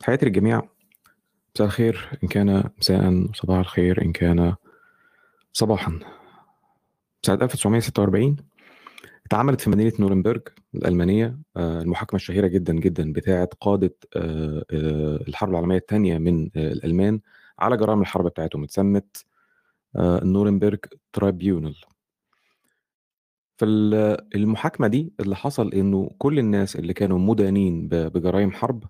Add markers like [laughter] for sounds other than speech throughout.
تحياتي للجميع مساء الخير. إن كان مساء صباح الخير. إن كان صباحا. سنة 1946 اتعملت في مدينة نورنبرج الألمانية آه، المحاكمة الشهيرة جدا جدا بتاعة قادة آه، آه، الحرب العالمية الثانية من الألمان على جرائم الحرب بتاعتهم. اتسمت نورنبرج ترايبيونال في ال- المحاكمة دي اللي حصل إنه كل الناس اللي كانوا مدانين بجرائم حرب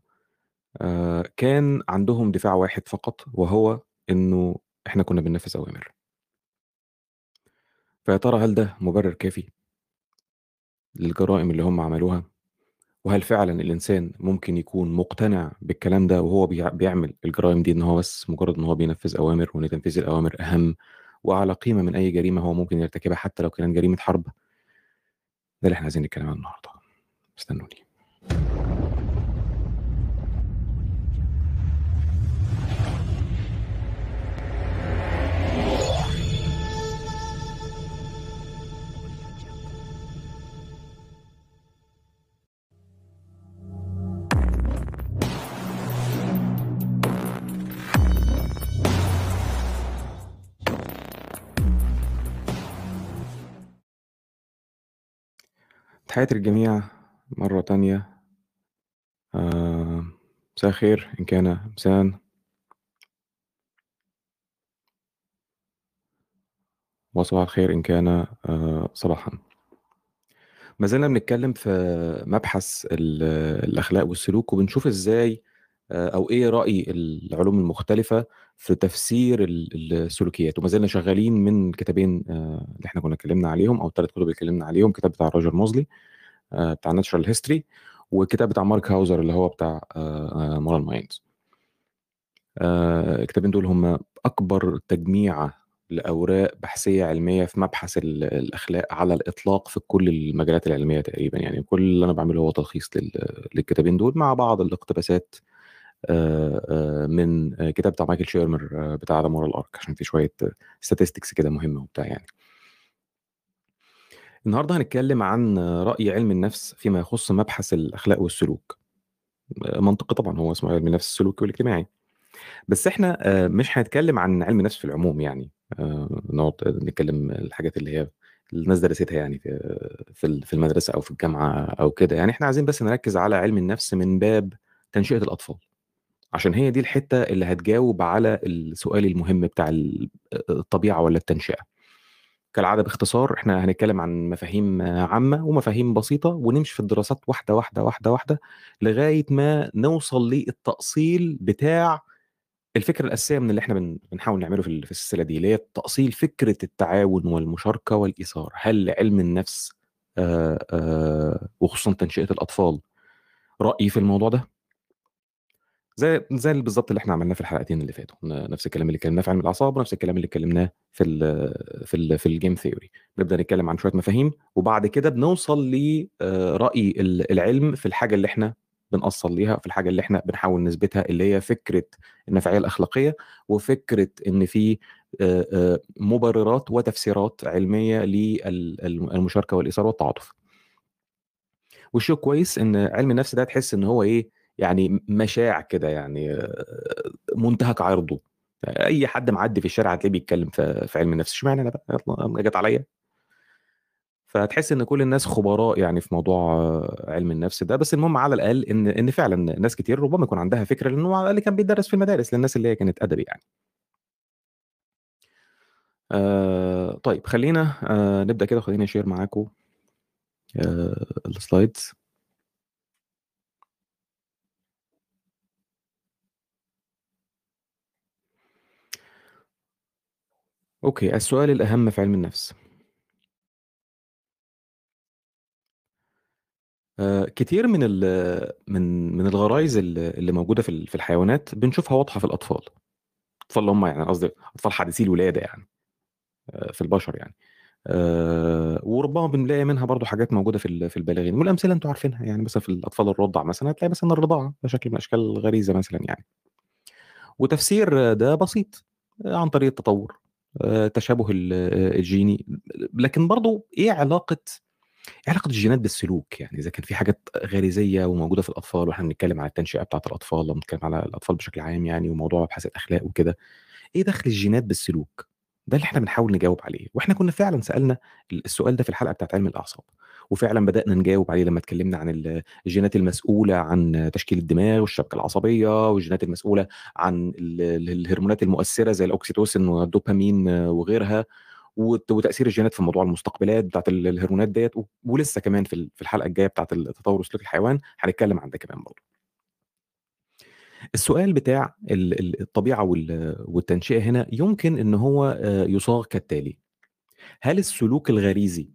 آه، كان عندهم دفاع واحد فقط وهو إنه إحنا كنا بننفذ أوامر. فيا ترى هل ده مبرر كافي للجرائم اللي هم عملوها؟ وهل فعلا الإنسان ممكن يكون مقتنع بالكلام ده وهو بيع- بيعمل الجرائم دي إن هو بس مجرد إن هو بينفذ أوامر وإن تنفيذ الأوامر أهم وأعلى قيمة من أي جريمة هو ممكن يرتكبها حتى لو كانت جريمة حرب؟ ده اللي إحنا عايزين نتكلم عنه النهاردة. استنوني. تحياتي للجميع مرة تانية. آه، مساء الخير إن كان مساء. وصباح الخير إن كان آه، صباحا. ما زلنا بنتكلم في مبحث ال- الأخلاق والسلوك وبنشوف إزاي آه، أو إيه رأي العلوم المختلفة في تفسير ال- السلوكيات؟ وما زلنا شغالين من الكتابين آه، اللي إحنا كنا اتكلمنا عليهم أو الثلاث كتب اتكلمنا عليهم كتاب بتاع روجر موزلي آه، بتاع natural history والكتاب بتاع مارك هاوزر اللي هو بتاع Moral Minds الكتابين دول هم أكبر تجميعة لأوراق بحثية علمية في مبحث ال- الأخلاق على الإطلاق في كل المجالات العلمية تقريبا. يعني كل اللي أنا بعمله هو تلخيص لل- للكتابين دول مع بعض الاقتباسات آه، آه، من آه، كتاب بتاع مايكل شيرمر بتاع The Moral Arc عشان في شوية statistics كده مهمه وبتاع يعني. النهارده هنتكلم عن رأي علم النفس فيما يخص مبحث الأخلاق والسلوك. منطقي طبعا هو اسمه علم النفس السلوكي والاجتماعي. بس إحنا آه، مش هنتكلم عن علم النفس في العموم يعني. نقعد نتكلم الحاجات اللي هي الناس درستها يعني في في في المدرسة أو في الجامعة أو كده يعني. إحنا عايزين بس نركز على علم النفس من باب تنشئة الأطفال. عشان هي دي الحتة اللي هتجاوب على السؤال المهم بتاع ال- الطبيعة ولا التنشئة. كالعادة باختصار إحنا هنتكلم عن مفاهيم عامة ومفاهيم بسيطة ونمشي في الدراسات واحدة واحدة واحدة واحدة لغاية ما نوصل للتأصيل بتاع الفكرة الأساسية من اللي إحنا بن- بنحاول نعمله في ال- في السلسلة دي اللي هي تأصيل فكرة التعاون والمشاركة والايثار هل علم النفس وخصوصا تنشئة الأطفال رأيي في الموضوع ده؟ زي زي بالظبط اللي إحنا عملناه في الحلقتين اللي فاتوا. نفس الكلام اللي اتكلمناه في علم الأعصاب ونفس الكلام اللي اتكلمناه في ال في ال في ال game theory بنبدا نتكلم عن شوية مفاهيم وبعد كده بنوصل لراي العلم في الحاجة اللي إحنا بنأصل ليها في الحاجة اللي إحنا بنحاول نثبتها اللي هي فكرة النفعية الأخلاقية وفكرة إن في آه، آه، مبررات وتفسيرات علمية للمشاركة والايثار والتعاطف. والشيء كويس إن علم النفس ده تحس إن هو إيه يعني مشاع كده يعني منتهك عرضه. أي حد معدي في الشارع هتلاقيه بيتكلم في علم النفس. اشمعنى أنا بقى؟ جت عليا. فتحس إن كل الناس خبراء يعني في موضوع علم النفس ده. بس المهم على الأقل إن إن فعلا ناس كتير ربما يكون عندها فكره لأنه على الأقل كان بيدرس في المدارس للناس اللي هي كانت أدبي يعني. آه طيب خلينا آه نبدأ كده. خلينا أشير معاكم آه ال slides. okay السؤال الأهم في علم النفس. آه، كتير من من من الغرائز اللي موجودة في ال- في الحيوانات بنشوفها واضحة في الأطفال. الاطفال اللي هم يعني قصدي أطفال حديثي الولادة يعني آه، في البشر يعني. آه، وربما بنلاقي منها برضو حاجات موجودة في في البالغين والأمثلة أنتوا عارفينها يعني مثلا في الأطفال الرضع مثلا هتلاقي مثلا الرضاعة ده شكل من أشكال الغريزة مثلا يعني. وتفسير ده بسيط عن طريق التطور. تشابه ال- آه، الجيني لكن برضو إيه علاقة إيه علاقة الجينات بالسلوك؟ يعني إذا كان في حاجات غريزية وموجودة في الأطفال وإحنا بنتكلم على التنشئة بتاعة الأطفال لو بنتكلم على الأطفال بشكل عام يعني وموضوع أبحاث الأخلاق وكده، إيه دخل الجينات بالسلوك؟ ده اللي إحنا بنحاول نجاوب عليه، وإحنا كنا فعلًا سألنا ال السؤال ده في الحلقة بتاعة علم الأعصاب، وفعلًا بدأنا نجاوب عليه لمّا اتكلمنا عن ال الجينات المسؤولة عن تشكيل الدماغ والشبكة العصبية، والجينات المسؤولة عن ال ال الهرمونات المؤثرة زي الأوكسيتوسين والدوبامين وغيرها، وت وتأثير الجينات في موضوع المستقبلات بتاعة ال الهرمونات ديّة، و ولسه كمان في ال في الحلقة الجاية بتاعة التطور وسلوك الحيوان هنتكلم عن ده كمان برضه. السؤال بتاع ال ال الطبيعة وال والتنشئة هنا يمكن إن هو آآ يُصاغ كالتالي: هل السلوك الغريزي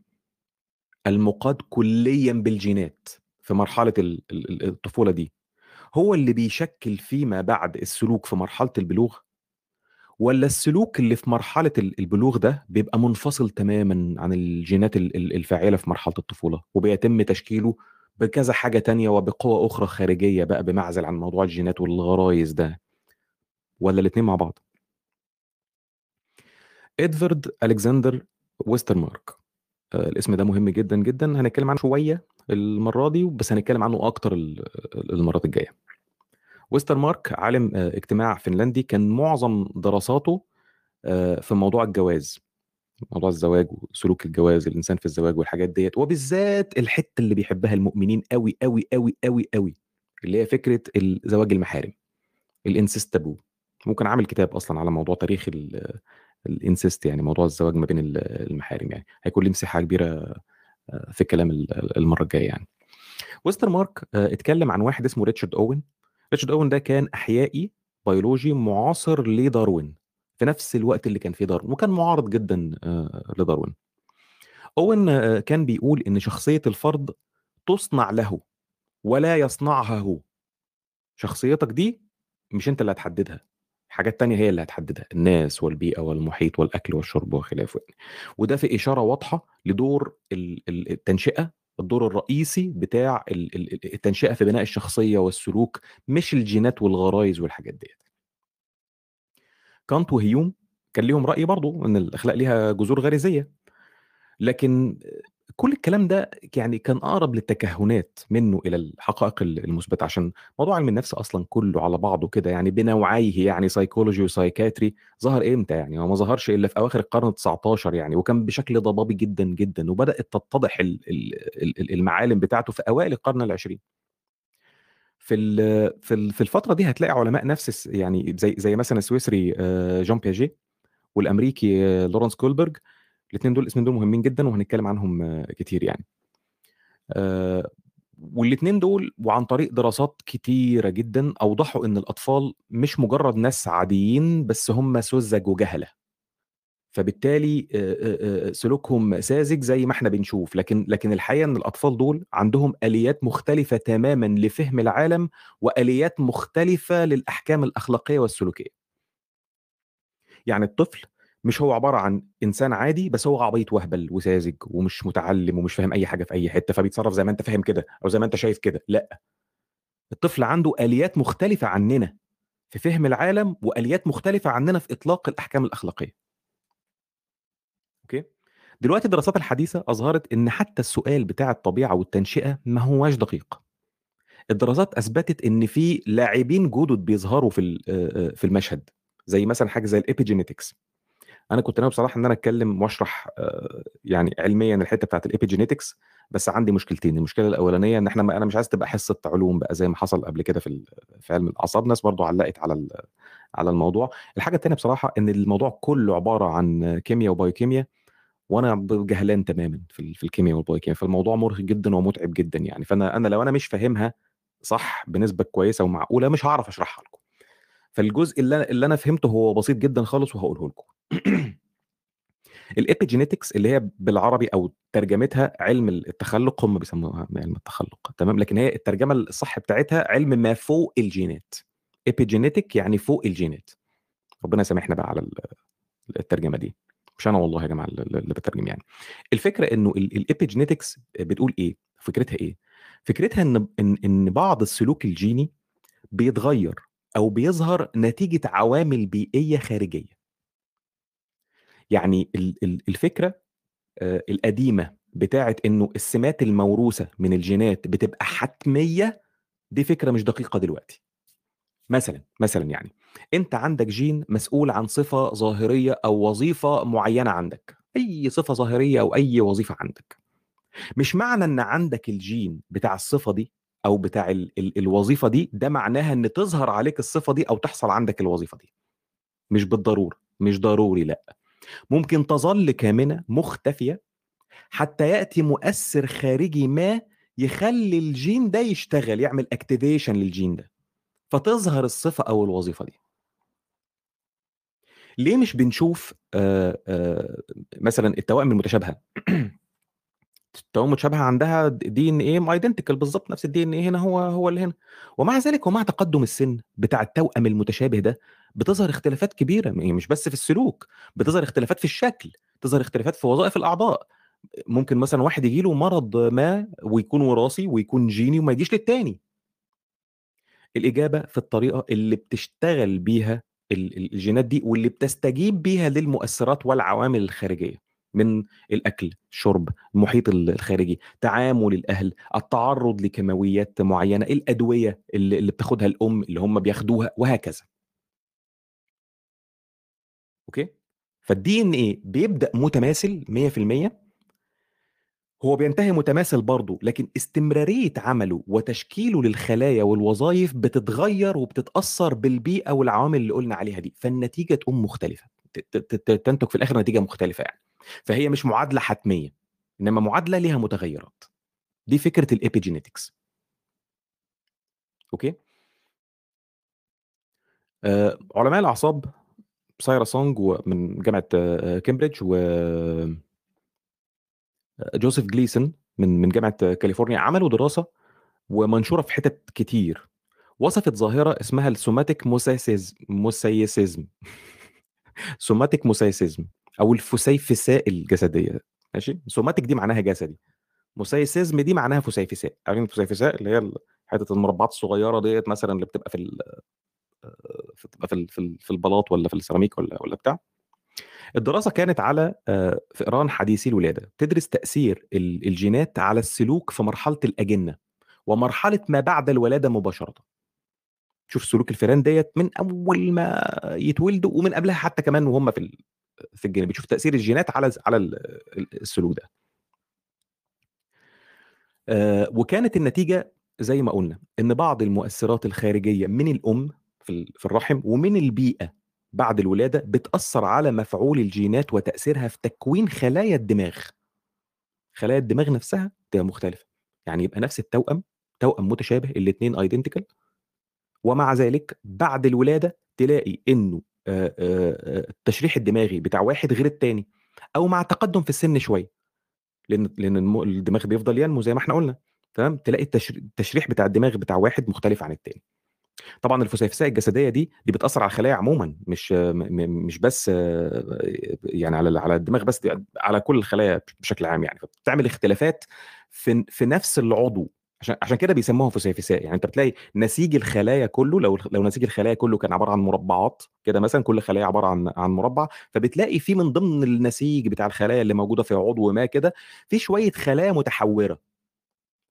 المُقاد كليًا بالجينات في مرحلة ال ال ال الطفولة دي، هو اللي بيشكِّل فيما بعد السلوك في مرحلة البلوغ؟ والّا السلوك اللي في مرحلة ال البلوغ ده بيبقى منفصل تمامًا عن الجينات ال ال الفاعلة في مرحلة الطفولة، وبيتم تشكيله بكذا حاجة تانية وبقوى أخرى خارجية بقى بمعزل عن موضوع الجينات والغرايز ده؟ والّا الاتنين مع بعض؟ إدوارد ألكسندر ويسترمارك آآ الاسم ده مهم جدًا، جدًا، هنتكلم عنه شوية المرة دي، بس هنتكلم عنه أكتر ال المرات الجاية. ويسترمارك عالم آآ اجتماع فنلندي كان معظم دراساته آآ في موضوع الجواز، موضوع الزواج وسلوك الجواز، الإنسان في الزواج والحاجات ديّة، وبالذات الحتّة اللي بيحبها المؤمنين أوي، أوي، أوي، أوي، أوي، اللي هي فكرة ال زواج المحارم، الincest taboo ممكن عامل كتاب أصلًا على موضوع تاريخ ال الincest يعني موضوع الزواج ما بين ال المحارم يعني، هيكون ليه مساحة كبيرة آآ في الكلام ال المرة الجاية يعني. ويسترمارك آآ اتكلم عن واحد اسمه ريتشارد أوين، ريتشارد أوين ده كان أحيائي بيولوجي معاصر لداروين، في نفس الوقت اللي كان فيه داروين، وكان معارض جدًا آآ لداروين. أوين آآ كان بيقول إن شخصية الفرد تصنع له ولا يصنعها هو. شخصيتك دي مش أنت اللي هتحددها، حاجات تانية هي اللي هتحددها، الناس والبيئة والمحيط والأكل والشرب وخلافه يعني، وده في إشارة واضحة لدور ال ال التنشئة، الدور الرئيسي بتاع ال ال التنشئة في بناء الشخصية والسلوك، مش الجينات والغرايز والحاجات ديّة. كانت وهيوم كان ليهم رأي برضه إن الأخلاق ليها جذور غريزية، لكن كل الكلام ده يعني كان أقرب للتكهنات منه إلى الحقائق ال المثبتة، عشان موضوع علم النفس أصلًا كله على بعضه كده يعني بنوعيه يعني psychology وpsychiatry ظهر إمتى يعني؟ هو ما ظهرش إلا في أواخر القرن ال19 يعني، وكان بشكل ضبابي جدًا، جدًا، وبدأت تتضح ال ال ال المعالم بتاعته في أوائل القرن العشرين. في في في الفترة دي هتلاقي علماء نفس يعني زي زي مثلًا السويسري آآ جان بياجيه والأمريكي لورانس كولبرج، الاتنين دول الاسمين دول مهمين جدًا وهنتكلم عنهم كتير يعني. آآ والاتنين دول وعن طريق دراسات كتيرة جدًا أوضحوا إن الأطفال مش مجرد ناس عاديين، بس هم سُذج وجهلة. فبالتالي سلوكهم ساذج زي ما إحنا بنشوف، لكن لكن الحقيقة إن الأطفال دول عندهم آليات مختلفة تمامًا لفهم العالم، وآليات مختلفة للأحكام الأخلاقية والسلوكية. يعني الطفل مش هو عبارة عن إنسان عادي، بس هو عبيط وأهبل وساذج ومش متعلم ومش فاهم أي حاجة في أي حتة، فبيتصرف زي ما أنت فاهم كده أو زي ما أنت شايف كده، لأ. الطفل عنده آليات مختلفة عننا في فهم العالم، وآليات مختلفة عننا في إطلاق الأحكام الأخلاقية. أوكي؟ دلوقتي الدراسات الحديثة أظهرت إن حتى السؤال بتاع الطبيعة والتنشئة ما هواش دقيق. الدراسات أثبتت إن في لاعبين جُدد بيظهروا في في المشهد، زي مثلًا حاجة زي الepigenetics. أنا كنت ناوي بصراحة إن أنا أتكلم وأشرح آآ يعني علميًا الحتة بتاعة الepigenetics، بس عندي مشكلتين، المشكلة الأولانية إن إحنا م أنا مش عايز تبقى حصة علوم بقى زي ما حصل قبل كده في في علم الأعصاب، ناس برضه علّقت على على الموضوع. الحاجة التانية بصراحة إن الموضوع كله عبارة عن كيميا وبايوكيميا، وأنا ب جهلان تمامًا في ال في الكيميا والبايوكيميا، فالموضوع مرهق جدًا ومُتعب جدًا يعني، فأنا أنا لو أنا مش فاهمها صح بنسبة كويسة ومعقولة، مش هاعرف أشرحها لكم. فالجزء اللي أنا اللي أنا فهمته هو بسيط جدًا خالص وهاقوله لكم. [clears throat] الepigenetics اللي هي بالعربي أو ترجمتها علم ال التخلُّق، هم بيسموها علم التخلُّق تمام، لكن هي الترجمة الصح بتاعتها علم ما فوق الجينات. epigenetic يعني فوق الجينات. ربنا يسامحنا بقى على ال الترجمة دي، مش أنا والله يا جماعة ال اللي باترجم يعني. الفكرة إنه ال الepigenetics بتقول إيه، فكرتها إيه؟ فكرتها إن إن إن بعض السلوك الجيني بيتغيّر أو بيظهر نتيجة عوامل بيئية خارجية. يعني ال ال الفكرة آآ القديمة بتاعه إنه السمات الموروثة من الجينات بتبقى حتمية دي فكرة مش دقيقة دلوقتي مثلا مثلا يعني أنت عندك جين مسؤول عن صفة ظاهرية أو وظيفة معينة عندك. أي صفة ظاهرية أو أي وظيفة عندك. مش معنى إن عندك الجين بتاع الصفة دي أو بتاع ال ال الوظيفة دي ده معناها إن تظهر عليك الصفة دي أو تحصل عندك الوظيفة دي. مش بالضرورة مش ضروري لأ. ممكن تظل كامنة مختفية حتى يأتي مؤثر خارجي ما يخلي الجين ده يشتغل يعمل activation للجين ده. فتظهر الصفة أو الوظيفة دي. ليه مش بنشوف آآ آآ مثلا التوائم المتشابهة؟ [clears throat] التوائم المتشابهة عندها DNA identical بالظبط نفس ال DNA هنا هو هو اللي هنا. ومع ذلك ومع تقدم السن بتاع التوأم المتشابه ده بتظهر اختلافات كبيرة. مش بس في السلوك بتظهر اختلافات في الشكل تظهر اختلافات في وظائف الأعضاء. ممكن مثلا واحد يجي له مرض ما ويكون وراثي ويكون جيني وما يجيش للتاني. الإجابة في الطريقة اللي بتشتغل بيها الجينات دي واللي بتستجيب بيها للمؤثرات والعوامل الخارجية من الأكل الشرب المحيط الخارجي تعامل الأهل التعرض لكيماويات معينة الأدوية اللي, بتاخدها الأم اللي هم بياخدوها وهكذا. أوكي؟ فال DNA بيبدا متماثل 100% هو بينتهي متماثل برضه لكن استمرارية عمله وتشكيله للخلايا والوظائف بتتغير وبتتأثر بالبيئة والعوامل اللي قلنا عليها دي. فالنتيجة تقوم مختلفة. تنتج في الآخر نتيجة مختلفة يعني. فهي مش معادلة حتمية إنما معادلة ليها متغيرات. دي فكرة ال epigenetics. أوكي؟ آه علماء الأعصاب سايرا سونج من جامعة كامبريدج و جوزيف جليسون من من جامعة كاليفورنيا عملوا دراسة ومنشورة في حتت كتير. وصفت ظاهرة اسمها ال somatic mosaicism. [laughs] somatic mosaicism أو الفسيفساء الجسدية. ماشي؟ somatic دي معناها جسدي. mosaicism دي معناها فسيفساء. عارفين الفسيفساء اللي هي حتة المربعات الصغيرة ديت مثلا اللي بتبقى في بتبقى في في البلاط ولا في السيراميك ولا ولا بتاع؟ الدراسة كانت على فئران حديثي الولادة تدرس تأثير الجينات على السلوك في مرحلة الأجنة ومرحلة ما بعد الولادة مباشرة. شوف سلوك الفئران ديت من أول ما يتولدوا ومن قبلها حتى كمان وهم في في الجنين بتشوف تأثير الجينات على على السلوك ده. وكانت النتيجة زي ما قلنا إن بعض المؤثرات الخارجية من الأم في الرحم ومن البيئة بعد الولادة بتأثر على مفعول الجينات وتأثيرها في تكوين خلايا الدماغ. خلايا الدماغ نفسها تبقى مختلفة. يعني يبقى نفس التوأم توأم متشابه الاثنين ايدنتيكال ومع ذلك بعد الولادة تلاقي إنه التشريح الدماغي بتاع واحد غير الثاني أو مع تقدم في السن شوية. لأن لأن الدماغ بيفضل ينمو زي ما إحنا قلنا. تمام؟ تلاقي التشريح بتاع الدماغ بتاع واحد مختلف عن الثاني طبعا الفسيفساء الجسدية دي دي بتأثر على الخلايا عموما مش مش بس يعني على على الدماغ بس دي على كل الخلايا بشكل عام يعني. فبتعمل اختلافات في في نفس العضو. عشان عشان كده بيسموها فسيفساء يعني انت بتلاقي نسيج الخلايا كله لو لو نسيج الخلايا كله كان عبارة عن مربعات كده مثلا كل خلايا عبارة عن عن مربع فبتلاقي في من ضمن النسيج بتاع الخلايا اللي موجودة في عضو ما كده في شوية خلايا متحورة.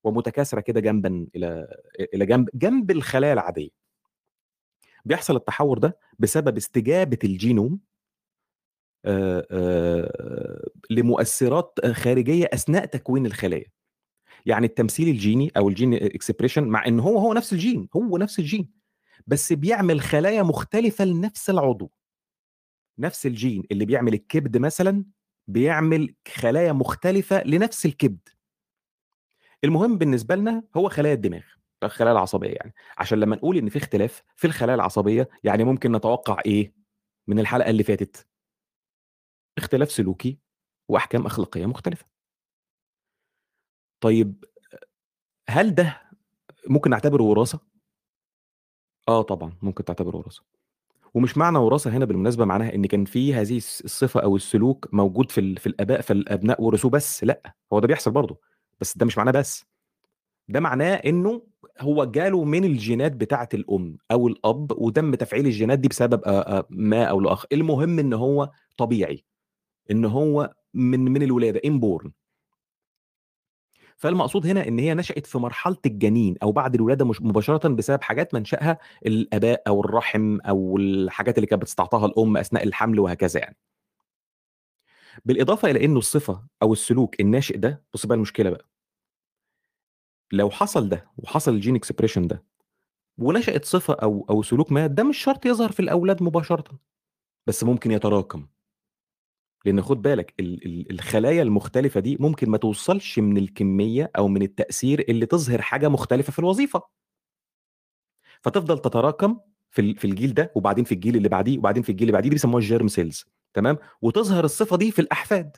ومتكاثرة كده جنبا إلى إلى جنب جنب الخلايا العادية. بيحصل التحور ده بسبب استجابة الجينوم لمؤثرات خارجية أثناء تكوين الخلايا. يعني التمثيل الجيني أو ال gene expression مع إن هو هو نفس الجين هو نفس الجين بس بيعمل خلايا مختلفة لنفس العضو. نفس الجين اللي بيعمل الكبد مثلا بيعمل خلايا مختلفة لنفس الكبد. المهم بالنسبة لنا هو خلايا الدماغ الخلايا العصبية يعني. عشان لما نقول إن في اختلاف في الخلايا العصبية يعني ممكن نتوقع إيه؟ من الحلقة اللي فاتت. اختلاف سلوكي وأحكام أخلاقية مختلفة. طيب هل ده ممكن نعتبره وراثة؟ آه طبعا ممكن تعتبره وراثة. ومش معنى وراثة هنا بالمناسبة معناها إن كان في هذه الصفة أو السلوك موجود في في الآباء فالأبناء ورثوه بس لأ هو ده بيحصل برضه. بس ده مش معناه بس ده معناه إنه هو جاله من الجينات بتاعة الأم أو الأب وتم تفعيل الجينات دي بسبب ما أو لاخر المهم إن هو طبيعي إن هو من من الولادة انبورن فالمقصود هنا إن هي نشأت في مرحلة الجنين أو بعد الولادة مش مباشرةً بسبب حاجات منشأها الآباء أو الرحم أو الحاجات اللي كانت بتستعطاها الأم أثناء الحمل وهكذا يعني. بالإضافة إلى إنه الصفة أو السلوك الناشئ ده بُص بقى المشكلة بقى. لو حصل ده وحصل الgene expression ده ونشأت صفة أو أو سلوك ما، ده مش شرط يظهر في الأولاد مباشرةً، بس ممكن يتراكم. لأن خُد بالك ال ال الخلايا المختلفة دي ممكن ما توصلش من الكمية أو من التأثير اللي تظهر حاجة مختلفة في الوظيفة. فتفضل تتراكم في في الجيل ده وبعدين في الجيل اللي بعديه وبعدين في الجيل اللي بعديه، دي بيسموها الgerm cells تمام، وتظهر الصفة دي في الأحفاد.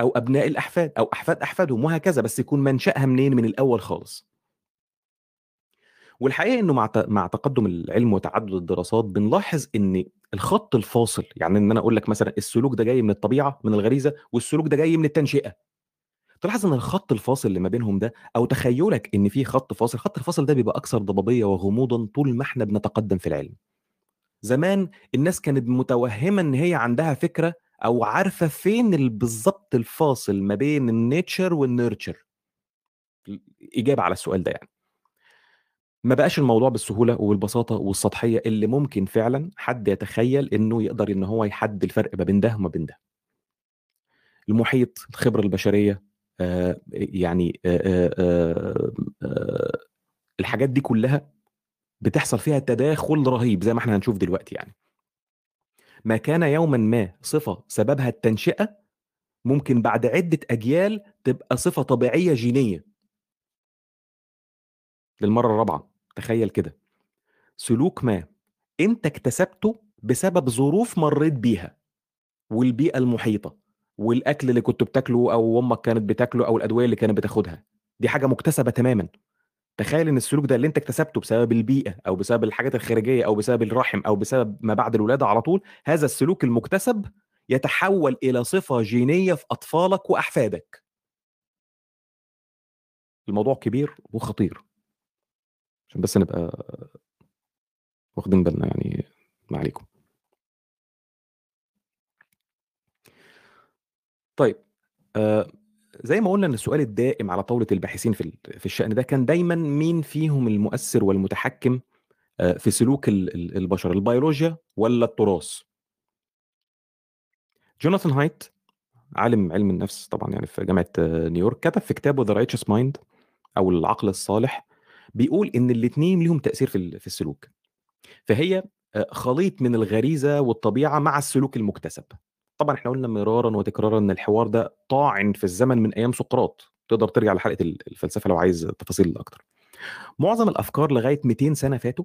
أو أبناء الأحفاد أو أحفاد أحفادهم وهكذا، بس يكون منشأها منين، من الأول خالص. والحقيقة إنه مع مع تقدُّم العلم وتعدُّد الدراسات بنلاحظ إن الخط الفاصل، يعني إن أنا أقول لك مثلًا السلوك ده جاي من الطبيعة، من الغريزة والسلوك ده جاي من التنشئة. تلاحظ إن الخط الفاصل اللي ما بينهم ده أو تخيُّلك إن في خط فاصل، الخط الفاصل ده بيبقى أكثر ضبابية وغموضًا طول ما إحنا بنتقدّم في العلم. زمان الناس كانت متوهّمة إن هي عندها فكرة أو عارفة فين ال بالضبط الفاصل ما بين الnature والnurture. ال إجابة على السؤال ده يعني. ما بقاش الموضوع بالسهولة وبالبساطة والسطحية اللي ممكن فعلًا حد يتخيّل إنه يقدر إن هو يحدد الفرق ما بين ده وما بين ده. المحيط، الخبرة البشرية، آآ يعني آآ آآ آآ الحاجات دي كلّها بتحصل فيها تداخل رهيب زي ما إحنا هنشوف دلوقتي يعني. ما كان يومًا ما صفة سببها التنشئة، ممكن بعد عدة أجيال تبقى صفة طبيعية جينية. للمرّة الرابعة، تخيّل كده. سلوك ما أنت اكتسبته بسبب ظروف مرّيت بيها، والبيئة المحيطة، والأكل اللي كنت بتاكله أو أمك كانت بتاكله أو الأدوية اللي كانت بتاخدها، دي حاجة مكتسبة تمامًا. تخيّل إن السلوك ده اللي أنت اكتسبته بسبب البيئة أو بسبب الحاجات الخارجية أو بسبب الرحم أو بسبب ما بعد الولادة على طول، هذا السلوك المكتسب يتحوّل إلى صفة جينية في أطفالك وأحفادك. الموضوع كبير وخطير. عشان بس نبقى واخدين بالنا يعني ما عليكم. طيب، آآ زي ما قُلنا إن السؤال الدائم على طاولة الباحثين في في الشأن ده كان دايمًا مين فيهم المؤثر والمتحكم آآ في سلوك ال ال البشر، البيولوجيا والّا التراث؟ جوناثان هايت عالم علم النفس طبعًا يعني في جامعة نيويورك، كتب في كتابه The Righteous Mind أو العقل الصالح، بيقول إن الاتنين ليهم تأثير في في السلوك. فهي آآ خليط من الغريزة والطبيعة مع السلوك المكتسب. طبعًا إحنا قُلنا مرارًا وتكرارًا إن الحوار ده طاعن في الزمن من أيام سقراط، تقدر ترجع لحلقة ال الفلسفة لو عايز تفاصيل أكتر. معظم الأفكار لغاية 200 سنة فاتوا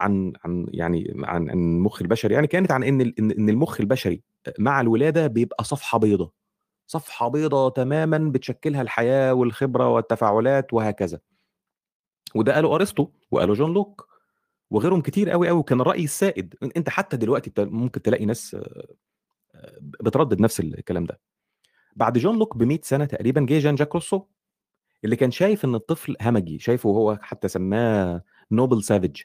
عن عن يعني عن عن المُخ البشري يعني كانت عن إن إن المُخ البشري مع الولادة بيبقى صفحة بيضا، صفحة بيضا تمامًا بتشكلها الحياة والخبرة والتفاعلات وهكذا. وده قاله أرسطو وقاله جون لوك وغيرهم كتير أوي، أوي، وكان الرأي السائد. أنت حتى دلوقتي ممكن تلاقي ناس بتردد نفس الكلام ده. بعد جون لوك ب100 سنة تقريبًا جه جان جاك روسو، اللي كان شايف إن الطفل همجي، شايفه وهو حتى سماه noble savage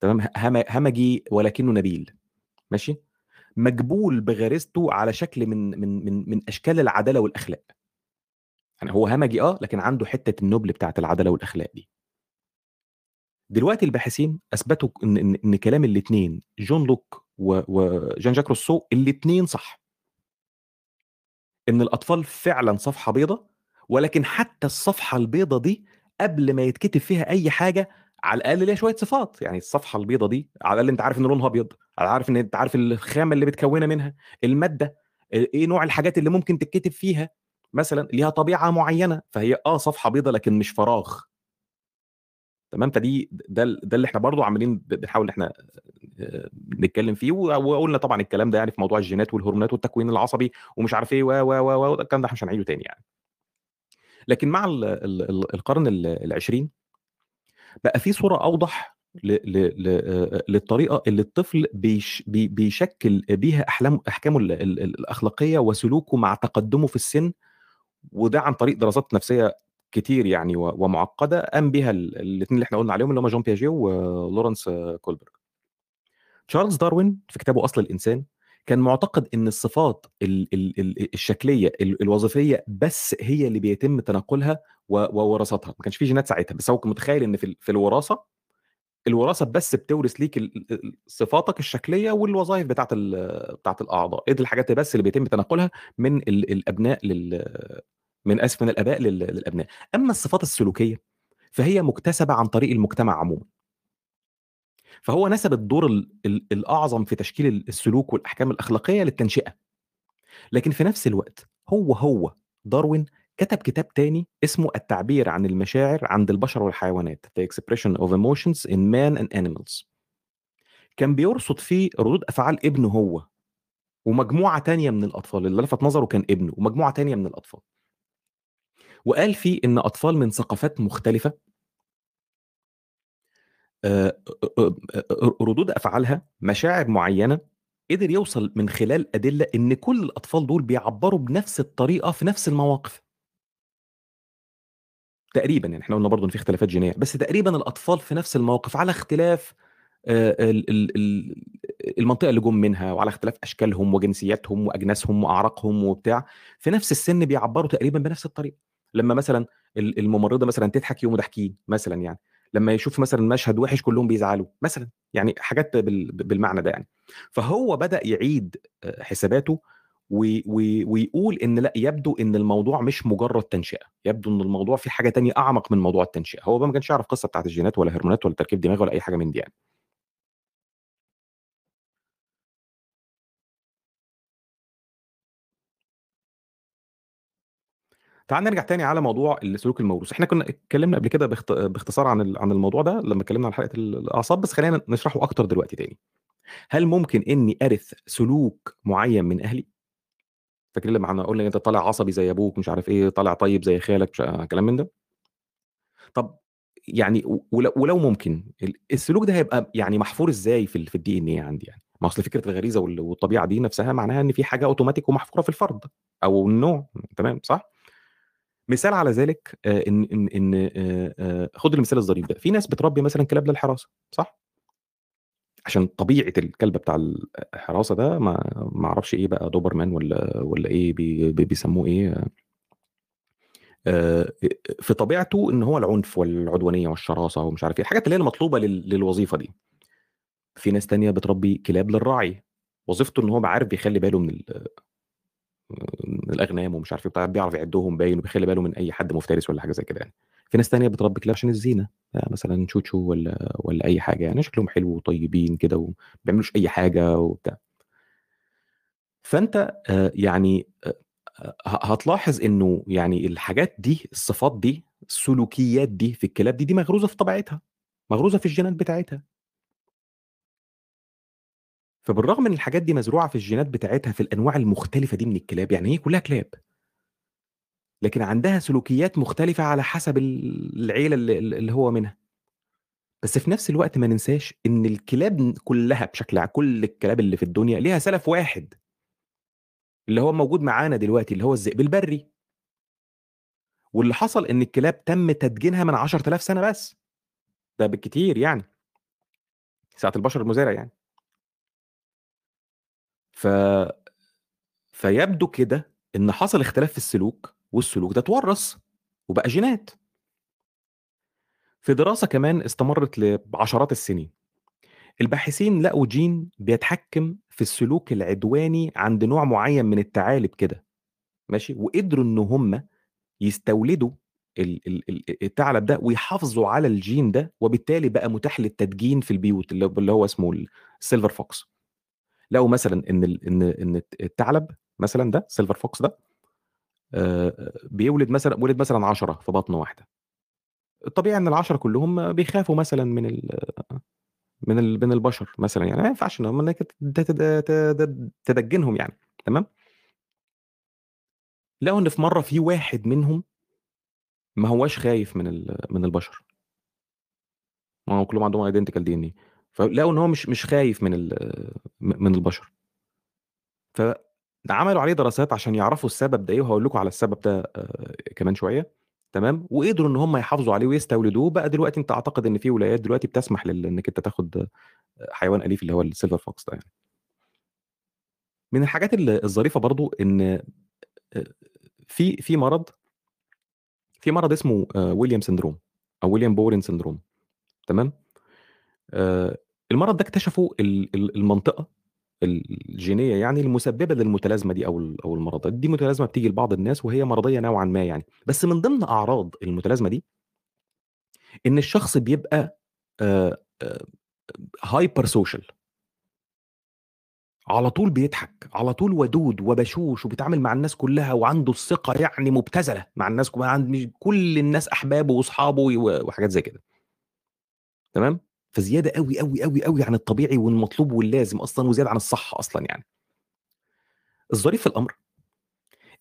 تمام، همجي ولكنه نبيل، ماشي؟ مجبول بغريزته على شكل من من من من أشكال العدالة والأخلاق. يعني هو همجي آه، لكن عنده حتة النُبل بتاعة العدالة والأخلاق دي. دلوقتي الباحثين أثبتوا إن إن إن كلام الاتنين جون لوك وجان جاك روسو الاتنين صح. إن الأطفال فعلًا صفحة بيضا، ولكن حتى الصفحة البيضا دي قبل ما يتكتب فيها أي حاجة على الأقل ليها شوية صفات، يعني الصفحة البيضا دي على الأقل أنت عارف إن لونها أبيض، عارف إن أنت عارف الخامة اللي متكوّنة منها، المادة، آآ إيه نوع الحاجات اللي ممكن تتكتب فيها، مثلًا ليها طبيعة معيّنة، فهي آه صفحة بيضا لكن مش فراغ. تمام، فدي ده ده اللي إحنا برضه عمالين ب بنحاول آآ نتكلّم فيه وقُلنا طبعًا الكلام ده يعني في موضوع الجينات والهرمونات والتكوين العصبي ومش عارف إيه و، و، و، الكلام ده إحنا مش هنعيده تاني يعني. لكن مع ال ال ال القرن ال العشرين بقى في صورة أوضح ل ل ل آآ للطريقة اللي الطفل بيش بي بيشكِّل بيها أحلام أحكامه ال ال ال الأخلاقية وسلوكه مع تقدُّمه في السِن، وده عن طريق دراسات نفسية كتير يعني و ومُعقّدة قام بيها ال الاتنين اللي إحنا قُلنا عليهم اللي هم جون بياجيه ولورنس كولبرج. تشارلز داروين في كتابه أصل الإنسان، كان مُعتقد إن الصفات ال ال ال الشكلية ال الوظيفية بس هي اللي بيتم تناقلها و ووراثتها، ما كانش في جينات ساعتها، بس هو كان متخيل إن في في الوراثة الوراثة بس بتورث ليك صفاتك الشكلية والوظايف بتاعة ال بتاعة الأعضاء، إيه دي الحاجات بس اللي بيتم تناقلها من ال الأبناء لل من آسف من الآباء لل للأبناء، أمّا الصفات السلوكية فهي مُكتسبة عن طريق المجتمع عمومًا. فهو نسب الدور ال ال الأعظم في تشكيل ال السلوك والأحكام الأخلاقية للتنشئة. لكن في نفس الوقت هو، هو داروين كتب كتاب تاني اسمه التعبير عن المشاعر عند البشر والحيوانات The expression of emotions in man and animals. كان بيرصد فيه ردود أفعال ابنه هو ومجموعة تانية من الأطفال، اللي لفت نظره كان ابنه ومجموعة تانية من الأطفال. وقال فيه إن أطفال من ثقافات مختلفة ردود أفعالها، مشاعر معيّنة، قدر يوصل من خلال أدلة إن كل الأطفال دول بيعبّروا بنفس الطريقة في نفس المواقف. تقريبًا يعني إحنا قُلنا برضه إن في اختلافات جينية، بس تقريبًا الأطفال في نفس المواقف على اختلاف آآ ال ال ال المنطقة اللي جُم منها وعلى اختلاف أشكالهم وجنسياتهم وأجناسهم وأعراقهم وبتاع، في نفس السِن بيعبّروا تقريبًا بنفس الطريقة. لمّا مثلًا ال الممرضة مثلًا تضحك يقوموا ضاحكين مثلًا يعني، لمّا يشوفوا مثلًا مشهد وِحِش كلّهم بيزعلوا مثلًا، يعني حاجات بال بالمعنى ده يعني. فهو بدأ يعيد آآ حساباته ويقول إن لأ، يبدو إن الموضوع مش مجرّد تنشئة، يبدو إن الموضوع فيه حاجة تانية أعمق من موضوع التنشئة. هو بقى ما كانش يعرف القصة بتاعة الجينات ولا هرمونات ولا تركيب دماغ ولا أي حاجة من دي يعني. تعال نرجع تاني على موضوع السلوك الموروث. إحنا كنا اتكلّمنا قبل كده باخت باختصار عن عن الموضوع ده لمّا اتكلّمنا عن حلقة ال الأعصاب، بس خلّينا نشرحه أكتر دلوقتي تاني. هل ممكن إنّي أرث سلوك معيّن من أهلي؟ فاكرين لمّا قعدنا قُلنا أنت طالع عصبي زي أبوك مش عارف إيه، طالع طيب زي خالك مش كلام من ده؟ طب يعني ولو ولو ممكن ال السلوك ده هيبقى يعني محفور إزاي في في الDNA عندي يعني؟ ما أصل فكرة الغريزة وال والطبيعة دي نفسها معناها إن في حاجة أوتوماتيك ومحفورة في الفرد أو النوع تمام، صح؟ مثال على ذلك آآ إن إن إن آآ آآ خُد المثال الظريف ده، في ناس بتربي مثلًا كلاب للحراسة، صح؟ عشان طبيعة الكلب بتاع ال الحراسة ده ما ما أعرفش إيه بقى دوبرمان والّا والّا إيه بي بي بيسموه أ في طبيعته إن هو العنف والعدوانية والشراسة ومش عارف إيه، الحاجات اللي هي المطلوبة لل للوظيفة دي. في ناس تانية بتربي كلاب للرعي، وظيفته إن هو عارف بيخلّي باله من ال من الأغنام ومش عارف وبتاع، بيعرف يعدّهم باين وبيخلّي باله من أي حد مفترس والّا حاجة زي كده يعني. في ناس تانية بتربي كلاب عشان الزينة، آآ مثلًا شوتشو والّا والّا أي حاجة يعني شكلهم حلو وطيبين كده وما بيعملوش أي حاجة وبتاع. فأنت آآ يعني أ ه هتلاحظ إنه يعني الحاجات دي، الصفات دي، السلوكيات دي في الكلاب دي، دي مغروزة في طبيعتها، مغروزة في الجينات بتاعتها. فبالرغم إن الحاجات دي مزروعة في الجينات بتاعتها في الأنواع المختلفة دي من الكلاب، يعني هي كلّها كلاب. لكن عندها سلوكيات مختلفة على حسب ال العيلة ال ال اللي هو منها. بس في نفس الوقت ما ننساش إن الكلاب كلّها بشكل ع كل الكلاب اللي في الدنيا ليها سَلَف واحد. اللي هو موجود معانا دلوقتي، اللي هو الذئب البري. واللي حصل إن الكلاب تم تدجينها من 10.000 سنة بس. ده بالكتير يعني. ساعة البشر المزارع يعني. ف فيبدو كده إن حصل اختلاف في السلوك، والسلوك ده اتورّث وبقى جينات. في دراسة كمان استمرت لعشرات السنين، الباحثين لقوا جين بيتحكم في السلوك العدواني عند نوع معيّن من الثعالب كده، ماشي، وقدروا إن هم يستولدوا ال ال ال الثعلب ده ويحافظوا على الجين ده، وبالتالي بقى متاح للتدجين في البيوت اللي هو اسمه الsilver fox. لقوا مثلًا إن إن الت الثعلب مثلًا ده الsilver fox ده آآ بيولد مثلًا ولد مثلًا 10 في بطن واحدة. الطبيعي إن ال10 كلّهم بيخافوا مثلًا من ال من ال من البشر مثلًا يعني، ما ينفعش إن هم تدجّنهم يعني، تمام؟ لقوا إن في مرّة في واحد منهم ما هواش خايف من من البشر. ما هو كلّهم عندهم identical DNA فلقوا إن هو مش مش خايف من من البشر. فعملوا عليه دراسات عشان يعرفوا السبب ده إيه، وهاقول لكم على السبب ده آآ كمان شوية، تمام، وقدروا إن هم يحافظوا عليه ويستولدوه، بقى دلوقتي أنت أعتقد إن في ولايات دلوقتي بتسمح لل إنك أنت تاخد حيوان أليف اللي هو الsilver fox ده يعني. من الحاجات ال الظريفة برضه إن آآ في في مرض في مرض اسمه Williams syndrome أو William Boren syndrome تمام؟ آآ المرض ده اكتشفوا ال ال المنطقة الجينية يعني المسببة للمتلازمة دي أو ال أو المرض دي متلازمة بتيجي لبعض الناس وهي مرضية نوعًا ما يعني، بس من ضمن أعراض المتلازمة دي إن الشخص بيبقى آآ آآ hyper social. على طول بيضحك، على طول ودود وبشوش وبيتعامل مع الناس كلّها وعنده الثقة يعني مبتذلة مع الناس كل الناس أحبابه وأصحابه و وحاجات زي كده. تمام؟ فزيادة أوي، أوي، أوي، أوي عن الطبيعي والمطلوب واللازم أصلًا وزيادة عن الصح أصلًا يعني. الظريف في الأمر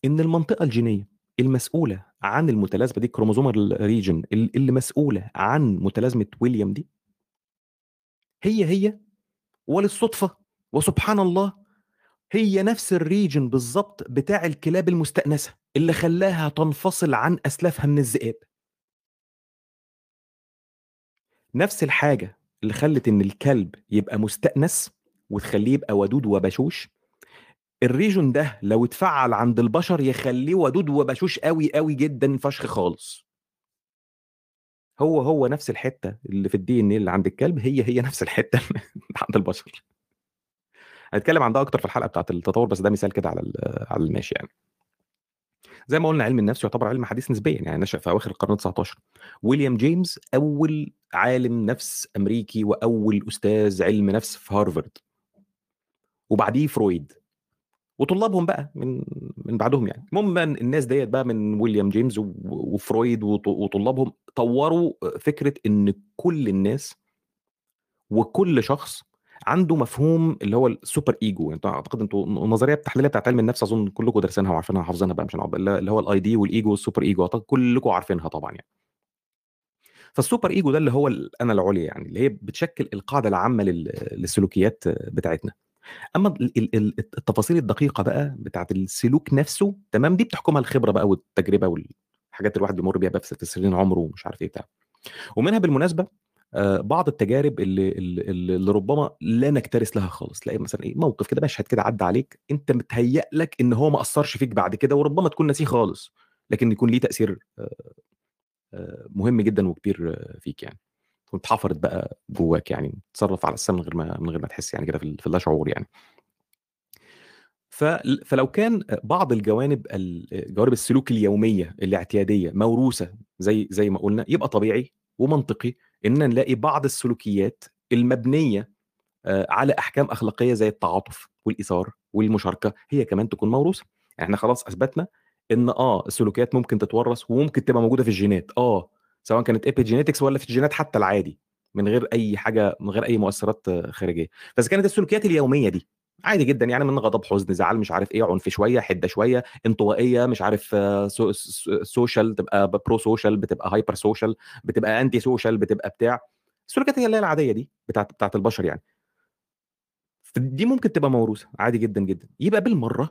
إن المنطقة الجينية المسؤولة عن المتلازمة دي region ال اللي مسؤولة عن متلازمة ويليام دي هي، هي وللصدفة وسبحان الله هي نفس الregion بالضبط بتاع الكلاب المستأنسة، اللي خلّاها تنفصل عن أسلافها من الذئاب. نفس الحاجة اللي خلّت إن الكلب يبقى مستأنس وتخلّيه يبقى ودود وبشوش، الregion ده لو اتفعّل عند البشر يخلّيه ودود وبشوش أوي، أوي جدًا فشخ خالص. هو، هو نفس الحتّة اللي في الDNA اللي عند الكلب هي، هي نفس الحتّة اللي [laughs] عند البشر. هنتكلم عن ده أكتر في الحلقة بتاعة التطوّر بس ده مثال كده على على الماشي يعني. زي ما قُلنا علم النفس يعتبر علم حديث نسبيًا، يعني نشأ في أواخر القرن ال19. ويليام جيمس أول عالم نفس أمريكي وأول أستاذ علم نفس في هارفارد. وبعديه فرويد. وطلابهم بقى من من بعدهم يعني. المهم الناس ديّة بقى من ويليام جيمس وفرويد وط وطلابهم طوّروا فكرة إن كل الناس وكل شخص عنده مفهوم اللي هو الsuper ego أنتم أعتقد أنتم النظرية التحليلية بتاعة علم النفس أظن كلّكم دارسينها وعارفينها وحافظينها بقى مش هنقعد اللي هو الID والego والsuper ego أعتقد كلّكم عارفينها طبعًا يعني. فالsuper ego ده اللي هو الأنا العُليا يعني، اللي هي بتشكل القاعدة العامة لل للسلوكيات بتاعتنا. ال التفاصيل الدقيقة بقى بتاعة السلوك نفسه تمام، دي بتحكمها الخبرة بقى والتجربة والحاجات الواحد بيمُر بيها بقى في سنين عمره ومش عارف إيه بتاع. ومنها بالمناسبة آآ بعض التجارب اللي ال ال اللي ربما لا نكترث لها خالص، تلاقي مثلًا إيه، موقف كده مشهد كده عدّى عليك، أنت متهيأ لك إن هو ما أثّرش فيك بعد كده وربما تكون ناسيه خالص، لكن يكون ليه تأثير آآ آآ مهم جدًا وكبير فيك يعني. واتحفرت بقى جواك يعني، تتصرّف على أساسها من غير ما من غير ما تحس يعني كده في ال في اللاشعور يعني. فل فلو كان بعض الجوانب ال جوانب السلوك اليومية الاعتيادية موروثة زي زي ما قُلنا، يبقى طبيعي ومنطقي إننا نلاقي بعض السلوكيات المبنية آآ على أحكام أخلاقية زي التعاطف والإيثار والمشاركة، هي كمان تكون موروثة. إحنا خلاص أثبتنا إن آه، السلوكيات ممكن تتورّث وممكن تبقى موجودة في الجينات، آه، سواء كانت epigenetics والّا في الجينات حتى العادي، من غير أي حاجة من غير أي مؤثرات خارجية. فإذا كانت السلوكيات اليومية دي عادي جدًا يعني من غضب، حزن، زعل، مش عارف إيه، عنف شوية، حِدة شوية، انطوائية، مش عارف سو س social تبقى ب pro social بتبقى hyper social بتبقى anti social بتبقى بتاع، السلوكيات هي اللي هي العادية دي بتاعة بتاعة البشر يعني. فدي ممكن تبقى موروثة عادي جدًا، جدًا. يبقى بالمرّة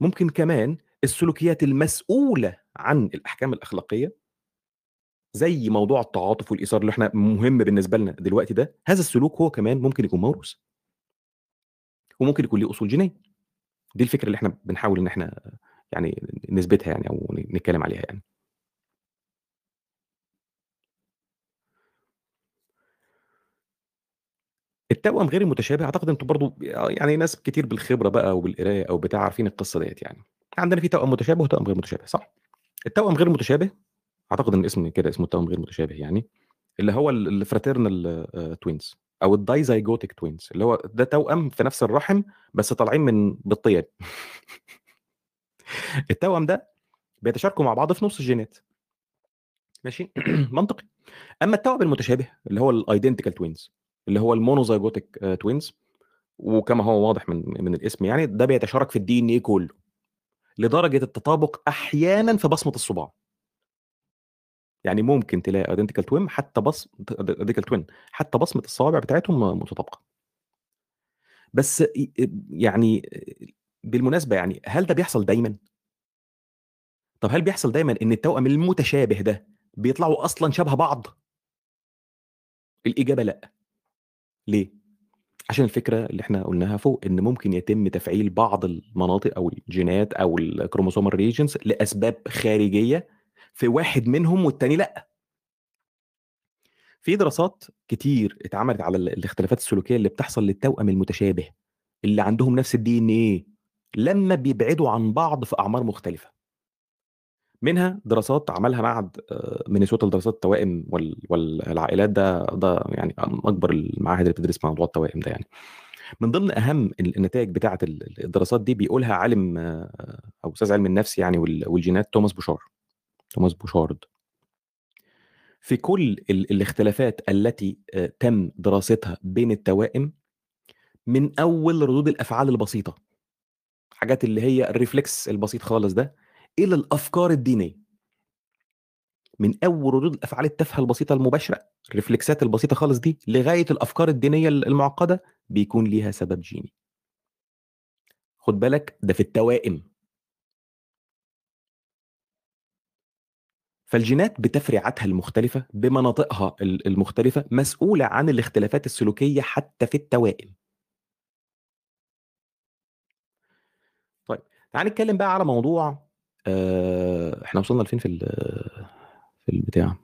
ممكن كمان السلوكيات المسؤولة عن الأحكام الأخلاقية زي موضوع التعاطف والإيثار اللي إحنا مهم بالنسبة لنا دلوقتي ده، هذا السلوك هو كمان ممكن يكون موروث. وممكن يكون ليه أصول جينية. دي الفكرة اللي إحنا بنحاول إن إحنا يعني نثبتها يعني ن نتكلم عليها يعني. التوأم غير المتشابه أعتقد أنتم برضه يعني ناس كتير بالخبرة بقى وبالقراية أو بتاع عارفين القصة ديّة يعني. عندنا في توأم متشابه وتوأم غير متشابه صح؟ التوأم غير المتشابه أعتقد إن الاسم كده اسمه التوأم غير المتشابه يعني، اللي هو ال الfraternal أو الdizygotic twins اللي هو ده توأم في نفس الرحم بس طالعين من بيضتين. [laughs] التوأم ده بيتشاركوا مع بعض في نُص الجينات. ماشي؟ [clears throat] منطقي. أمّا التوأم المتشابه اللي هو الidentical twins اللي هو الmonozygotic آآ twins وكما هو واضح من من الاسم يعني، ده بيتشارك في الDNA كلّه. لدرجة التطابق أحيانًا في بصمة الصباع. يعني ممكن تلاقي identical twin حتى بص identical twin حتى بصمة الصوابع بتاعتهم متطابقة. بس يعني بالمناسبة يعني هل ده بيحصل دايمًا؟ طب هل بيحصل دايمًا إن التوأم المتشابه ده بيطلعوا أصلًا شبه بعض؟ الإجابة لأ. ليه؟ عشان الفكرة اللي إحنا قُلناها فوق، إن ممكن يتم تفعيل بعض المناطق أو الجينات أو الchromosomal regions لأسباب خارجية في واحد منهم والتاني لأ. في دراسات كتير اتعملت على ال الاختلافات السلوكية اللي بتحصل للتوأم المتشابه، اللي عندهم نفس الDNA لمّا بيبعدوا عن بعض في أعمار مختلفة. منها دراسات عملها معهد آآ مينيسوتا لدراسات التوائم وال والعائلات ده ده يعني من أكبر المعاهد اللي بتدرس موضوع التوائم ده يعني. من ضمن أهم ال النتايج بتاعة ال الدراسات دي بيقولها عالم أو أستاذ علم النفس يعني وال والجينات توماس بوشار، توماس بوشارد. في كل ال الاختلافات التي آآ تم دراستها بين التوائم، من أول ردود الأفعال البسيطة، حاجات اللي هي الreflex البسيط خالص ده، إلى الأفكار الدينية. من أول ردود الأفعال التافهة البسيطة المباشرة، ال reflexات البسيطة خالص دي، لغاية الأفكار الدينية ال المعقدة، بيكون ليها سبب جيني. خُد بالك ده في التوائم. فالجينات بتفريعاتها المختلفة بمناطقها ال المختلفة مسؤولة عن الاختلافات السلوكية حتى في التوائم. طيب، تعال نتكلم بقى على موضوع آآ إحنا وصلنا لفين في في البتاع؟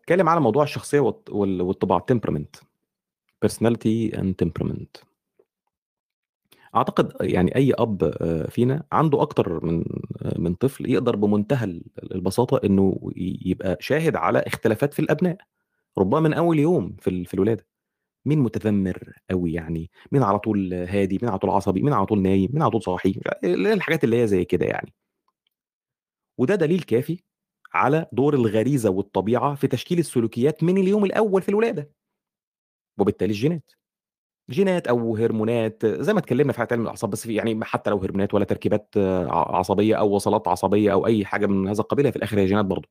نتكلم على موضوع الشخصية والط وال والطباع temperament personality and temperament. أعتقد يعني أي أب آآ فينا عنده أكتر من من طفل يقدر بمنتهى ال البساطة إنه ي يبقى شاهد على اختلافات في الأبناء، ربما من أول يوم في في الولادة. مين متذمر أوي يعني، مين على طول هادي، مين على طول عصبي، مين على طول نايم، مين على طول صاحي، الحاجات اللي هي زي كده يعني. وده دليل كافي على دور الغريزة والطبيعة في تشكيل السلوكيات من اليوم الأول في الولادة. وبالتالي الجينات. جينات أو هرمونات زي ما اتكلمنا في علم الأعصاب بس في يعني حتى لو هرمونات ولا تركيبات ع عصبية أو وصلات عصبية أو أي حاجة من هذا القبيل، في الآخر هي جينات برضه.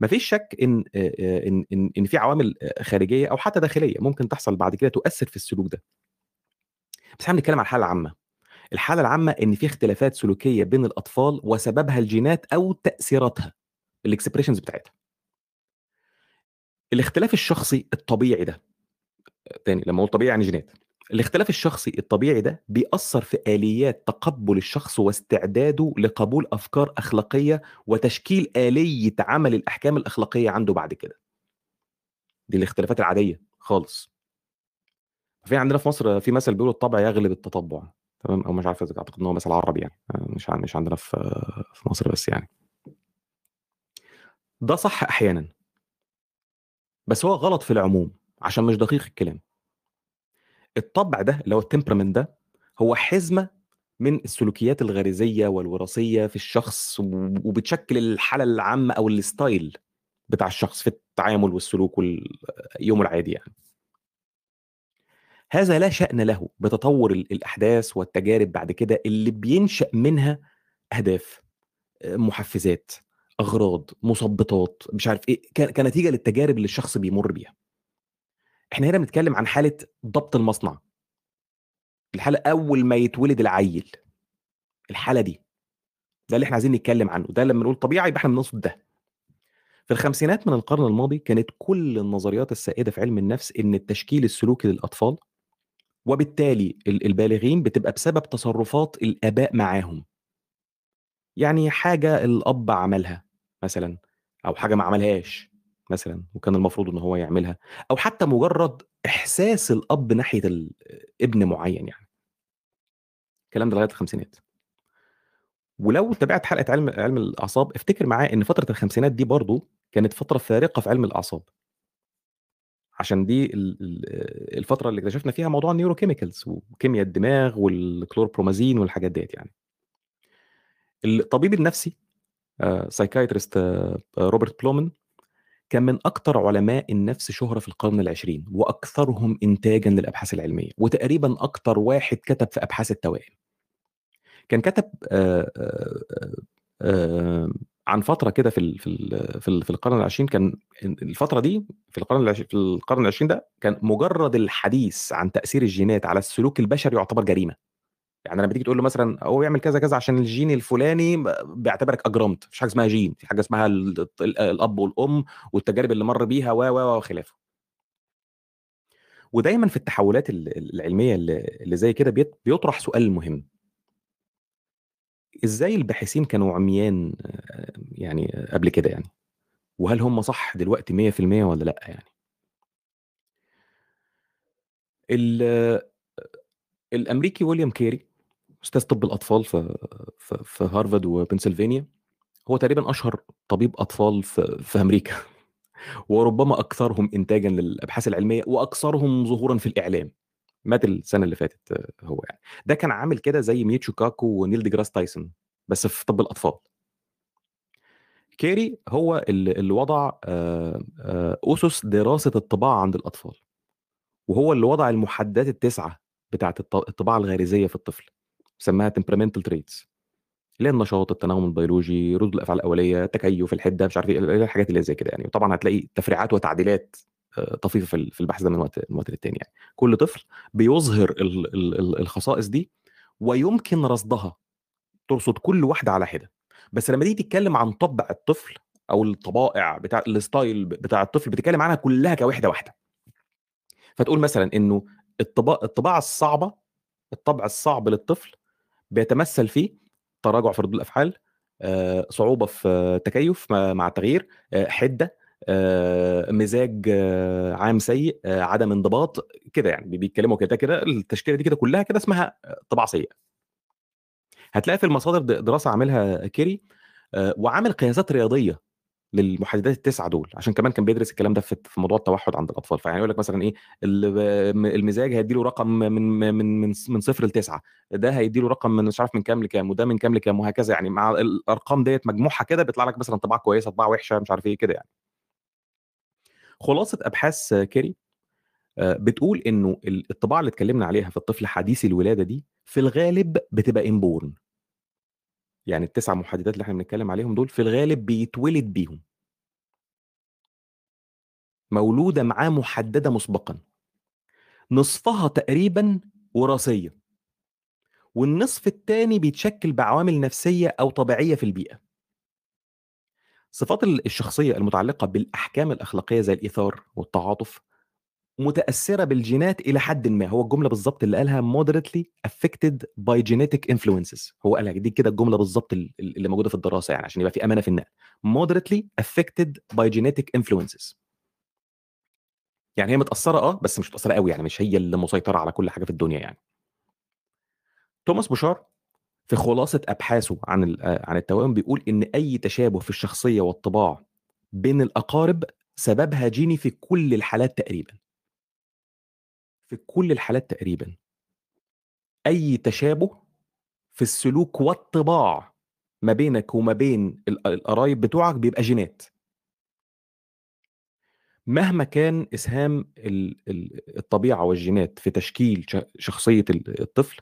ما فيش شك إن آآ إن إن إن في عوامل خارجية أو حتى داخلية ممكن تحصل بعد كده تؤثر في السلوك ده. بس إحنا بنتكلم على الحالة العامة. الحالة العامة إن في اختلافات سلوكية بين الأطفال وسببها الجينات أو تأثيراتها الexpressions بتاعتها. الاختلاف الشخصي الطبيعي ده تاني لمّا أقول طبيعي يعني جينات. الاختلاف الشخصي الطبيعي ده بيأثّر في آليات تقبُّل الشخص واستعداده لقبول أفكار أخلاقية وتشكيل آلية عمل الأحكام الأخلاقية عنده بعد كده. دي الاختلافات العادية خالص. في عندنا في مصر في مثل بيقول الطبع يغلب التطبُّع تمام، أو مش عارف أعتقد إن هو مثل عربي يعني مش ع مش عندنا في في مصر بس يعني. ده صح أحيانًا. بس هو غلط في العموم عشان مش دقيق الكلام. الطبع ده اللي هو الtemperament ده هو حزمة من السلوكيات الغريزية والوراثية في الشخص وبتشكل الحالة العامة أو الstyle بتاع الشخص في التعامل والسلوك وال يومه العادي يعني. هذا لا شأن له بتطوّر ال الأحداث والتجارب بعد كده اللي بينشأ منها أهداف، آآ محفزات، أغراض، مثبطات، مش عارف إيه، كنتيجة للتجارب اللي الشخص بيمُر بيها. إحنا هنا بنتكلم عن حالة ضبط المصنع. الحالة أول ما يتولد العيّل. الحالة دي. ده اللي إحنا عايزين نتكلم عنه، ده لمّا نقول طبيعة يبقى إحنا بنقصد ده. في الخمسينات من القرن الماضي كانت كل النظريات السائدة في علم النفس إن التشكيل السلوكي للأطفال وبالتالي ال البالغين بتبقى بسبب تصرفات الآباء معاهم. يعني حاجة الأب عملها مثلًا أو حاجة ما عملهاش مثلًا وكان المفروض إن هو يعملها، أو حتى مجرد إحساس الأب ناحية ال ابن معيّن يعني. الكلام ده لغاية الخمسينات. ولو تابعت حلقة علم علم الأعصاب افتكر معايا إن فترة الخمسينات دي برضه كانت فترة فارقة في علم الأعصاب. عشان دي ال ال الفترة اللي اكتشفنا فيها موضوع الneurochemicals وكيميا الدماغ والchlorpromazine والحاجات ديّة يعني. الطبيب النفسي آآ psychiatrist روبرت بلومن كان من أكتر علماء النفس شهرة في القرن العشرين وأكثرهم إنتاجًا للأبحاث العلمية، وتقريبًا أكتر واحد كتب في أبحاث التوائم. كان كتب آآ آآ آآ عن فترة كده في في في ال في القرن العشرين كان ال الفترة دي في القرن العش في القرن العشرين ده كان مجرد الحديث عن تأثير الجينات على السلوك البشري يعتبر جريمة. يعني لما تيجي تقول له مثلا هو يعمل كذا كذا عشان الجين الفلاني بيعتبرك أجرمت مفيش حاجة اسمها جين في حاجة اسمها ال- ال- الأب والأم والتجارب اللي مر بيها و و وخلافه. ودايما في التحولات ال- ال- العلمية اللي زي كده بيط- بيطرح سؤال مهم. إزاي الباحثين كانوا عميان آه، يعني قبل كده يعني؟ وهل هم صح دلوقتي 100% ولا لأ يعني؟ ال- الأمريكي ويليام كيري أستاذ طب الأطفال في في, هارفارد وبنسلفانيا هو تقريبا أشهر طبيب أطفال في, في أمريكا. [laughs] وربما أكثرهم انتاجا للأبحاث العلمية وأكثرهم ظهورا في الإعلام. مات السنة اللي فاتت هو يعني. ده كان عامل كده زي ميتشو كاكو ونيل دي جراس تايسون بس في طب الأطفال. كيري هو اللي وضع آه، آه، أسس دراسة الطباع عند الأطفال. وهو اللي وضع المحددات التسعة بتاعة الط- الطباع الغريزية في الطفل. سماها temperamental traits اللي هي النشاط التناغم البيولوجي ردود الأفعال الأولية التكيف الحدة مش عارف إيه الحاجات اللي زي كده يعني. وطبعا هتلاقي تفريعات وتعديلات آه، طفيفة في ال- في البحث ده من وقت من وقت للتاني يعني. كل طفل بيظهر ال- ال- ال- الخصائص دي ويمكن رصدها ترصد كل واحدة على حدة. بس لما تيجي تتكلم عن طبع الطفل أو الطبائع بتاع الستايل بتاع الطفل بتتكلم عنها كلها كوحدة واحدة. فتقول مثلا إنه الطباع الطباعة الصعبة الطبع الصعب للطفل بيتمثل في تراجع في ردود الأفعال آه، صعوبة في آه، تكيف مع التغيير آه، حدة آه، مزاج عام سيء عدم انضباط كده يعني بيتكلموا كده كده التشكيلة دي كده كلها كده اسمها طباع سيئه هتلاقي في المصادر دراسة عاملها كيري وعامل قياسات رياضية للمحددات التسعة دول عشان كمان كان بيدرس الكلام ده في موضوع التوحد عند الأطفال. فيعني يقول لك مثلا إيه ال- المزاج هيديله رقم من من من من صفر لتسعة ده هيديله رقم من مش عارف من كام لكام وده من كام لكام وهكذا. يعني مع الأرقام ديت مجموعها كده بيطلع لك مثلا طباعة كويسة طباعة وحشة مش عارف إيه كده يعني. خلاصة أبحاث كيري آه، بتقول إنه الطباع اللي اتكلمنا عليها في الطفل حديث الولادة دي في الغالب بتبقى inborn يعني التسع محددات اللي إحنا بنتكلم عليهم دول في الغالب بيتولد بيهم. مولودة معاه محددة مسبقا. نصفها تقريبا وراثية. والنصف الثاني بيتشكل بعوامل نفسية أو طبيعية في البيئة. صفات ال- الشخصية المتعلقة بالأحكام الأخلاقية زي الإيثار والتعاطف متأثرة بالجينات إلى حد ما. هو الجملة بالظبط اللي قالها moderately affected by genetic influences. هو قالها دي كده الجملة بالظبط ال- ال- اللي موجودة في الدراسة يعني عشان يبقى في أمانة في النقل. moderately affected by genetic influences. يعني هي متأثرة آه بس مش متأثرة قوي يعني مش هي اللي مسيطرة على كل حاجة في الدنيا يعني. توماس بوشار في خلاصة أبحاثه عن آه، عن التوائم بيقول إن أي تشابه في الشخصية والطباع بين الأقارب سببها جيني في كل الحالات تقريبا. في كل الحالات تقريبا. أي تشابه في السلوك والطباع ما بينك وما بين ال- القرايب بتوعك بيبقى جينات. مهما كان إسهام ال- ال- الطبيعة والجينات في تشكيل شخصية ال- الطفل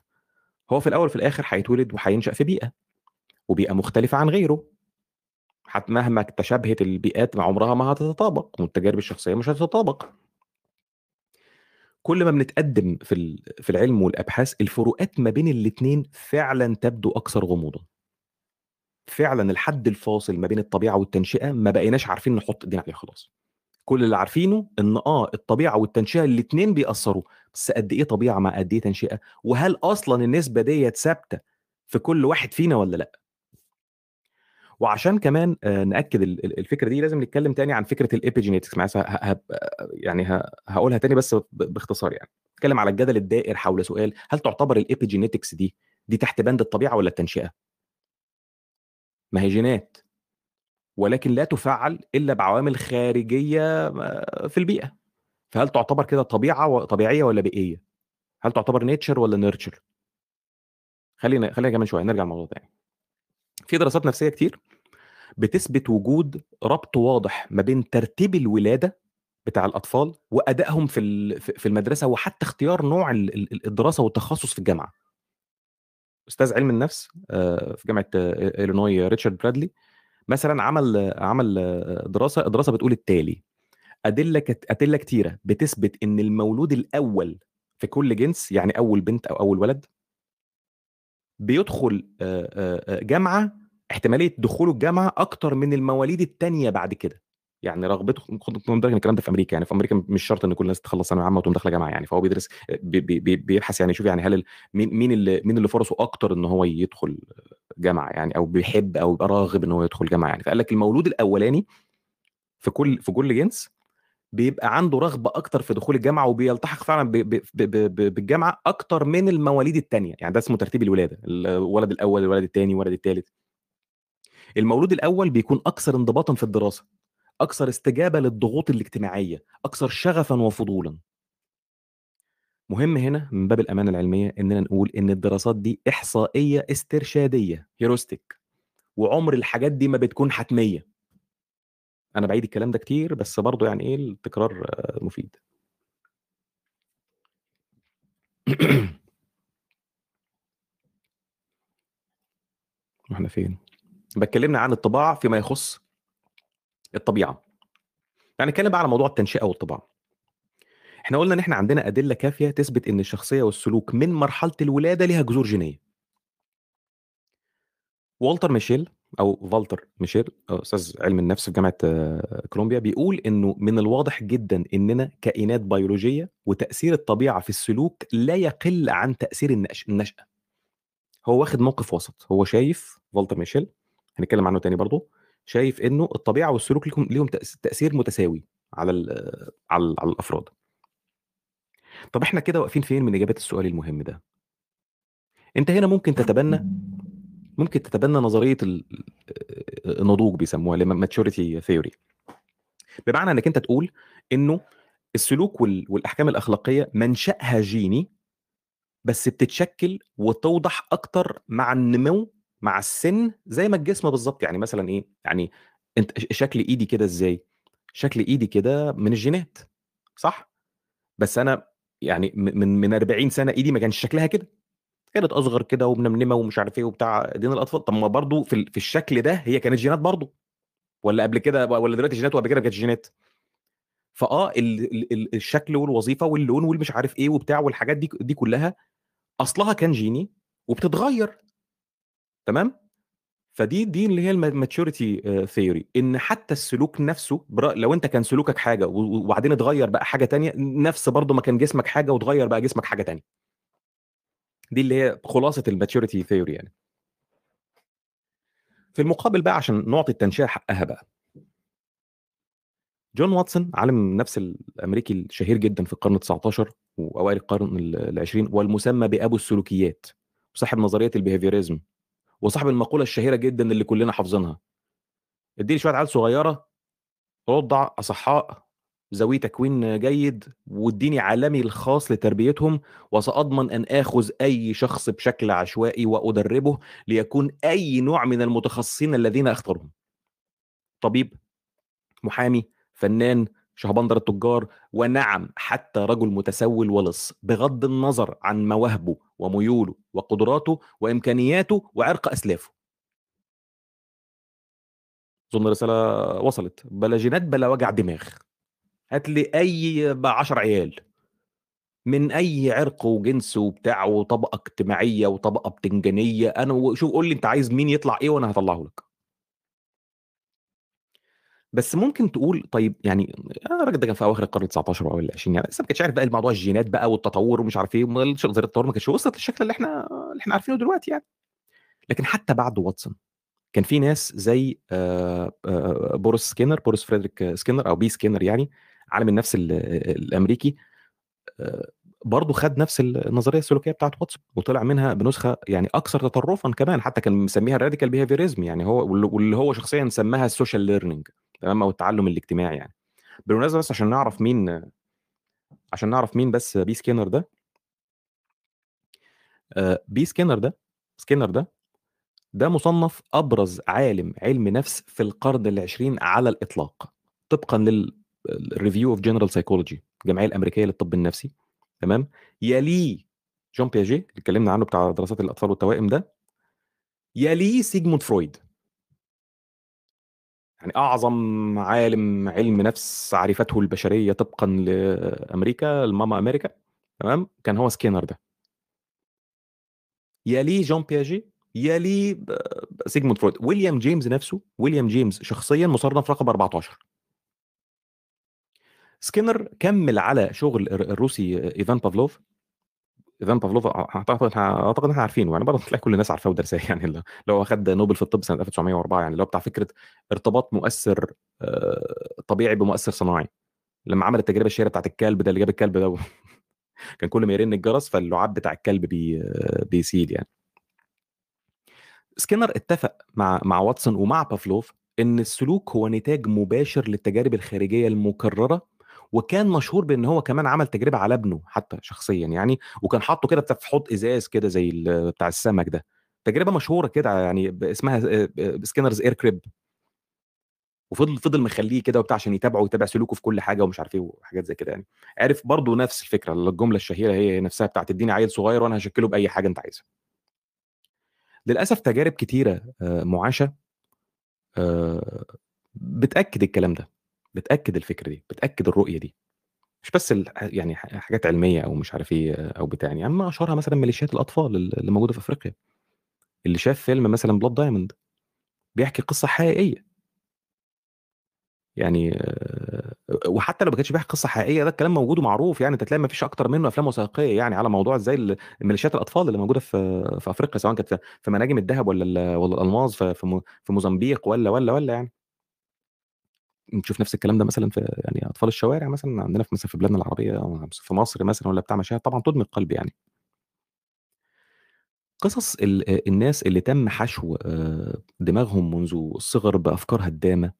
هو في الأول وفي الآخر هيتولد وهينشأ في بيئة وبيئة مختلفة عن غيره. حتى مهما تشابهت البيئات مع عمرها ما هتتطابق والتجارب الشخصيه مش هتتطابق. كل ما بنتقدم في في العلم والأبحاث الفروقات ما بين الاثنين فعلا تبدو أكثر غموضا. فعلا الحد الفاصل ما بين الطبيعة والتنشئة ما بقيناش عارفين نحط إيدينا عليه خلاص. كل اللي عارفينه إن آه الطبيعة والتنشئة الاثنين بيأثروا بس قد إيه طبيعة مع قد إيه تنشئة؟ وهل أصلا النسبة ديت ثابتة في كل واحد فينا ولا لأ؟ وعشان كمان آه، نأكد ال- ال- الفكرة دي لازم نتكلم تاني عن فكرة الإبيجينيتكس. معلش يعني هقولها تاني بس باختصار يعني. نتكلم على الجدل الدائر حول سؤال هل تعتبر الإبيجينيتكس دي دي تحت بند الطبيعة ولا التنشئة؟ ما هي جينات. ولكن لا تفعل إلا بعوامل خارجية آه، في البيئة. فهل تعتبر كده طبيعة طبيعية ولا بيئية؟ هل تعتبر nature ولا nurture؟ خلينا خلينا كمان شوية نرجع للموضوع تاني. في دراسات نفسية كتير بتثبت وجود ربط واضح ما بين ترتيب الولادة بتاع الأطفال وأدائهم في في المدرسة وحتى اختيار نوع ال- ال- الدراسة والتخصص في الجامعة. أستاذ علم النفس آه، في جامعة آه، إلينوي ريتشارد برادلي مثلا عمل آه، عمل آه، دراسة الدراسة بتقول التالي أدلة أدلة كتيرة بتثبت إن المولود الأول في كل جنس يعني أول بنت أو أول ولد بيدخل جامعة احتمالية دخوله الجامعة أكتر من المواليد التانية بعد كده، يعني رغبته خُد الكلام ده في أمريكا. يعني في أمريكا مش شرط إن كل الناس تخلّص ثانوية عامة وتقوم داخلة جامعة. يعني، فهو بيدرس بي بي بي بيبحث يعني يشوف يعني هل مين مين اللي مين اللي فرصه أكتر إن هو يدخل جامعة يعني أو بيحب أو يبقى راغب إن هو يدخل جامعة يعني، فقال لك المولود الأولاني في كل في كل جنس بيبقى عنده رغبة أكتر في دخول الجامعة وبيلتحق فعلًا ب ب ب ب بالجامعة أكتر من المواليد التانية، يعني ده اسمه ترتيب الولادة، الولد الأول، الولد التاني، الولد التالت. المولود الأول بيكون أكثر انضباطًا في الدراسة، أكثر استجابة للضغوط الاجتماعية، أكثر شغفًا وفضولًا. مهم هنا من باب الأمانة العلمية إننا نقول إن الدراسات دي إحصائية استرشادية heuristic وعمر الحاجات دي ما بتكون حتمية. أنا باعيد الكلام ده كتير بس برضه يعني إيه التكرار مفيد. [clears throat] إحنا فين؟ يبقى اتكلمنا عن الطباع فيما يخص الطبيعة. يعني نتكلم بقى على موضوع التنشئة والطباع. إحنا قُلنا إن إحنا عندنا أدلة كافية تثبت إن الشخصية والسلوك من مرحلة الولادة ليها جذور جينية. والتر ميشيل أو فالتر ميشيل أستاذ علم النفس في جامعة كولومبيا بيقول إنه من الواضح جدًا إننا كائنات بيولوجية وتأثير الطبيعة في السلوك لا يقل عن تأثير النش النشأة. هو واخد موقف وسط، هو شايف فالتر ميشيل هنتكلم عنه تاني برضه، شايف إنه الطبيعة والسلوك ليهم ليهم تأس تأثير متساوي على على على الأفراد. طب إحنا كده واقفين فين من إجابة السؤال المهم ده؟ أنت هنا ممكن تتبنى ممكن تتبنى نظرية ال النضوج بيسموها هي maturity theory. بمعنى إنك أنت تقول إنه السلوك وال والأحكام الأخلاقية منشأها جيني بس بتتشكل وتوضح أكتر مع النمو مع السن زي ما الجسم بالضبط، يعني مثلًا إيه، يعني أنت ش شكل إيدي كده إزاي؟ شكل إيدي كده من الجينات صح؟ بس أنا يعني من من 40 سنة إيدي ما كانش شكلها كده، كانت أصغر كده ومنمنمة ومش عارف إيه وبتاع إيدين الأطفال، طب ما برضه في ال في الشكل ده هي كانت جينات برضه، والّا قبل كده والّا دلوقتي جينات وقبل كده ما كانتش جينات؟ فآه ال ال ال الشكل والوظيفة واللون والمش عارف إيه وبتاع والحاجات دي دي كلها أصلها كان جيني وبتتغير. تمام؟ فدي دي اللي هي الم maturity آآ theory إن حتى السلوك نفسه لو أنت كان سلوكك و وبعدين اتغير بقى حاجة تانية، نفس برضه ما كان جسمك حاجة واتغير بقى جسمك حاجة تانية. دي اللي هي خلاصة الmaturity theory يعني. في المقابل بقى عشان نعطي التنشئة حقها بقى. جون واتسون عالم النفس الأمريكي الشهير جدًا في القرن ال19 وأوائل القرن ال ال20 والمسمى بأبو السلوكيات، وصاحب نظرية الbehaviorism وصاحب المقولة الشهيرة جدًا اللي كلنا حافظينها. ادّي لي شوية عيال صغيرة رُضع أصحاء ذوي تكوين جيد وادّيني عالمي الخاص لتربيتهم وسأضمن أن آخذ أي شخص بشكل عشوائي وأدربه ليكون أي نوع من المتخصصين الذين أختارهم. طبيب، محامي، فنان، شهبندر التجار، ونعم حتى رجل متسول ولص، بغض النظر عن مواهبه وميوله وقدراته وإمكانياته وعرق أسلافه. أظن الرسالة وصلت، بلا جينات بلا وجع دماغ. هات لي أي ب10 عيال. من أي عرق وجنس وبتاع وطبقة اجتماعية وطبقة بتنجانية، أنا وشوف قُل لي أنت عايز مين يطلع إيه وأنا هاطلّعه لك. بس ممكن تقول طيب يعني آه الراجل ده كان في أواخر القرن ال19 وأوائل ال20 يعني لسه ما كانش عارف بقى الموضوع الجينات بقى والتطوّر ومش عارف ش نظرية التطوّر ما كانتش وصلت للشكل اللي إحنا اللي إحنا عارفينه دلوقتي يعني. لكن حتى بعد واتسون كان في ناس زي آآ آآ بوريس سكينر، بوريس فريدريك سكينر أو بي سكينر يعني، عالم النفس ال الأمريكي آآ برضه خَد نفس ال النظرية السلوكية بتاعة واتسون وطلع منها بنسخة يعني أكثر تطرُّفًا كمان، حتى كان مسميها ال radical behaviorism يعني هو وال واللي هو شخصيًا سماها ال social learning تمام، أو التعلُّم الاجتماعي يعني. بالمناسبة بس عشان نعرف مين عشان نعرف مين بس بي سكينر ده بي سكينر ده سكينر ده، ده مُصنَّف أبرز عالم علم نفس في القرن ال20 على الإطلاق، طبقًا لل ال review of general psychology الجمعية الأمريكية للطب النفسي تمام، يليه جون بياجيه اللي اتكلمنا عنه بتاع دراسات الأطفال والتوائم ده. يليه سيجموند فرويد. يعني أعظم عالم علم نفس عرفته البشرية طبقًا لأمريكا، لماما أمريكا تمام، كان هو سكينر ده. يليه جون بياجي يليه سيجموند فرويد ويليام جيمس نفسه ويليام جيمس شخصيا مصنف رقم 14 سكينر كمل على شغل الروسي إيفان بافلوف. إيفان بافلوف أعتقد أعتقد إحنا عارفينه يعني برضه تلاقي كل الناس عارفاه ودرساه [laughs] يعني اللي هو نوبل في الطب سنة 1904 يعني اللي هو بتاع فكرة ارتباط مؤثر طبيعي بمؤثر صناعي. لما عمل التجربة الشهيرة بتاعت الكلب ده اللي جاب الكلب ده [laughs] كان كل ما يرن الجرس فاللعاب بتاع الكلب بي بيسيل يعني. سكينر اتفق مع مع واتسون ومع بافلوف إن السلوك هو نتاج مباشر للتجارب الخارجية المكررة وكان مشهور بإن هو كمان عمل تجربة على ابنه حتى شخصيا يعني وكان حاطه كده في حوض إزاز كده زي بتاع السمك ده. تجربة مشهورة كده يعني اسمها Skinner's air crib وفضل فضل مخليه كده وبتاع عشان يتابعه ويتابع سلوكه في كل حاجة ومش عارف إيه وحاجات زي كده يعني. عرف برضه نفس الفكرة الجملة الشهيرة هي نفسها بتاعت اديني عيل صغير وأنا هشكله بأي حاجة أنت عايزها. للأسف تجارب كتيرة معاشة بتأكد الكلام ده. بتأكد الفكرة دي بتأكد الرؤية دي. مش بس يعني حاجات علمية أو مش عارف إيه أو بتاع يعني ما أشهرها مثلا ميليشيات الأطفال اللي موجودة في أفريقيا. اللي شاف فيلم مثلا بلاد دايموند بيحكي قصة حقيقية. يعني وحتى لو ما كانش بيحكي قصة حقيقية ده الكلام موجود ومعروف يعني انت تلاقي ما فيش أكتر منه أفلام وثائقية يعني على موضوع إزاي ميليشيات الأطفال اللي موجودة في في أفريقيا سواء كانت في مناجم الذهب ولا ولا الألماظ في في موزمبيق ولا ولا ولا يعني. نشوف نفس الكلام ده مثلا في يعني أطفال الشوارع مثلا عندنا في مثلا في بلادنا العربية أو في مصر مثلا ولا بتاع مشاهد طبعا تدمي القلب يعني. قصص الناس اللي تم حشو دماغهم منذ الصغر بأفكار هدامة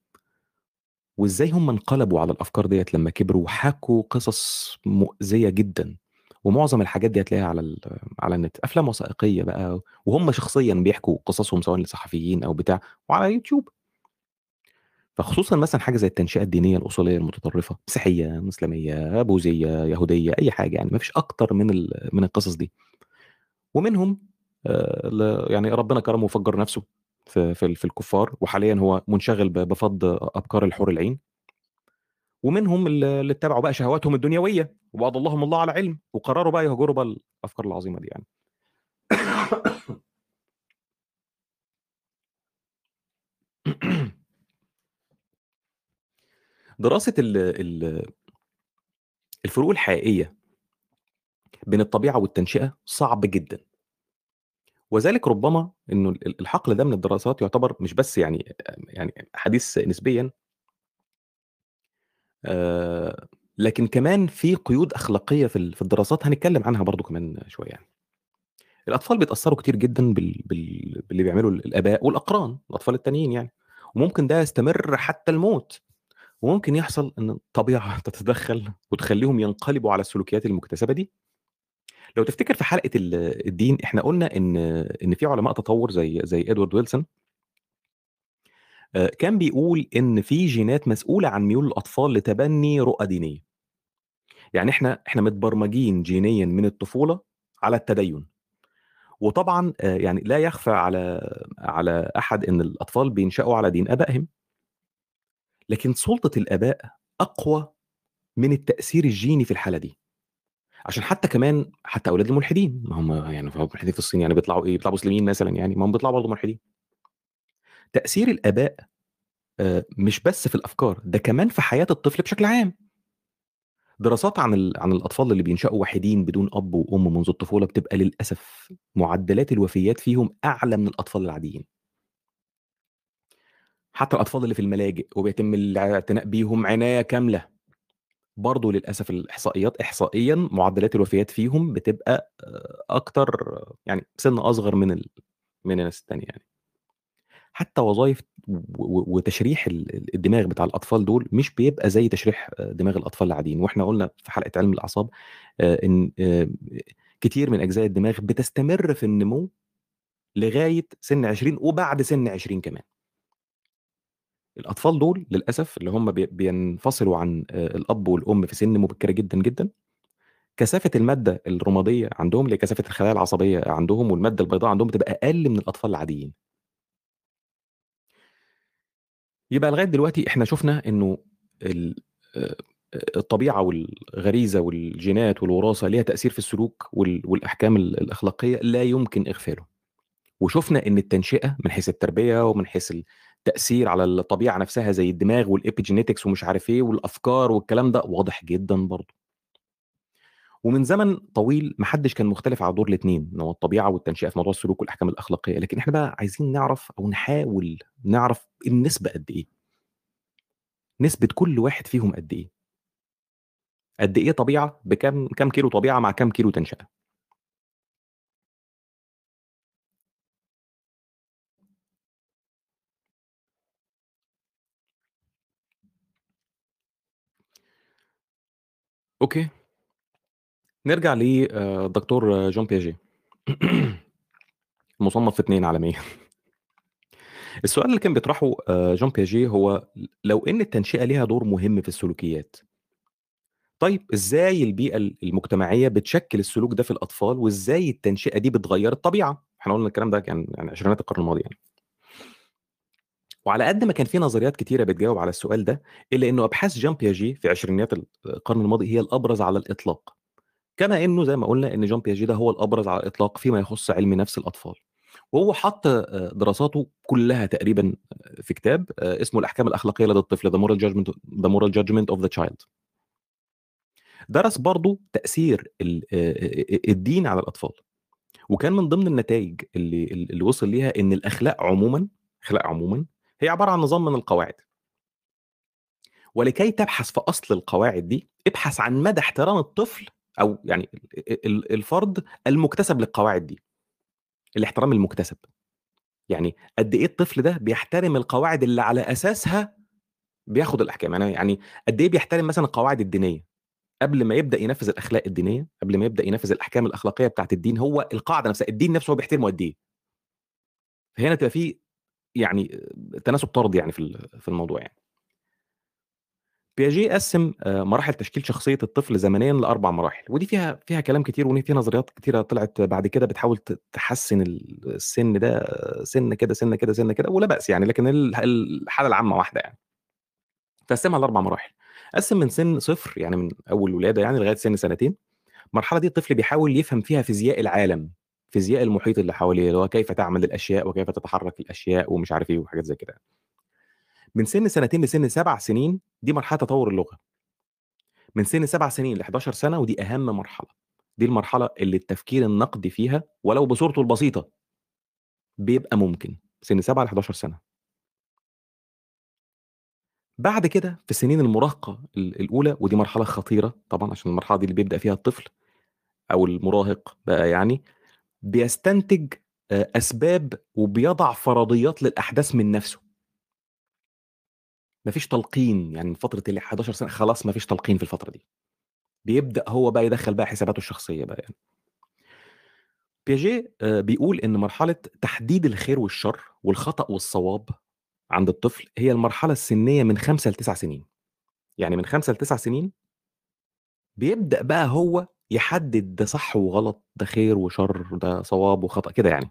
وإزاي هم انقلبوا على الأفكار ديت لما كبروا وحكوا قصص مؤذية جدا. ومعظم الحاجات دي هتلاقيها على على النت. أفلام وثائقية بقى وهم شخصيا بيحكوا قصصهم سواء لصحفيين أو بتاع وعلى يوتيوب. فخصوصا مثلا حاجة زي التنشئة الدينية الأصولية المتطرفة مسيحية مسلمية بوذية يهودية أي حاجة يعني ما فيش أكتر من من القصص دي. ومنهم يعني ربنا كرمه وفجر نفسه في في, في الكفار وحاليا هو منشغل بفض أبكار الحور العين. ومنهم اللي اتبعوا بقى شهواتهم الدنيوية وأضلهم الله على علم وقرروا بقى يهجروا بقى الأفكار العظيمة دي يعني. دراسة ال ال الفروق الحقيقية بين الطبيعة والتنشئة صعب جدا. وذلك ربما إنه الحقل ده من الدراسات يعتبر مش بس يعني يعني حديث نسبيا آه لكن كمان في قيود أخلاقية في في الدراسات هنتكلم عنها برضو كمان شوية يعني. الأطفال بيتأثروا كتير جدا بال... بال... باللي بيعمله الآباء والأقران الأطفال التانيين يعني. وممكن ده يستمر حتى الموت. وممكن يحصل إن الطبيعة [laughs] تتدخل وتخليهم ينقلبوا على السلوكيات المكتسبة دي. لو تفتكر في حلقة الدين إحنا قلنا إن إن في علماء تطور زي زي إدوارد ويلسون. كان بيقول إن في جينات مسؤولة عن ميول الأطفال لتبني رؤى دينية. يعني إحنا إحنا متبرمجين جينيا من الطفولة على التدين. وطبعا يعني لا يخفى على على أحد إن الأطفال بينشأوا على دين آبائهم. لكن سلطة الآباء أقوى من التأثير الجيني في الحالة دي. عشان حتى كمان حتى أولاد الملحدين ما هم يعني الملحدين في الصين يعني بيطلعوا إيه بيطلعوا مسلمين مثلا يعني ما هم بيطلعوا برضه ملحدين. تأثير الآباء مش بس في الأفكار ده كمان في حياة الطفل بشكل عام. دراسات عن عن الأطفال اللي بينشأوا وحيدين بدون أب وأم منذ الطفولة بتبقى للأسف معدلات الوفيات فيهم أعلى من الأطفال العاديين. حتى الأطفال اللي في الملاجئ وبيتم الاعتناء بيهم عناية كاملة. برضه للأسف الإحصائيات احصائيا معدلات الوفيات فيهم بتبقى أكتر يعني سن أصغر من ال... من الناس الثانية يعني. حتى وظائف وتشريح الدماغ بتاع الأطفال دول مش بيبقى زي تشريح دماغ الأطفال العاديين. وإحنا قلنا في حلقة علم الأعصاب إن كتير من أجزاء الدماغ بتستمر في النمو لغاية سن 20 وبعد سن 20 كمان. الأطفال دول للأسف اللي هم بينفصلوا عن الأب والأم في سن مبكرة جدا جدا كثافة المادة الرمادية عندهم اللي كثافة الخلايا العصبية عندهم والمادة البيضاء عندهم بتبقى أقل من الأطفال العاديين. يبقى لغاية دلوقتي إحنا شفنا إنه ال... الطبيعة والغريزة والجينات والوراثة ليها تأثير في السلوك وال والأحكام ال الأخلاقية لا يمكن إغفاله، وشُفنا إن التنشئة من حيث التربية ومن حيث التأثير على الطبيعة نفسها زي الدماغ والepigenetics ومش عارف إيه والأفكار والكلام ده واضح جدًا برضه. ومن زمن طويل ما حدش كان مختلف على دور الاتنين، إن هو الطبيعة والتنشئة في موضوع السلوك والأحكام الأخلاقية، لكن إحنا بقى عايزين نعرف أو نحاول نعرف النسبة قد إيه. نسبة كل واحد فيهم قد إيه. قد إيه طبيعة بكام كام كيلو طبيعة مع كام كيلو تنشئة. okay. نرجع ل آآ الدكتور جون بياجيه. [clears throat] مُصنَّف 2 عالميًا. [laughs] السؤال اللي كان بيطرحه آآ جون بياجيه هو لو إن التنشئة ليها دور مهم في السلوكيات طيب إزاي البيئة ال المجتمعية بتشكِّل السلوك ده في الأطفال وإزاي التنشئة دي بتغيّر الطبيعة؟ إحنا قُلنا الكلام ده كان يعني عشرينات القرن الماضي يعني. وعلى قد ما كان في نظريات كتيرة بتجاوب على السؤال ده، إلا إنه أبحاث جون بياجيه في عشرينيات ال القرن الماضي هي الأبرز على الإطلاق. كما إنه زي ما قُلنا إن جون بياجيه ده هو الأبرز على الإطلاق فيما يخُص علم نَفْس الأطفال. وهو حَط آآ دراساته كلّها تقريبًا في كتاب آآ اسمه الأحكام الأخلاقية لدى الطفل The moral judgment the moral judgment of the child. درس برضه تأثير الدين على الأطفال. وكان من ضمن النتايج اللي ال اللي وصل ليها إن الأخلاق عمومًا، الأخلاق عمومًا هي عبارة عن نظام من القواعد. ولكي تبحث في أصل القواعد دي، ابحث عن مدى احترام الطفل أو يعني ال ال الفرد المُكتسب للقواعد دي. الاحترام المُكتسب. يعني قد إيه الطفل ده بيحترم القواعد اللي على أساسها بياخد الأحكام، يعني يعني قد إيه بيحترم مثلًا القواعد الدينية، قبل ما يبدأ ينفّذ الأخلاق الدينية، قبل ما يبدأ ينفّذ الأحكام الأخلاقية بتاعة الدين، هو القاعدة نفسها، الدين نفسه هو بيحترمه قد إيه. فهنا تبقى في يعني تناسب طردي يعني في في الموضوع يعني. بياجيه قسّم آآ مراحل تشكيل شخصية الطفل زمنيًا ل4 مراحل، ودي فيها فيها كلام كتير وفي نظريات كتيرة طلعت بعد كده بتحاول تحسّن ال السِن ده سِنّة كده، سِنّة كده، سِنّة كده ولا بأس يعني، لكن ال الحالة العامة واحدة يعني. فقسّمها ل4 مراحل، قسّم من سِن 0 يعني من أول ولادة يعني لغاية سِن سنتين، المرحلة دي الطفل بيحاول يفهم فيها فيزياء العالم، فيزياء المحيط اللي حواليه، اللي هو كيف تعمل الأشياء وكيف تتحرك الأشياء ومش عارف إيه وحاجات زي كده. من سِن سنتين لسِن 7 سنين دي مرحلة تطوّر اللغة. من سِن 7 سنين ل11 سنة ودي أهم مرحلة، دي المرحلة اللي التفكير النقدي فيها ولو بصورته البسيطة بيبقى ممكن، سِن 7 ل11 سنة. بعد كده في سنين المراهقة ال الأولى ودي مرحلة خطيرة طبعًا عشان المرحلة دي اللي بيبدأ فيها الطفل أو المراهق بقى يعني، بيستنتج آآ أسباب وبيضع فرضيات للأحداث من نَفْسه. ما فيش تلقين، يعني من فترة ال11 سنة خلاص ما فيش تلقين في الفترة دي. بيبدأ هو بقى يدخّل بقى حساباته الشخصية بقى يعني. بياجيه آآ بيقول إن مرحلة تحديد الخير والشر والخطأ والصواب عند الطفل هي المرحلة السنية من 5 ل9 سنين. يعني من 5 ل9 سنين بيبدأ بقى هو يحدد ده صح وغلط، ده خير وشر، ده صواب وخطأ، كده يعني.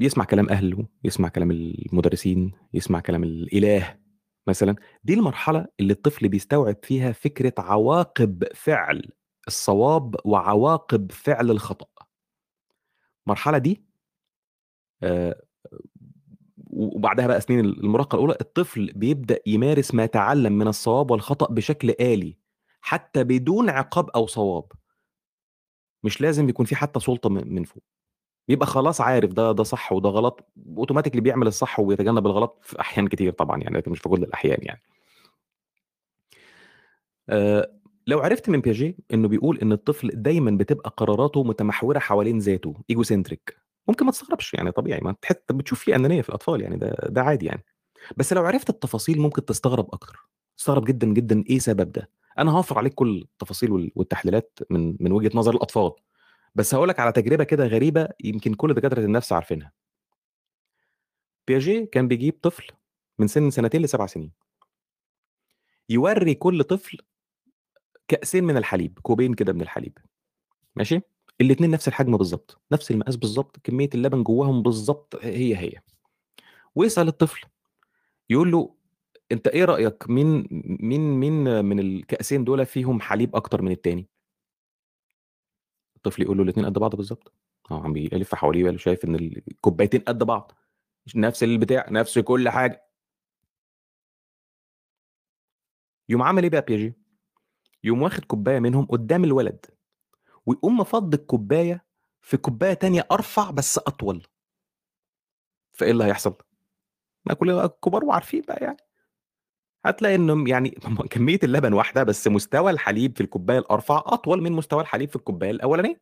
يسمع كلام أهله، يسمع كلام المدرسين، يسمع كلام الإله مثلًا، دي المرحلة اللي الطفل بيستوعب فيها فكرة عواقب فعل الصواب وعواقب فعل الخطأ. المرحلة دي و وبعدها بقى سنين ال المراهقة الأولى، الطفل بيبدأ يمارس ما تعلّم من الصواب والخطأ بشكل آلي، حتى بدون عقاب أو صواب. مش لازم يكون في حتى سُلطة م من فوق. بيبقى خلاص عارف ده ده صح وده غلط، وأوتوماتيكلي بيعمل الصح وبيتجنب الغلط في أحيان كتير طبعًا يعني، لكن مش في كل الأحيان يعني. آآ لو عرفت من بياجيه إنه بيقول إن الطفل دايمًا بتبقى قراراته متمحورة حوالين ذاته egocentric ممكن ما تستغربش يعني طبيعي ما تح بتشوف في أنانية في الأطفال يعني ده ده عادي يعني. بس لو عرفت التفاصيل ممكن تستغرب أكتر، تستغرب جدًا، جدًا إيه سبب ده. أنا هاوفّر عليك كل التفاصيل وال والتحليلات من من وجهة نظر الأطفال، بس هاقول لك على تجربة كده غريبة يمكن كل دكاترة النفس عارفينها. بياجيه كان بيجيب طفل من سِن سنتين ل7 سنين. يورّي كل طفل كأسين من الحليب، كوبين كده من الحليب، ماشي؟ الاتنين نفس الحجم بالضبط، نفس المقاس بالضبط، كمية اللبن جواهم بالضبط هي، هي. ويسأل الطفل يقول له: "أنت إيه رأيك مين مين مين من الكأسين دُولَة فيهم حليب أكتر من التاني؟" الطفل يقول له: "الاتنين قد بعض بالضبط." هو عم بيلِف حواليه بقى شايف إن الكوبايتين قد بعض، نفس البتاع، نفس كل حاجة. يقوم عامل إيه بقى بياجيه؟ يقوم واخد كوباية منهم قدّام الولد، ويقوم مفضّي الكوباية في كوباية تانية أرفع بس أطول. فإيه اللي هيحصل؟ ما كلنا كبار وعارفين بقى يعني. هتلاقي إنه يعني [laughs] كمية اللبن واحدة، بس مستوى الحليب في الكوباية الأرفع أطول من مستوى الحليب في الكوباية الأولانية.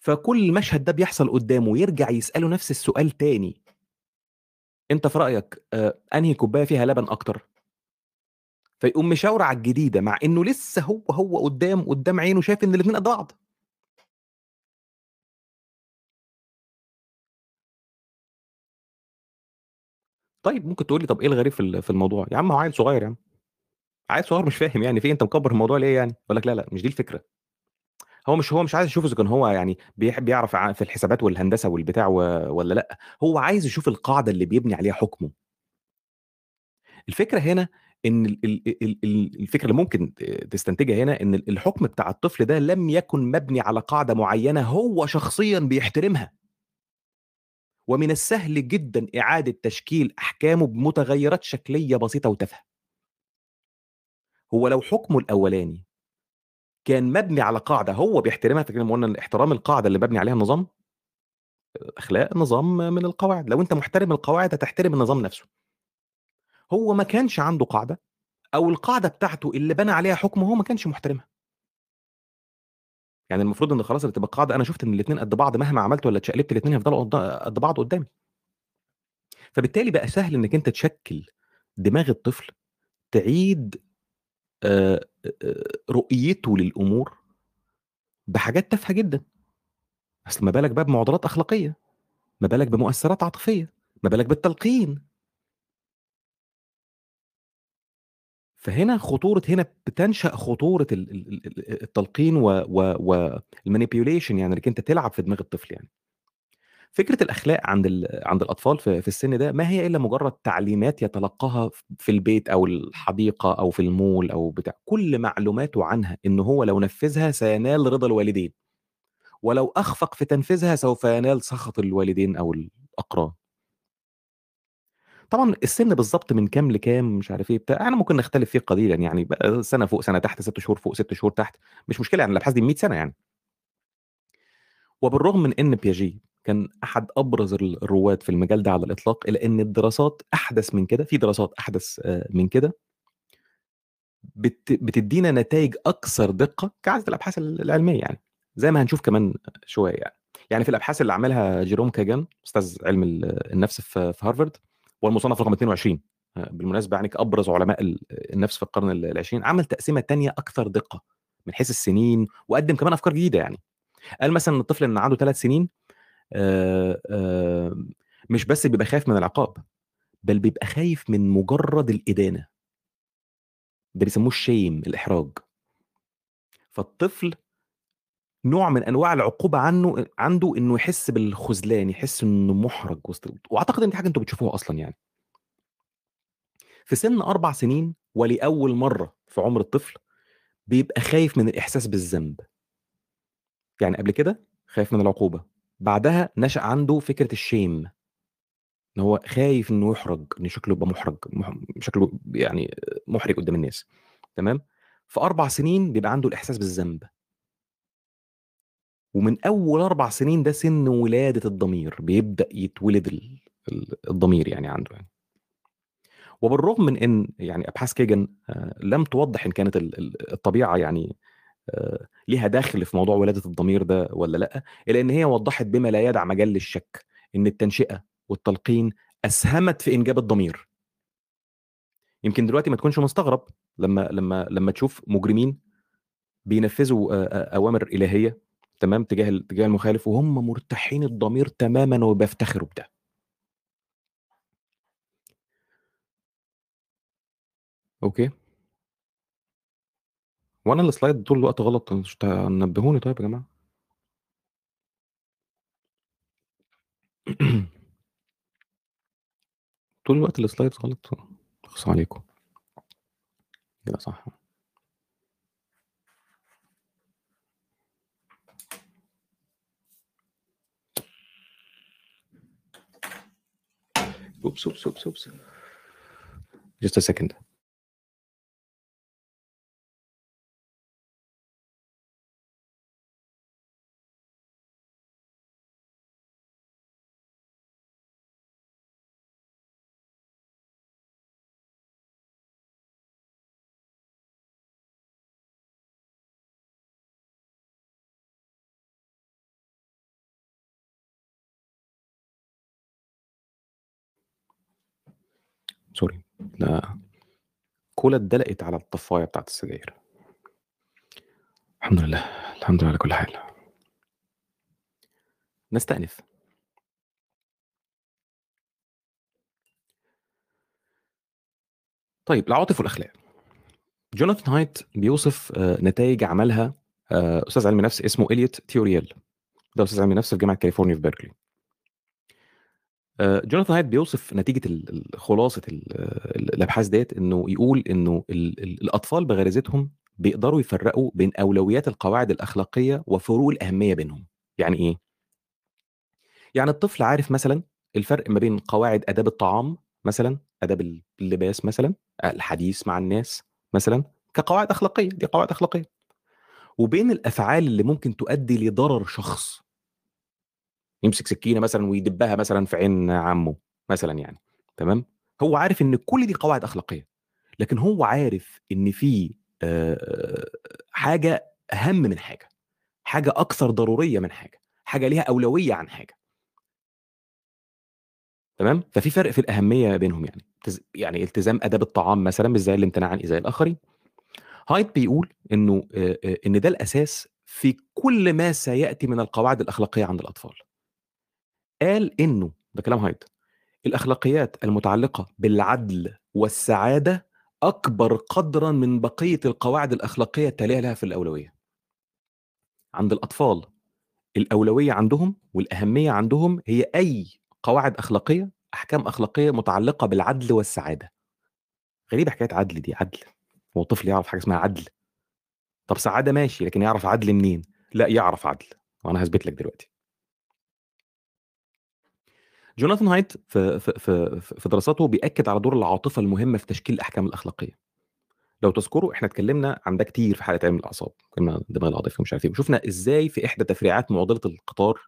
فكل المشهد ده بيحصل قدّامه، يرجع يسأله نفس السؤال تاني. أنت في رأيك آآ أنهي كوباية فيها لبن أكتر؟ فيقوم مشاور على الجديدة، مع إنه لسه هو، هو قدّام قدّام عينه شايف إن الاتنين قد بعض. طيب ممكن تقول لي طب إيه الغريب في في الموضوع؟ يا عم هو عيل صغير يا عم. عيل صغير مش فاهم يعني في إيه أنت مكبّر الموضوع ليه يعني؟ يقول لك لا، لأ مش دي الفكرة. هو مش هو مش عايز يشوف إذا كان هو يعني بيح بيعرف ع في الحسابات والهندسة والبتاع و والّا لأ، هو عايز يشوف القاعدة اللي بيبني عليها حكمه. الفكرة هنا إن ال ال ال ال الفكرة اللي ممكن تستنتجها هنا ال الحكم بتاع الطفل ده لم يكن مبني على قاعدة معيّنة هو شخصيًا بيحترمها. ومن السهل جدًا إعادة تشكيل أحكامه بمتغيرات شكلية بسيطة وتافهة. هو لو حكمه الأولاني كان مبني على قاعدة هو بيحترمها، لمّا قُلنا احترام القاعدة اللي مبني عليها النظام؟ الأخلاق نظام من القواعد، لو أنت محترم القواعد هتحترم النظام نفسه. هو ما كانش عنده قاعدة، أو القاعدة بتاعته اللي بنى عليها حكمه هو ما كانش محترمها. يعني المفروض إن خلاص اللي تبقى القاعدة أنا شُفت إن الاتنين قد بعض مهما عملت والّا اتشقلبت الاتنين هيفضلوا قد بعض قدّامي. فبالتالي بقى سهل إنك أنت تشكِّل دماغ الطفل، تعيد رؤيته للأمور بحاجات تافهة جدًا. أصل ما بالك بقى بمعضلات أخلاقية، ما بالك بمؤثرات عاطفية، ما بالك بالتلقين. فهنا خطورة هنا ال ال التلقين و و و الmanipulation يعني إنك أنت تلعب في دماغ الطفل يعني. فكرة الأخلاق عند عند الأطفال في في السن ده ما هي إلا مجرد تعليمات يتلقاها في البيت أو الحديقة أو في المول أو بتاع، كل معلوماته عنها إن هو لو نفذها سينال رضا الوالدين، ولو أخفق في تنفيذها سوف ينال سخط الوالدين أو الأقران. طبعًا السن بالضبط من كام لكام مش عارف إيه بتاع، إحنا ممكن نختلف فيه قليلًا يعني سنة فوق سنة تحت، 6 شهور فوق 6 شهور تحت، مش مشكلة يعني الأبحاث دي من 100 سنة يعني. وبالرغم من إن بياجيه كان أحد أبرز ال الرواد في المجال ده على الإطلاق، إلا إن الدراسات أحدث من كده، في دراسات أحدث آآ من كده بت بتدّينا نتايج أكثر دقة كعادة الأبحاث ال العلمية يعني، زي ما هنشوف كمان شوية يعني. يعني في الأبحاث اللي عملها جيروم كاجان أستاذ علم ال النفس في في هارفارد، هو المصنف رقم 22 آآ بالمناسبة يعني كأبرز علماء ال النفس في القرن ال العشرين، عمل تقسيمة تانية أكثر دقة من حيث السنين، وقدّم كمان أفكار جديدة يعني. قال مثلًا إن الطفل اللي عنده 3 سنين آآ آآ مش بس بيبقى خايف من العقاب، بل بيبقى خايف من مجرد الإدانة. ده بيسموه الshame الإحراج. فالطفل نوع من أنواع العقوبة عنه عنده إنه يحس بالخذلان، يحس إنه مُحرج وسط وأعتقد إن دي حاجة أنتم بتشوفوها أصلًا يعني. في سن 4 سنين ولأول مرة في عمر الطفل، بيبقى خايف من الإحساس بالذنب. يعني قبل كده خايف من العقوبة، بعدها نشأ عنده فكرة الshame. إن هو خايف إنه يُحرج، إن شكله يبقى مُحرج، مح شكله يعني مُحرج قدّام الناس، تمام؟ في 4 سنين بيبقى عنده الإحساس بالذنب. ومن أول 4 سنين ده سن ولادة الضمير، بيبدأ يتولد ال ال الضمير يعني عنده يعني. وبالرغم من إن يعني أبحاث كاجن آآ لم توضّح إن كانت ال ال الطبيعة يعني آآ ليها دخل في موضوع ولادة الضمير ده والّا لأ، إلا إن هي وضّحت بما لا يدع مجال للشك، إن التنشئة والتلقين أسهمت في إنجاب الضمير. يمكن دلوقتي ما تكونش مستغرب لمّا لمّا لمّا تشوف مجرمين بينفذوا أوامر إلهية تمام، تجاه تجاه المخالف وهُم مرتاحين الضمير تمامًا وبيفتخروا بده. أوكي. هو أنا الslide طول الوقت غلط؟ مش نبهوني طيب يا جماعة. [clears throat] طول الوقت السلايدز غلط اخص عليكم كده صح oops oops oops oops. Just a second كولا اتدلقت على الطفاية بتاعت السجاير. الحمد لله. الحمد لله على كل حال. نستأنف. طيب العواطف والأخلاق. جوناثان هايت بيوصف آه، نتائج عملها آه، أستاذ علم نفس اسمه إليوت تيوريال ده أستاذ علم نفس في جامعة كاليفورنيا في بيركلي. جوناثان هايت بيوصف نتيجة خلاصة ال- ال- الأبحاث ديت إنه يقول إنه ال- ال- الأطفال بغريزتهم بيقدروا يفرقوا بين أولويات القواعد الأخلاقية وفروق الأهمية بينهم. يعني إيه؟ يعني الطفل عارف مثلا الفرق ما بين قواعد أداب الطعام مثلا أداب اللباس مثلا الحديث مع الناس مثلا كقواعد أخلاقية دي قواعد أخلاقية. وبين الأفعال اللي ممكن تؤدي لضرر شخص. يمسك سكينة مثلا ويدبها مثلا في عين عمه مثلا يعني تمام؟ هو عارف إن كل دي قواعد أخلاقية لكن هو عارف إن في آه، حاجة أهم من حاجة حاجة أكثر ضرورية من حاجة حاجة ليها أولوية عن حاجة. تمام؟ ففي فرق في الأهمية بينهم يعني يعني التزام اداب الطعام مثلا مش زي الامتناع عن ايذاء الآخرين. هايت بيقول إنه إن ده الأساس في كل ما سيأتي من القواعد الأخلاقية عند الأطفال. قال إنه ده كلام هايت الأخلاقيات المتعلقة بالعدل والسعادة أكبر قدرا من بقية القواعد الأخلاقية التالية لها في الأولوية. عند الأطفال الأولوية عندهم والأهمية عندهم هي أي قواعد أخلاقية أحكام أخلاقية متعلقة بالعدل والسعادة. غريبة حكاية عدل دي عدل. هو طفل يعرف حاجة اسمها عدل. طب سعادة ماشي لكن يعرف عدل منين؟ لا يعرف عدل. وأنا هثبت لك دلوقتي. جوناثان هايت في في في دراساته بيأكد على دور العاطفة المهمة في تشكيل الأحكام الأخلاقية. لو تذكروا إحنا اتكلمنا عن ده كتير في حلقة علم الأعصاب كنا دماغ العاطفي ومش عارف إيه وشفنا إزاي في إحدى تفريعات معضلة القطار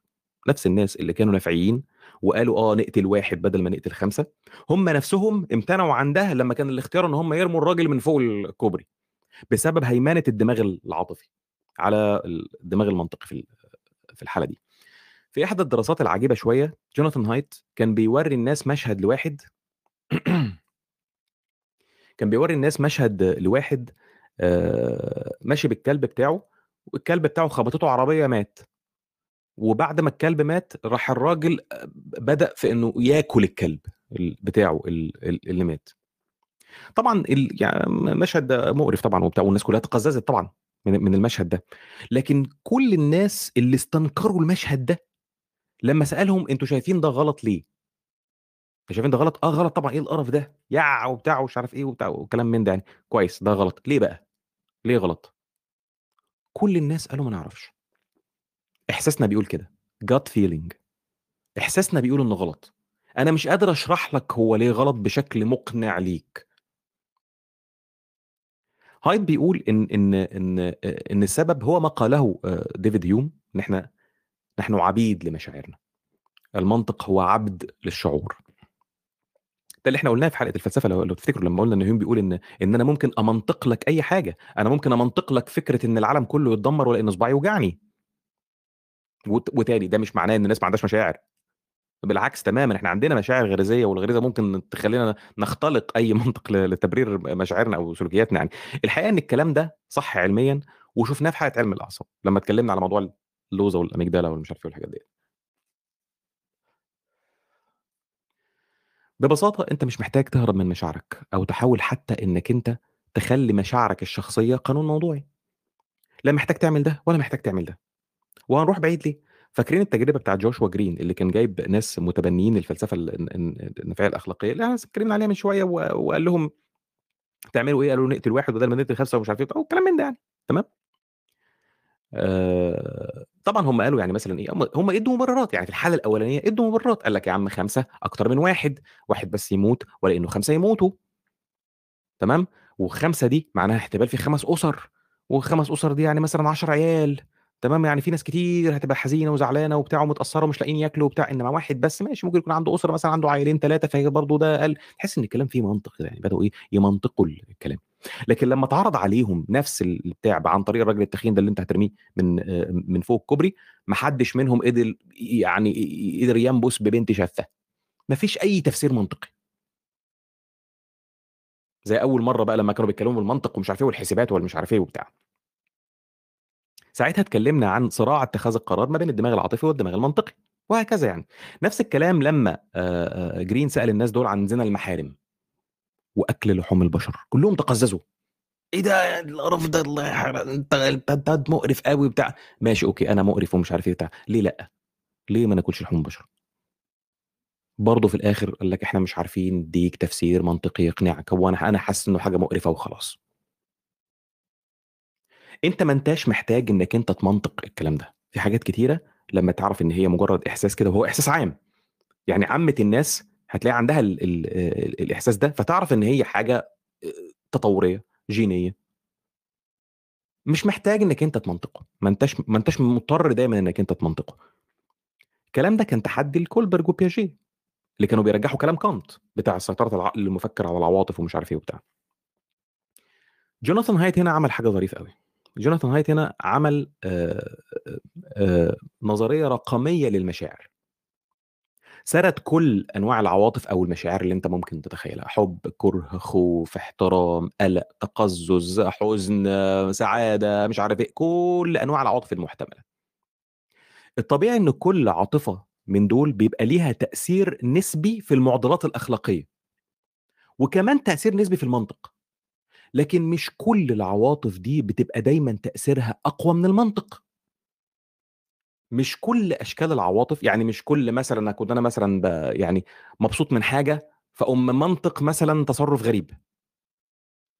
نفس الناس اللي كانوا نافعين وقالوا آه نقتل واحد بدل ما نقتل خمسة هم نفسهم امتنعوا عن ده لما كان الاختيار إن هم يرموا الراجل من فوق الكوبري بسبب هيمنة الدماغ العاطفي على الدماغ المنطقي في في الحالة دي. في احدى الدراسات العجيبة شوية جوناثان هايت كان بيوري الناس مشهد لواحد [clears throat] كان بيوري الناس مشهد لواحد آه، ماشي بالكلب بتاعه والكلب بتاعه خبطته عربية مات. وبعد ما الكلب مات راح الراجل بدأ في إنه ياكل الكلب ال- بتاعه ال- ال- اللي مات. طبعا يعني مشهد ده مقرف طبعا وبتاع والناس كلها تقززت طبعا من من المشهد ده. لكن كل الناس اللي استنكروا المشهد ده لما سألهم أنتوا شايفين ده غلط ليه؟ أنتوا شايفين ده غلط؟ آه غلط طبعا إيه القرف ده؟ يع وبتاع ومش عارف إيه وبتاع وكلام من ده يعني كويس ده غلط ليه بقى؟ ليه غلط؟ كل الناس قالوا ما نعرفش إحساسنا بيقول كده gut feeling إحساسنا بيقول إنه غلط أنا مش قادر أشرح لك هو ليه غلط بشكل مقنع ليك هايت بيقول إن إن إن إن السبب هو ما قاله آه، ديفيد هيوم إن إحنا نحن عبيد لمشاعرنا. المنطق هو عبد للشعور. ده اللي إحنا قلناه في حلقة الفلسفة لو, لو تفتكروا لما قلنا إن هيوم بيقول إن إن أنا ممكن أمنطق لك أي حاجة. أنا ممكن أمنطق لك فكرة إن العالم كله يتدمر ولا إن صباعي يوجعني. وت- وتاني ده مش معناه إن الناس ما عندهاش مشاعر. بالعكس تماما إحنا عندنا مشاعر غريزية والغريزة ممكن تخلينا نختلق أي [laughs] منطق لتبرير مشاعرنا أو سلوكياتنا يعني. الحقيقة إن الكلام ده صح علميا وشفناه في حلقة علم الأعصاب لما اتكلمنا على موضوع اللوزة والأميجدالا والمش عارف إيه والحاجات دي ببساطة أنت مش محتاج تهرب من مشاعرك أو تحاول حتى إنك أنت تخلي مشاعرك الشخصية قانون موضوعي. لا محتاج تعمل ده ولا محتاج تعمل ده. وهنروح بعيد ليه؟ فاكرين التجربة بتاعة جوشوا جرين اللي كان جايب ناس متبنيين الفلسفة ال الن النفعية الأخلاقية؟ اللي لسه اتكلمنا عليها من شوية و وقال لهم تعملوا إيه؟ قالوا نقتل واحد بدل ما نقتل 5 ومش عارف وبتاع وكلام من ده يعني، تمام؟ آآ طبعًا هم قالوا يعني مثلًا إيه، هم ادّوا مبررات، يعني في الحالة الأولانية ادّوا مبررات، قال لك يا عم 5 أكتر من 1، 1 بس يموت ولا إنه 5 يموتوا. تمام، و5 دي معناها احتمال في 5 أُسَر، و5 أُسَر دي يعني مثلًا 10 عيال، تمام، يعني في ناس كتير هتبقى حزينة وزعلانة وبتاع ومتأثّرة ومش لاقيين ياكلوا وبتاع، إنما 1 بس ماشي ممكن يكون عنده أسرة مثلًا عنده عيّلين 3 فهي برضه ده أقل، تحس إن الكلام فيه منطق يعني بدأوا إيه، يمنطقوا الكلام. لكن لمّا اتعرض عليهم نفس ال البتاع عن طريق الراجل التخين ده اللي أنت هترميه من آآ من فوق الكوبري، ما حدش منهم قدر يعني قدر ينبُس ببنت شاذة، ما فيش أي تفسير منطقي. زي أول مرّة بقى لمّا كانوا بيتكلموا بالمنطق ومش عارف إيه والحسابات والمش عارف إيه وبتاع. ساعتها اتكلمنا عن صراع اتخاذ القرار ما بين الدماغ العاطفي والدماغ المنطقي، وهكذا يعني. نفس الكلام لمّا آآ آآ جرين سأل الناس دول عن زنا المحارم. وأكل لحوم البشر، كلّهم تقزّزوا. إيه ده القرف ده الله أنت أنت مقرف أوي وبتاع، ماشي أوكي أنا مقرف ومش عارف إيه وبتاع، ليه لأ؟ ليه ما ناكلش لحوم البشر؟ برضه في الآخر قال لك إحنا مش عارفين ندّيك تفسير منطقي يقنعك، هو أنا أنا حاسس إنه حاجة مقرفة وخلاص. أنت ما أنتاش محتاج إنك أنت تمنطق الكلام ده، في حاجات كتيرة لمّا تعرف إن هي مجرد إحساس كده وهو إحساس عام، يعني عامة الناس هتلاقي عندها ال ال آآ الإحساس ده، فتعرف إن هي حاجة آآ تطورية، جينية. مش محتاج إنك أنت تمنطقه، ما أنتاش ما أنتاش مضطر دايمًا إنك أنت تمنطقه. الكلام ده كان تحدي لكولبرج وبياجيه، اللي كانوا بيرجحوا كلام كانط بتاع سيطرة العقل المفكر على العواطف ومش عارف إيه وبتاع. جوناثان هايت هنا عمل حاجة ظريفة أوي، جوناثان هايت هنا عمل آآ آآ نظرية رقمية للمشاعر. سرد كل أنواع العواطف أو المشاعر اللي أنت ممكن تتخيلها، حب، كره، خوف، احترام، قلق، تقزُّز، حزن، سعادة، مش عارف إيه، كل أنواع العواطف المحتملة. الطبيعي إن كل عاطفة من دول بيبقى ليها تأثير نسبي في المعضلات الأخلاقية. وكمان تأثير نسبي في المنطق. لكن مش كل العواطف دي بتبقى دايمًا تأثيرها أقوى من المنطق. مش كل أشكال العواطف يعني مش كل مثلًا أكون أنا مثلًا يعني مبسوط من حاجة، فأقوم ممنطق مثلًا تصرُّف غريب.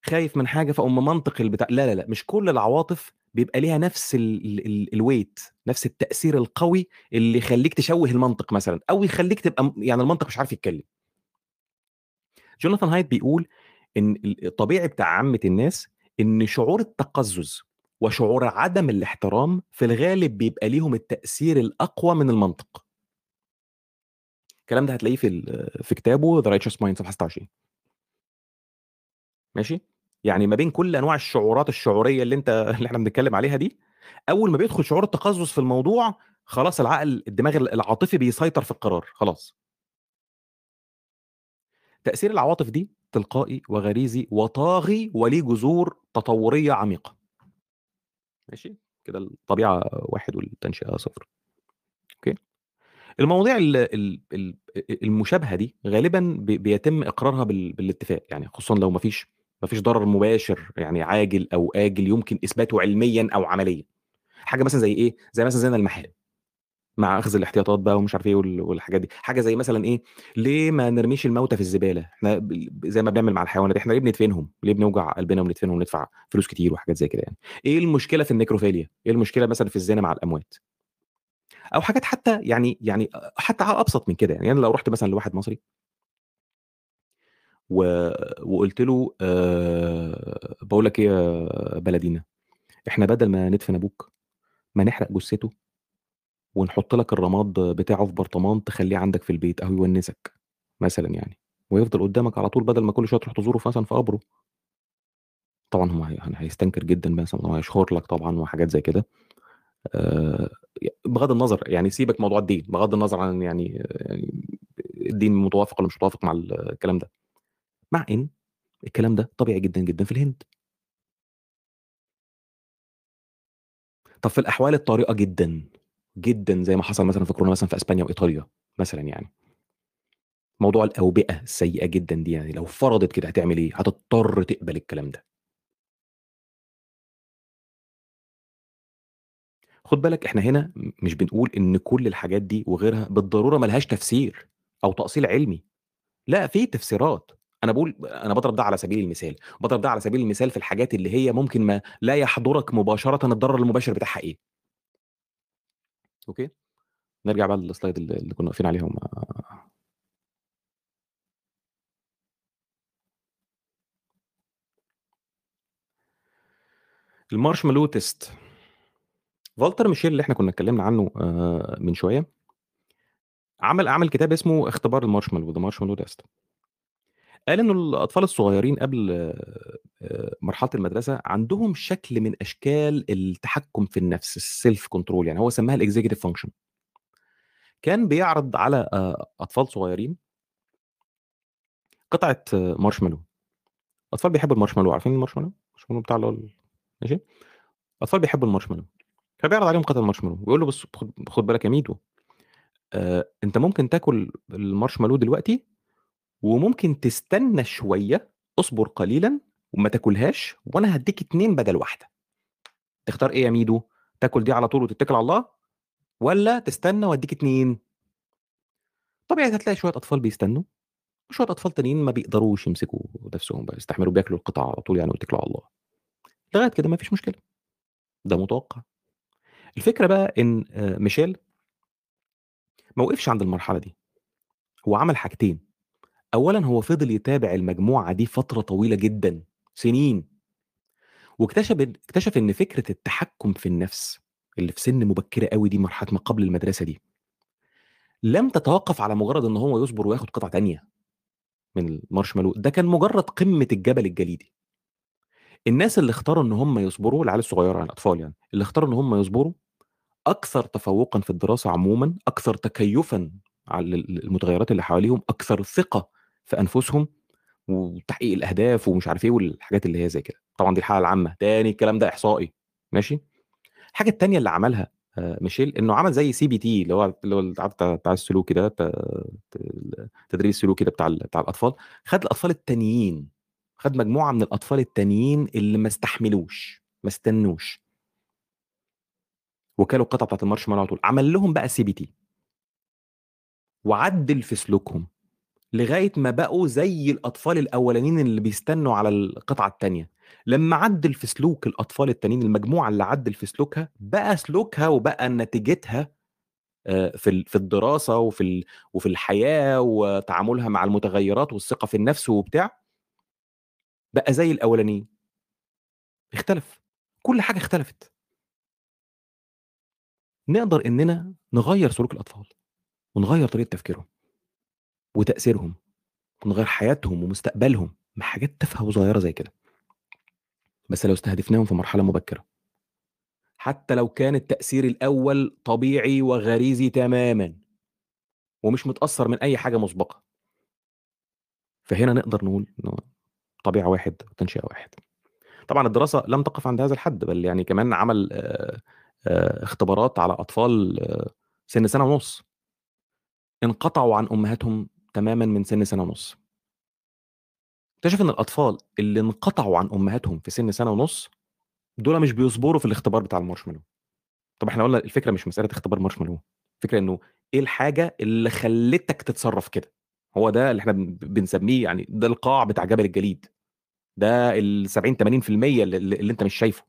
خايف من حاجة فأقوم ممنطق البتاع لا، لا، لأ، مش كل العواطف بيبقى ليها نفس ال ال الweight نفس التأثير القوي اللي يخلّيك تشوِّه المنطق مثلًا أو يخلّيك تبقى يعني المنطق مش عارف يتكلم. جوناثان هايت بيقول ال الطبيعي بتاع عامة الناس إن شعور التقزُّز وشعور عدم الاحترام في الغالب بيبقى ليهم التأثير الأقوى من المنطق. الكلام ده هتلاقيه في في كتابه The Righteous Mind صفحة 26. ماشي؟ يعني ما بين كل أنواع الشعورات الشعورية اللي أنت [laughs] اللي إحنا بنتكلم عليها دي، أول ما بيدخل شعور التقزُّز في الموضوع، خلاص العقل الدماغ ال العاطفي بيسيطر في القرار، خلاص. تأثير العواطف دي تلقائي وغريزي وطاغي وليه جذور تطورية عميقة. ماشي؟ كده الطبيعة 1 والتنشئة 0. أوكي؟ المواضيع ال ال ال أ المشابهة دي غالبًا بيتم إقرارها بال بالاتفاق، يعني خصوصًا لو ما فيش ما فيش ضرر مباشر يعني عاجل أو آجل يمكن إثباته علميًا أو عمليًا. حاجة مثلًا زي إيه، زي مثلًا زنا المحارم. مع أخذ الاحتياطات بقى ومش عارف وال والحاجات دي. حاجة زي مثلًا إيه، ليه ما نرميش الموتى في الزبالة؟ إحنا ب زي ما بنعمل مع الحيوانات، إحنا ليه بندفنهم؟ ليه بنوجع قلبنا وندفنهم وندفع فلوس كتير وحاجات زي كده يعني؟ إيه المشكلة في النيكروفيليا؟ إيه المشكلة مثلًا في الزنا مع الأموات؟ أو حاجات حتى يعني يعني حتى أبسط من كده، يعني أنا لو رُحت مثلًا لواحد مصري و وقُلت له آآ باقول لك إيه يا بلدينا، إحنا بدل ما ندفن أبوك، ما نحرق جثته ونحط لك الرماد بتاعه في برطمان تخلّيه عندك في البيت أهو يونسك، مثلًا يعني، ويفضل قدامك على طول بدل ما كل شوية تروح تزوره مثلًا في قبره. طبعًا هو هي هيستنكر جدًا مثلًا وهيشخر لك طبعًا وحاجات زي كده. ي بغض النظر يعني سيبك موضوع الدين، بغض النظر عن يعني يعني الدين متوافق والّا مش متوافق مع ال الكلام ده. مع إن الكلام ده طبيعي جدًا، جدًا في الهند. طب في الأحوال الطارئة جدًا، جدًا زي ما حصل مثلًا في كورونا مثلًا في إسبانيا وإيطاليا مثلًا يعني. موضوع الأوبئة السيئة جدًا دي يعني لو فرضت كده هتعمل إيه؟ هتضطر تقبل الكلام ده. خد بالك إحنا هنا مش بنقول إن كل الحاجات دي وغيرها بالضرورة ملهاش تفسير أو تأصيل علمي لا في تفسيرات أنا بقول أنا بضرب ده على سبيل المثال بضرب ده على سبيل المثال في الحاجات اللي هي ممكن ما لا يحضرك مباشرة الضرر المباشر بتاعها إيه أوكي؟ نرجع بقى للسلايد اللي كنا واقفين عليهم. ال marshmallow test. فالتر ميشيل اللي إحنا كنا اتكلمنا عنه آه، من شوية عمل عمل كتاب اسمه اختبار المارشميلو The Marshmallow Test قال إنه الأطفال الصغيرين قبل آه، آه، مرحلة المدرسة عندهم شكل من أشكال التحكم في النفس ال self control يعني هو سماها ال executive function كان بيعرض على آه، أطفال صغيرين قطعة آه، مارشميلو أطفال بيحبوا المارشميلو عارفين المارشميلو؟ المارشميلو بتاع اللي هو ال- ماشي؟ أطفال بيحبوا المارشميلو. فبيعرض عليهم قطعة مارشميلو ويقول له بص خد بالك يا ميدو آه، أنت ممكن تاكل المارشميلو دلوقتي وممكن تستنى شوية اصبر قليلا وما تاكلهاش وأنا هديك اتنين بدل واحدة. تختار إيه يا ميدو؟ تاكل دي على طول وتتكل على الله؟ ولا تستنى وأديك اتنين؟ طبيعي هتلاقي شوية أطفال بيستنوا وشوية أطفال تانيين ما بيقدروش يمسكوا نفسهم بقى يستحملوا بياكلوا القطع على طول يعني ويتكلوا على الله. لغاية كده ما فيش مشكلة. ده متوقع. الفكرة بقى إن آه، ميشيل ما وقفش عند المرحلة دي هو عمل حاجتين. اولا هو فضل يتابع المجموعة دي فترة طويلة جدا سنين. واكتشف اكتشف إن فكرة التحكم في النفس اللي في سن مبكرة قوي دي مرحلة ما قبل المدرسة دي لم تتوقف على مجرد إن هو يصبر وياخد قطعة تانية من المارشميلو. ده كان مجرد قمة الجبل الجليدي. الناس اللي اختاروا إن هم يصبروا العيال الصغيرة يعني الأطفال يعني اللي اختاروا إن هم يصبروا أكثر تفوقا في الدراسة عموما أكثر تكيفا على المتغيرات اللي حواليهم أكثر ثقة في أنفسهم وتحقيق الأهداف ومش عارف إيه والحاجات اللي هي زي كده. طبعا دي الحاله العامة. تاني الكلام ده إحصائي. ماشي؟ الحاجة التانية اللي عملها آه، ميشيل إنه عمل زي CBT اللي هو اللي هو بتاع السلوكي ده التدريب السلوكي ده بتاع بتاع الأطفال. خد الأطفال التانيين. خد مجموعة من الأطفال التانيين اللي ما استحملوش ما استنوش. وكلوا القطعة بتاعت المارشميلو على طول. عمل لهم بقى CBT وعدل في سلوكهم. لغاية ما بقوا زي الأطفال الأولانيين اللي بيستنوا على القطعة الثانية لما عدل في سلوك الأطفال التانيين المجموعة اللي عدل في سلوكها بقى سلوكها وبقى نتيجتها آه، في في الدراسة وفي وفي الحياة وتعاملها مع المتغيرات والثقة في النفس وبتاع بقى زي الأولانيين. اختلف. كل حاجة اختلفت. نقدر إننا نغير سلوك الأطفال ونغير طريقة تفكيرهم. وتأثيرهم ونغير حياتهم ومستقبلهم مع حاجات تافهة وصغيرة زي كده. بس لو استهدفناهم في مرحلة مبكرة. حتى لو كان التأثير الأول طبيعي وغريزي تماما ومش متأثر من أي حاجة مسبقة. فهنا نقدر نقول إنه طبيعة واحد وتنشئة واحد. طبعا الدراسة لم تقف عند هذا الحد بل يعني كمان عمل آه، آه، اختبارات على أطفال آه، سن سنة ونص. انقطعوا عن أمهاتهم تماما من سن سنة ونص. اكتشف إن الأطفال اللي انقطعوا عن أمهاتهم في سن سنة ونص دول مش بيصبروا في الاختبار بتاع المارشميلو. طب إحنا قلنا الفكرة مش مسألة اختبار مارشميلو الفكرة إنه إيه الحاجة اللي خلتك تتصرف كده؟ هو ده اللي إحنا بن- بنسميه يعني ده القاع بتاع جبل الجليد. ده ال 70 80% اللي, اللي اللي أنت مش شايفه.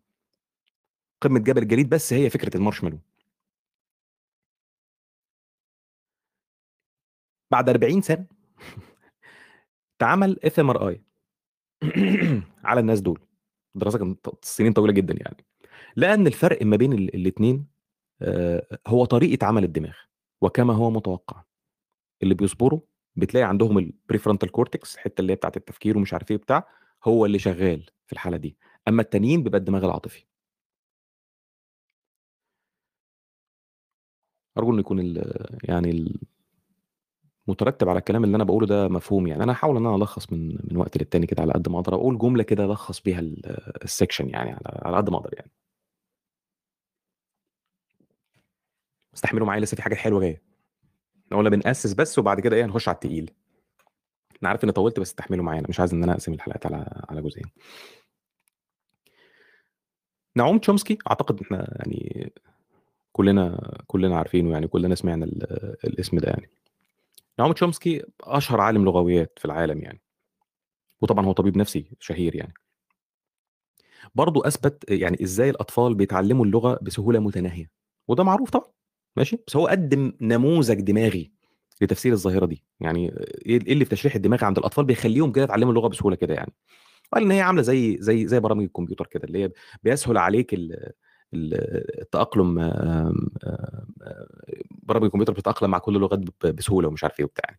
قمة جبل الجليد بس هي فكرة المارشميلو. بعد 40 سنة اتعمل fMRI. [clears throat] على الناس دول. دراسه كانت سنين طويلة جدا يعني. لقى ان الفرق ما بين الاثنين هو طريقة عمل الدماغ وكما هو متوقع. اللي بيصبروا بتلاقي عندهم ال prefrontal cortex الحته اللي هي بتاعت التفكير ومش عارف إيه بتاع هو اللي شغال في الحالة دي. أما التانيين بيبقى الدماغ العاطفي. أرجو إنه يكون ال يعني ال مترتب على الكلام اللي أنا بقوله ده مفهوم يعني. أنا هحاول إن أنا ألخص من من وقت للتاني كده على قد ما أقدر أقول جملة كده ألخص بيها ال- السكشن يعني على على قد ما أقدر يعني. استحملوا معايا لسه في حاجة حلوة جاية. إحنا قلنا بنأسس بس وبعد كده إيه هنخش على التقيل. أنا عارف إني طولت بس استحملوا معايا أنا مش عايز إن أنا أقسم الحلقات على على جزئين. نعوم تشومسكي أعتقد إحنا يعني كلنا كلنا عارفينه يعني كلنا سمعنا الاسم ده يعني. نعوم تشومسكي أشهر عالم لغويات في العالم يعني. وطبعا هو طبيب نفسي شهير يعني. برضه أثبت يعني إزاي الأطفال بيتعلموا اللغة بسهولة متناهية. وده معروف طبعا ماشي؟ بس هو قدم نموذج دماغي لتفسير الظاهرة دي. يعني إيه اللي في تشريح الدماغ عند الأطفال بيخليهم كده يتعلموا اللغة بسهولة كده يعني؟ وقال إن هي عاملة زي زي زي برامج الكمبيوتر كده اللي هي بيسهل عليك التأقلم برامج الكمبيوتر بتتأقلم مع كل اللغات بسهولة ومش عارف إيه وبتاع.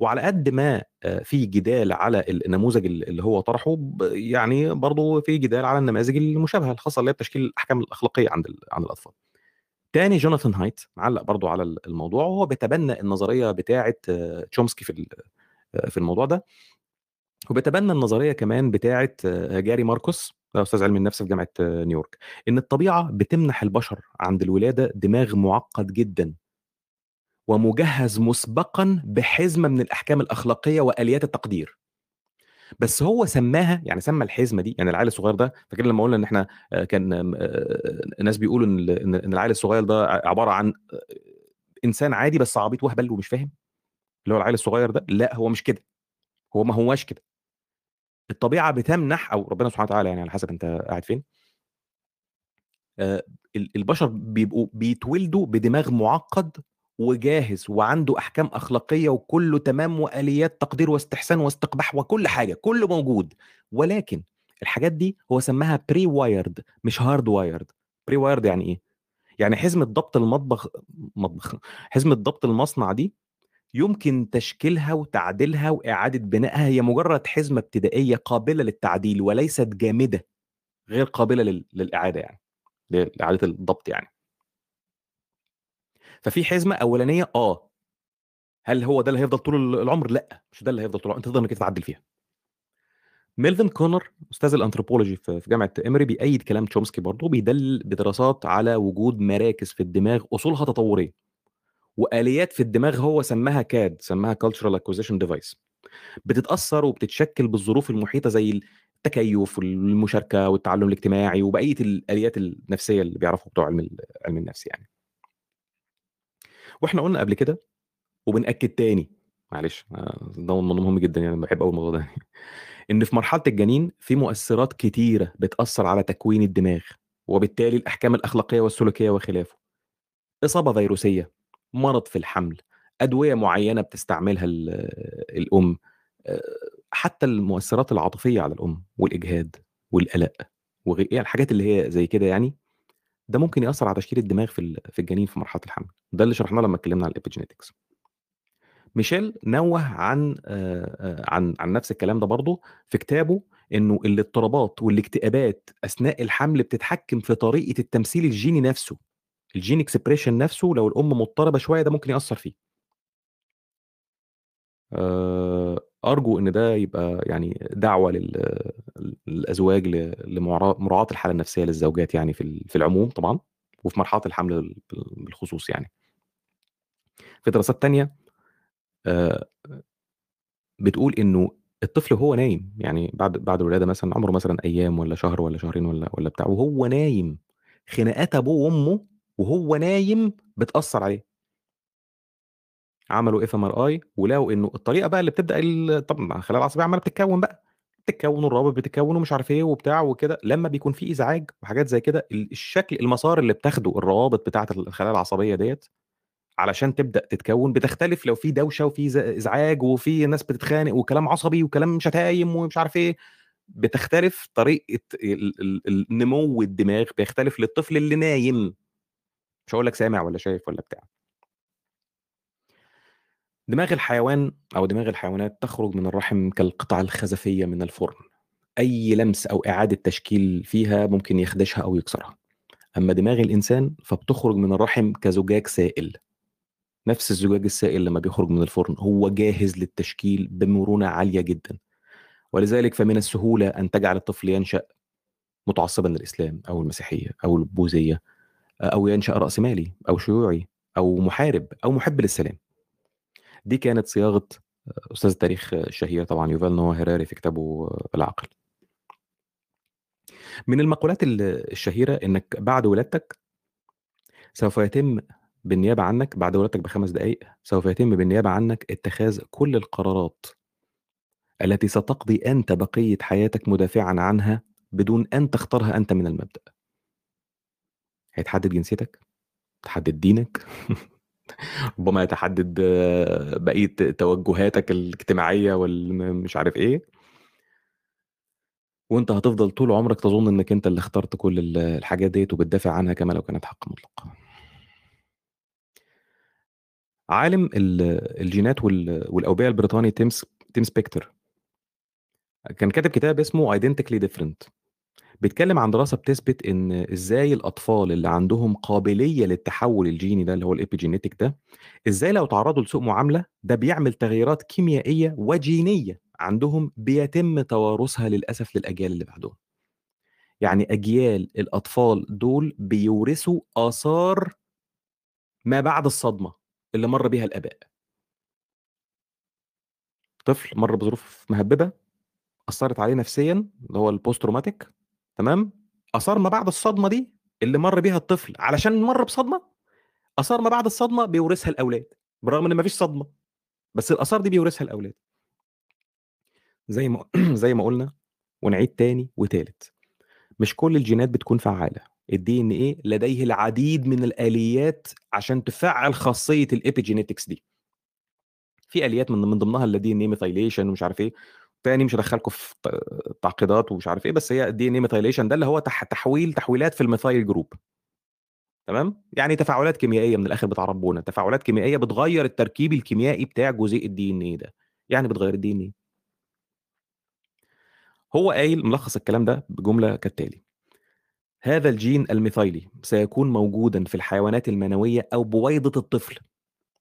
وعلى قد ما في جدال على النموذج اللي هو طرحه يعني برضه في جدال على النماذج المشابهة الخاصة اللي هي بتشكيل الأحكام الأخلاقية عند عند الأطفال. تاني جوناثان هايت معلق برضه على الموضوع وهو بيتبنى النظرية بتاعه تشومسكي في في الموضوع ده وبيتبنى النظرية كمان بتاعة جاري ماركوس أستاذ علم النفس في جامعة نيويورك إن الطبيعة بتمنح البشر عند الولادة دماغ معقد جدا ومجهز مسبقا بحزمة من الأحكام الأخلاقية وآليات التقدير. بس هو سماها يعني سمى الحزمة دي يعني العيل الصغير ده فاكر لما قلنا إن إحنا كان ناس بيقولوا إن إن العيل الصغير ده عبارة عن إنسان عادي بس عبيط وهبل ومش فاهم؟ اللي هو العيل الصغير ده لا هو مش كده. هو ما هواش كده. الطبيعة بتمنح أو ربنا سبحانه وتعالى يعني على حسب أنت قاعد فين. البشر بيبقوا بيتولدوا بدماغ معقد وجاهز وعنده أحكام أخلاقية وكله تمام وآليات تقدير واستحسان واستقباح وكل حاجة كله موجود. ولكن الحاجات دي هو سماها prewired مش hardwired prewired يعني إيه؟ يعني حزمة ضبط المطبخ مطبخ حزمة ضبط المصنع دي يمكن تشكيلها وتعديلها وإعادة بنائها هي مجرد حزمة ابتدائية قابلة للتعديل وليست جامدة غير قابلة للإعادة يعني لإعادة الضبط يعني. ففي حزمة أولانية آه. هل هو ده اللي هيفضل طول العمر؟ لأ مش ده اللي هيفضل طول العمر. أنت تقدر إنك تتعدل فيها. ميلفن كونر أستاذ الأنثروبولوجي في جامعة إيموري بيأيد كلام تشومسكي برضه بيدل بدراسات على وجود مراكز في الدماغ أصولها تطورية. وآليات في الدماغ هو سماها كاد سماها cultural acquisition device بتتأثر وبتتشكل بالظروف المحيطة زي التكيف والمشاركة والتعلم الاجتماعي وبقية الآليات النفسية اللي بيعرفوا بتوع علم علم النفس يعني. وإحنا قلنا قبل كده وبنأكد تاني معلش ده موضوع مهم جدا يعني بحب قوي الموضوع ده. [laughs] إن في مرحلة الجنين في مؤثرات كتيرة بتأثر على تكوين الدماغ وبالتالي الأحكام الأخلاقية والسلوكية وخلافه. إصابة فيروسية مرض في الحمل أدوية معينة بتستعملها الأم حتى المؤثرات العاطفية على الأم والإجهاد والقلق وغير يعني الحاجات اللي هي زي كده يعني ده ممكن يأثر على تشكيل الدماغ في في الجنين في مرحلة الحمل. ده اللي شرحناه لما اتكلمنا عن ال epigenetics ميشيل نوه عن عن عن نفس الكلام ده برضه في كتابه إنه الاضطرابات والاكتئابات أثناء الحمل بتتحكم في طريقة التمثيل الجيني نفسه. ال gene expression نفسه لو الأم مضطربة شوية ده ممكن يأثر فيه. أرجو إن ده يبقى يعني دعوة للأزواج لمراعاه الحالة النفسية للزوجات يعني في في العموم طبعا وفي مرحلة الحمل بالخصوص يعني. في دراسات تانية بتقول إنه الطفل وهو نايم يعني بعد بعد الولادة مثلا عمره مثلا أيام ولا شهر ولا شهرين ولا ولا بتاع وهو نايم خناقات أبوه وأمه وهو نايم بتأثر عليه. عملوا fMRI ولقوا إنه الطريقة بقى اللي بتبدأ طبعا الخلايا العصبية عمالة بتتكون بقى بتتكون والروابط بتتكون ومش عارف إيه وبتاع وكده. لما بيكون في إزعاج وحاجات زي كده الشكل المسار اللي بتاخده الروابط بتاعه الخلايا العصبية ديت علشان تبدأ تتكون بتختلف. لو في دوشة وفي إزعاج وفي ناس بتتخانق وكلام عصبي وكلام شتايم ومش عارف إيه بتختلف طريقة النمو الدماغ بيختلف للطفل اللي نايم. مش هقول لك سامع ولا شايف ولا بتاع. دماغ الحيوان أو دماغ الحيوانات تخرج من الرحم كالقطع الخزفية من الفرن. أي لمس أو إعادة تشكيل فيها ممكن يخدشها أو يكسرها. أما دماغ الإنسان فبتخرج من الرحم كزجاج سائل. نفس الزجاج السائل لما بيخرج من الفرن هو جاهز للتشكيل بمرونة عالية جدا. ولذلك فمن السهولة أن تجعل الطفل ينشأ متعصبا للإسلام أو المسيحية أو البوذية. أو ينشأ راسمالي أو شيوعي أو محارب أو محب للسلام. دي كانت صياغة أستاذ التاريخ الشهير طبعا يوفال نوا هيراري في كتابه العقل من المقولات الشهيرة إنك بعد ولادتك سوف يتم بالنيابة عنك بعد ولادتك بخمس دقايق سوف يتم بالنيابة عنك اتخاذ كل القرارات التي ستقضي أنت بقية حياتك مدافعا عنها بدون أن تختارها أنت من المبدأ. هيتحدد جنسيتك تحدد دينك [laughs] ربما يتحدد آه، بقية توجهاتك الاجتماعية والمش عارف إيه. وأنت هتفضل طول عمرك تظن إنك أنت اللي اخترت كل الحاجات ديت وبتدافع عنها كما لو كانت حق مطلق عالم الجينات والأوبئة البريطاني تيم تيم سبيكتر كان كاتب كتاب اسمه Identically Different بيتكلم عن دراسة بتثبت إن إزاي الأطفال اللي عندهم قابلية للتحول الجيني ده اللي هو epigenetic ده إزاي لو تعرضوا لسوء معاملة ده بيعمل تغييرات كيميائية وجينية عندهم بيتم توارثها للأسف للأجيال اللي بعدهم. يعني أجيال الأطفال دول بيورثوا آثار ما بعد الصدمة اللي مر بيها الآباء. طفل مر بظروف مهببة أثرت عليه نفسيا اللي هو ال post traumatic تمام؟ آثار ما بعد الصدمة دي اللي مر بيها الطفل علشان مر بصدمة آثار ما بعد الصدمة بيورثها الأولاد بالرغم إن ما فيش صدمة بس الآثار دي بيورثها الأولاد. زي ما [clears throat] زي ما قلنا ونعيد تاني وتالت مش كل الجينات بتكون فعالة ال DNA لديه العديد من الآليات عشان تفعل خاصية ال epigenetics دي. في آليات من من ضمنها ال DNA methylation ومش عارف إيه تاني مش هدخلكم في تعقيدات ومش عارف إيه بس هي ال DNA methylation ده اللي هو تحويل تحويلات في ال methyl group تمام؟ يعني تفاعلات كيميائية من الآخر بتاع ربنا تفاعلات كيميائية بتغير التركيب الكيميائي بتاع جزيء ال DNA ده. يعني بتغير ال DNA هو قايل ملخص الكلام ده بجملة كالتالي. هذا الجين الميثايلي سيكون موجودا في الحيوانات المنوية أو بويضة الطفل.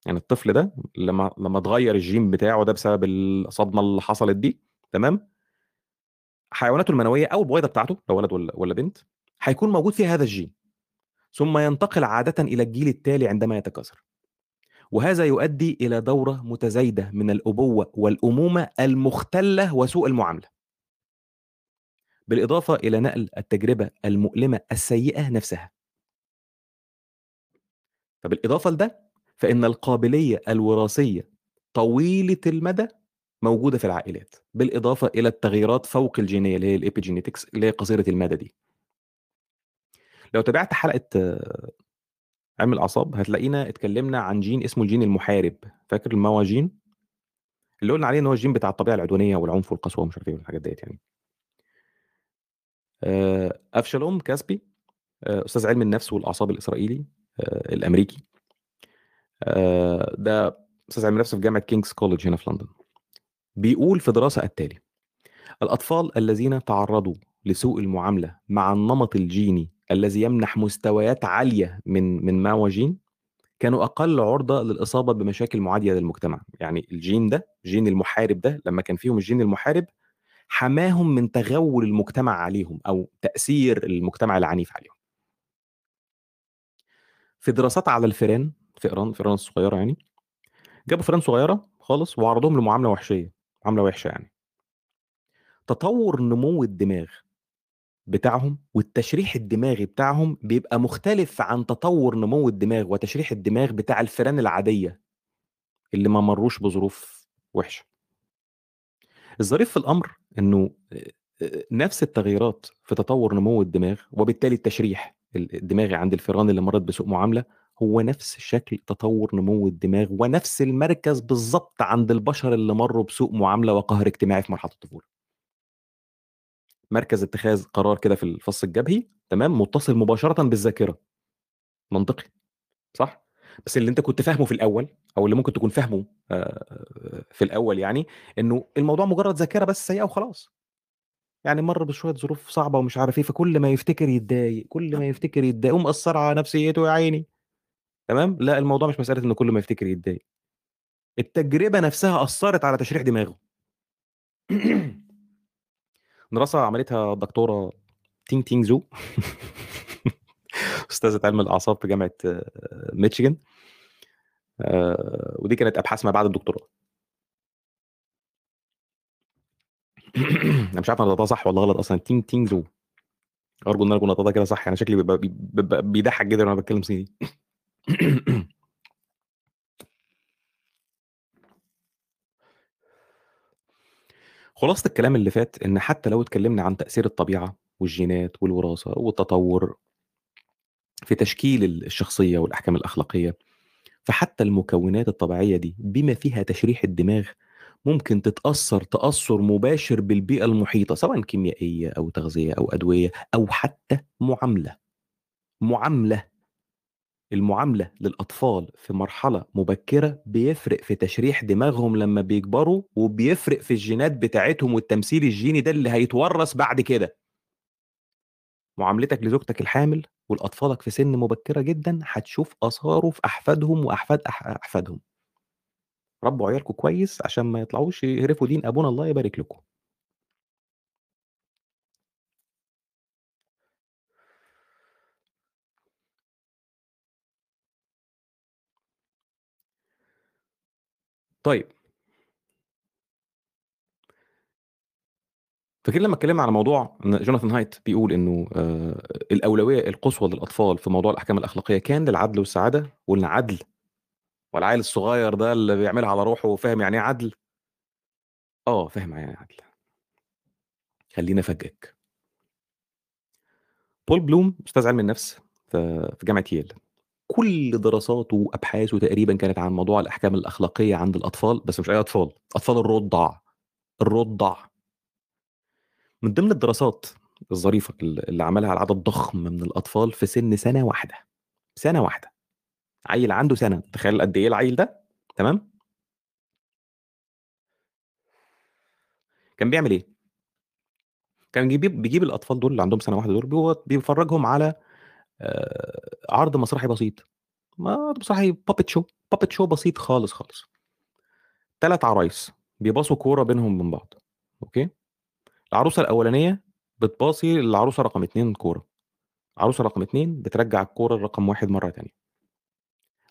يعني الطفل ده لما لما اتغير الجين بتاعه ده بسبب الصدمة اللي حصلت دي تمام؟ حيواناته المنوية أو البويضه بتاعته لو ولد ولا بنت هيكون موجود فيها هذا الجين ثم ينتقل عاده إلى الجيل التالي عندما يتكاثر. وهذا يؤدي إلى دورة متزايدة من الأبوة والأمومة المختلة وسوء المعاملة. بالإضافة إلى نقل التجربة المؤلمة السيئة نفسها. فبالإضافة لده فإن القابلية الوراثية طويلة المدى موجودة في العائلات بالإضافة إلى التغييرات فوق الجينية اللي هي الابيجينيتكس اللي هي قصيرة المدى دي. لو تابعت حلقة علم الأعصاب هتلاقينا اتكلمنا عن جين اسمه الجين المحارب. فاكر ال MAOA gene اللي قلنا عليه إن هو الجين بتاع الطبيعة العدوانية والعنف والقسوة ومش عارف إيه والحاجات ديت يعني. افشالوم كاسبي أستاذ علم النفس والأعصاب الإسرائيلي الأمريكي. ده أستاذ علم النفس في جامعة King's College هنا في لندن. بيقول في دراسة التالي الأطفال الذين تعرضوا لسوء المعاملة مع النمط الجيني الذي يمنح مستويات عالية من من MAOA gene كانوا أقل عرضة للإصابة بمشاكل معادية للمجتمع. يعني الجين ده جين المحارب ده لما كان فيهم الجين المحارب حماهم من تغول المجتمع عليهم أو تأثير المجتمع العنيف عليهم. في دراسات على الفئران فئران فئران الصغيرة يعني جابوا فئران صغيرة خالص وعرضوهم لمعاملة وحشية. عامله وحشة يعني. تطور نمو الدماغ بتاعهم والتشريح الدماغي بتاعهم بيبقى مختلف عن تطور نمو الدماغ وتشريح الدماغ بتاع الفئران العادية اللي ما مروش بظروف وحشة. الظريف في الأمر إنه نفس التغييرات في تطور نمو الدماغ وبالتالي التشريح الدماغي عند الفئران اللي مرت بسوء معاملة هو نفس شكل تطور نمو الدماغ ونفس المركز بالظبط عند البشر اللي مروا بسوء معاملة وقهر اجتماعي في مرحلة الطفولة. مركز اتخاذ قرار كده في الفص الجبهي تمام متصل مباشرة بالذاكرة. منطقي صح؟ بس اللي انت كنت فاهمه في الأول أو اللي ممكن تكون فاهمه في الأول يعني إنه الموضوع مجرد ذاكرة بس سيئة وخلاص. يعني مر بشوية ظروف صعبة ومش عارف إيه فكل ما يفتكر يتضايق كل ما يفتكر يتضايق ومأثر على نفسيته يا عيني تمام؟ لا الموضوع مش مسألة إن كل ما يفتكر يتضايق. التجربة نفسها أثرت على تشريح دماغه. [clears throat] دراسة عملتها الدكتوره تينج تينج زو. [laughs] أستاذة علم الأعصاب في جامعة ميتشيغان ودي كانت أبحاث ما بعد الدكتوراه. [clears throat] أنا مش عارف أنا نطقتها صح ولا غلط أصلا. تينج تينج زو. أرجو إن أنا أكون كده صح. أنا شكلي بيضحك جدا وأنا بتكلم صيني. [coughs] خلاصة الكلام اللي فات إن حتى لو اتكلمنا عن تأثير الطبيعة والجينات والوراثة والتطور في تشكيل ال الشخصية والأحكام الأخلاقية، فحتى المكونات الطبيعية دي بما فيها تشريح الدماغ، ممكن تتأثّر تأثُّر مباشر بالبيئة المحيطة، سواء كيميائية أو تغذية أو أدوية أو حتى معاملة. معاملة. المعاملة للأطفال في مرحلة مبكرة بيفرق في تشريح دماغهم لمّا بيكبروا، وبيفرق في الجينات بتاعتهم والتمثيل الجيني ده اللي هيتورّث بعد كده. معاملتك لزوجتك الحامل ولأطفالك في سِن مبكرة جدًا، هتشوف آثاره في أحفادهم وأحفاد أح أحفادهم. ربّوا عيالكم كويس عشان ما يطلعوش يهرفوا دين أبونا الله يبارك لكم. طيب. فاكرين لمّا اتكلمنا على موضوع إن جوناثان هايت بيقول إنه آآ الأولوية القصوى للأطفال في موضوع الأحكام الأخلاقية كان للعدل والسعادة؟ وقُلنا عدل؟ والعيّل الصغير ده اللي بيعملها على روحه وفاهم يعني إيه عدل؟ آه، فاهم يعني إيه عدل. خلّيني أفاجئك. بول بلوم أستاذ علم النفس في جامعة ييل، كل دراساته وأبحاثه تقريبًا كانت عن موضوع الأحكام الأخلاقية عند الأطفال، بس مش أي أطفال، أطفال الرُّضع، الرُّضع. من ضمن الدراسات الظريفة ال اللي عملها على عدد ضخم من الأطفال في سِن سنة واحدة، سنة واحدة. عيّل عنده سنة، تخيّل قد إيه العيّل ده، تمام؟ كان بيعمل إيه؟ كان بيجيب بيجيب الأطفال دول اللي عندهم سنة واحدة دول بيفرّجهم على عرض مسرحي بسيط، عرض مسرحي puppet show puppet show بسيط خالص، خالص. 3 عرايس بيباصوا كورة بينهم وبين بعض، أوكي؟ العروسة الأولانية بتباصي للعروسة رقم 2 كورة، العروسة رقم 2 بترجّع الكورة لرقم 1 مرّة تانية.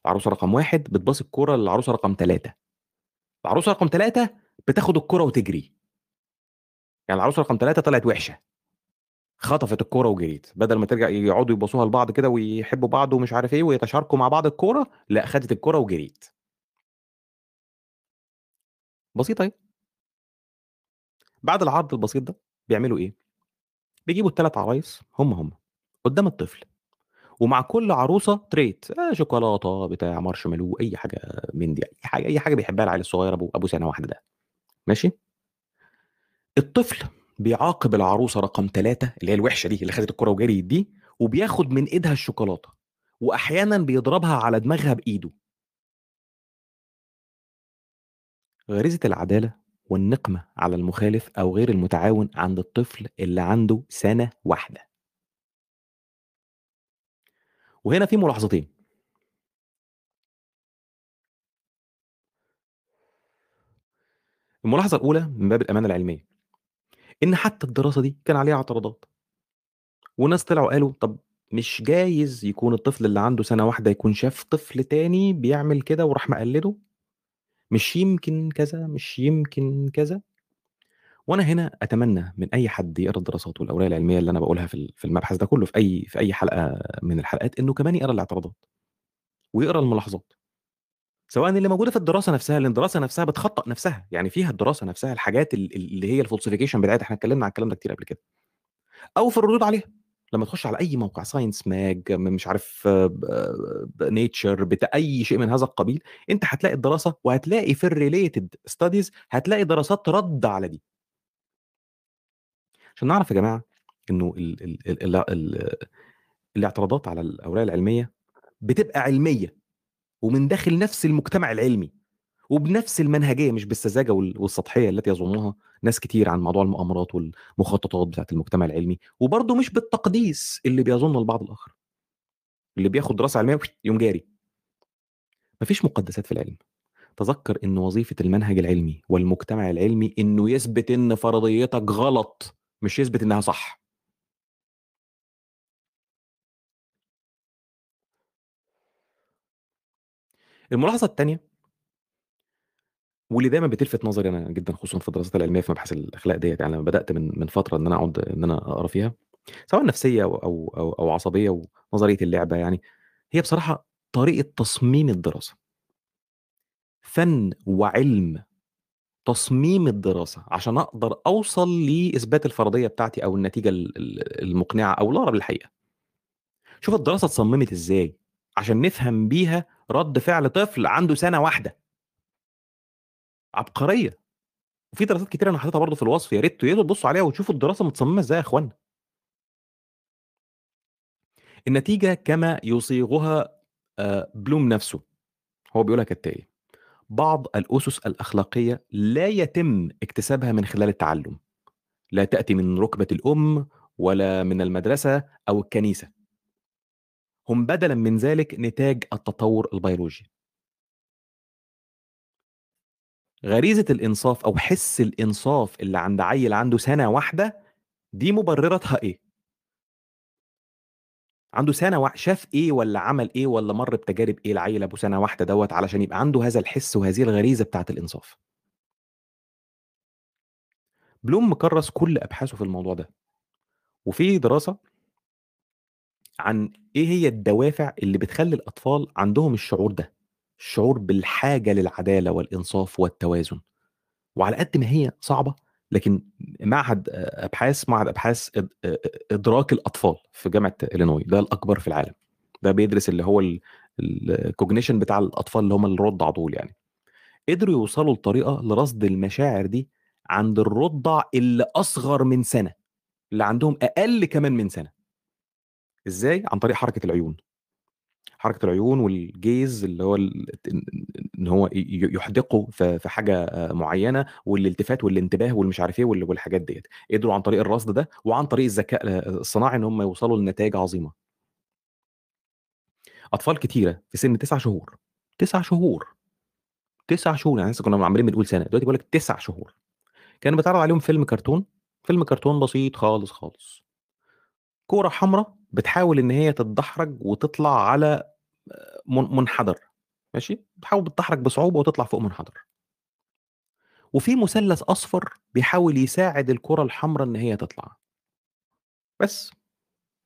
العروسة رقم 1 بتباصي الكورة للعروسة رقم 3. العروسة رقم 3 بتاخد الكورة وتجري. يعني العروسة رقم 3 طلعت وِحشة. خطفت الكورة وجريت، بدل ما ترجع يقعدوا يباصوها لبعض كده ويحبوا بعض ومش عارف إيه ويتشاركوا مع بعض الكورة، لأ خدت الكورة وجريت. بسيطة أهي. بعد العرض البسيط ده، بيعملوا إيه؟ بيجيبوا ال3 عرايس هم، هم، قدّام الطفل، ومع كل عروسة trait آآ شوكولاتة، بتاع مارشميلو، أي حاجة من دي، أي حاجة أي حاجة بيحبها العيل الصغير أبو أبو سنة واحدة ده، ماشي؟ الطفل بيعاقب العروسة رقم 3 اللي هي الوحشة دي، اللي خدت الكورة وجريت دي، وبياخد من إيدها الشوكولاتة، وأحيانًا بيضربها على دماغها بإيده. غريزة العدالة والنقمة على المخالف أو غير المتعاون عند الطفل اللي عنده سنة واحدة. وهنا في ملاحظتين. الملاحظة الأولى من باب الأمانة العلمية، إن حتى الدراسة دي كان عليها اعتراضات. وناس طلعوا قالوا طب مش جايز يكون الطفل اللي عنده سنة واحدة يكون شاف طفل تاني بيعمل كده وراح مقلده؟ مش يمكن كذا، مش يمكن كذا؟ وأنا هنا أتمنى من أي حد يقرأ الدراسات والأوراق العلمية اللي أنا باقولها في ال في المبحث ده كله في أي في أي حلقة من الحلقات، إنه كمان يقرأ الاعتراضات. ويقرأ الملاحظات. سواء اللي موجودة في الدراسة نفسها، لأن الدراسة نفسها بتخطّأ نفسها، يعني فيها الدراسة نفسها الحاجات ال ال اللي هي الfalsification بتاعتها، إحنا اتكلمنا عن الكلام ده كتير قبل كده. أو في الردود عليها، لمّا تخش على أي موقع science mag م مش عارف nature بتاع أي شيء من هذا القبيل، أنت هتلاقي الدراسة وهتلاقي في الrelated studies هتلاقي دراسات رادة على دي. عشان نعرف يا جماعة إنه ال ال ال ال ال الاعتراضات على الأوراق العلمية بتبقى علمية، ومن داخل نفس المجتمع العلمي، وبنفس المنهجية مش بالسذاجة وال والسطحية التي يظنها ناس كتير عن موضوع المؤامرات والمخططات بتاعة المجتمع العلمي، وبرضه مش بالتقديس اللي بيظنه البعض الآخر. اللي بياخد دراسة علمية يقوم جاري. ما فيش مقدسات في العلم. تذكر إن وظيفة المنهج العلمي والمجتمع العلمي إنه يثبت إن فرضيتك غلط، مش يثبت إنها صح. الملاحظة التانية واللي دايمًا بتلفت نظري أنا جدًا خصوصًا في الدراسات العلمية في مباحث الأخلاق ديّة، يعني لمّا بدأت من من فترة إن أنا أقعد إن أنا أقرأ فيها، سواء نفسية أو أو أو أو عصبية ونظرية اللعبة يعني، هي بصراحة طريقة تصميم الدراسة. فن وعلم تصميم الدراسة عشان أقدر أوصل لإثبات الفرضية بتاعتي أو النتيجة ال- ال- المقنعة أو الاقرب للحقيقه شوف الدراسة اتصممت إزاي عشان نفهم بيها رد فعل طفل عنده سنة واحدة. عبقرية. وفي دراسات كتير أنا حاططها برضه في الوصف يا ريت تبصوا عليها وتشوفوا الدراسة متصممة إزاي يا اخوانا النتيجة كما يصيغها آه، بلوم نفسه. هو بيقولها كالتالي بعض الأسس الأخلاقية لا يتم اكتسابها من خلال التعلم. لا تأتي من ركبة الأم ولا من المدرسة أو الكنيسة. هم بدلا من ذلك نتاج التطور البيولوجي. غريزة الإنصاف أو حس الإنصاف اللي عند عيل عنده سنة واحدة دي مبررتها إيه؟ عنده واحدة شاف إيه ولا عمل إيه ولا مر بتجارب إيه العيل أبو سنة واحدة دوت علشان يبقى عنده هذا الحس وهذه الغريزة بتاعة الإنصاف؟ بلوم مكرس كل أبحاثه في الموضوع ده. وفي دراسة عن إيه هي الدوافع اللي بتخلي الأطفال عندهم الشعور ده؟ الشعور بالحاجة للعدالة والإنصاف والتوازن. وعلى قد ما هي صعبة لكن معهد أبحاث معهد أبحاث إد- آه، إدراك الأطفال في جامعة إلينوي ده الأكبر في العالم. ده بيدرس اللي هو ال cognition بتاع الأطفال اللي هم الرضع دول يعني. قدروا يوصلوا لطريقة لرصد المشاعر دي عند الرضع اللي أصغر من سنة اللي عندهم أقل كمان من سنة. إزاي؟ عن طريق حركة العيون. حركة العيون وال gaze اللي هو ال- إن هو ي- يحدقوا في آه، معينة والالتفات والانتباه والمش عارف وال- والحاجات ديت قدروا عن طريق الرصد ده وعن طريق الذكاء الصناعي إن هم يوصلوا لنتائج عظيمة. أطفال كتيرة في سن تسع شهور. تسع شهور. تسع شهور يعني لسه كنا عمالين بنقول سنة دلوقتي بقول لك تسع شهور. كان بيتعرض عليهم فيلم كرتون. فيلم كرتون بسيط خالص خالص. كورة حمراء بتحاول إن هي تتدحرج وتطلع على من- منحدر ماشي؟ بتحاول بتتدحرج بصعوبة وتطلع فوق منحدر. وفي مثلث أصفر بيحاول يساعد الكرة الحمراء إن هي تطلع. بس.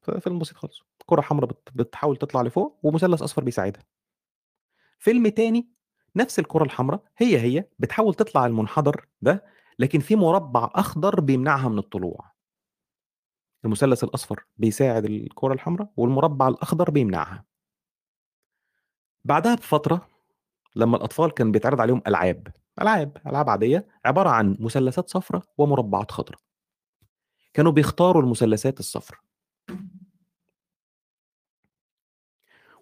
ف- فيلم بسيط خالص. كرة حمراء بت- بتحاول تطلع لفوق ومثلث أصفر بيساعدها. فيلم تاني نفس الكرة الحمراء هي هي بتحاول تطلع المنحدر ده لكن في مربع أخضر بيمنعها من الطلوع. المثلث الأصفر بيساعد الكره الحمراء والمربع الأخضر بيمنعها. بعدها بفترة لما الأطفال كان بيتعرض عليهم ألعاب ألعاب ألعاب عادية عبارة عن مثلثات صفراء ومربعات خضراء. كانوا بيختاروا المثلثات الصفراء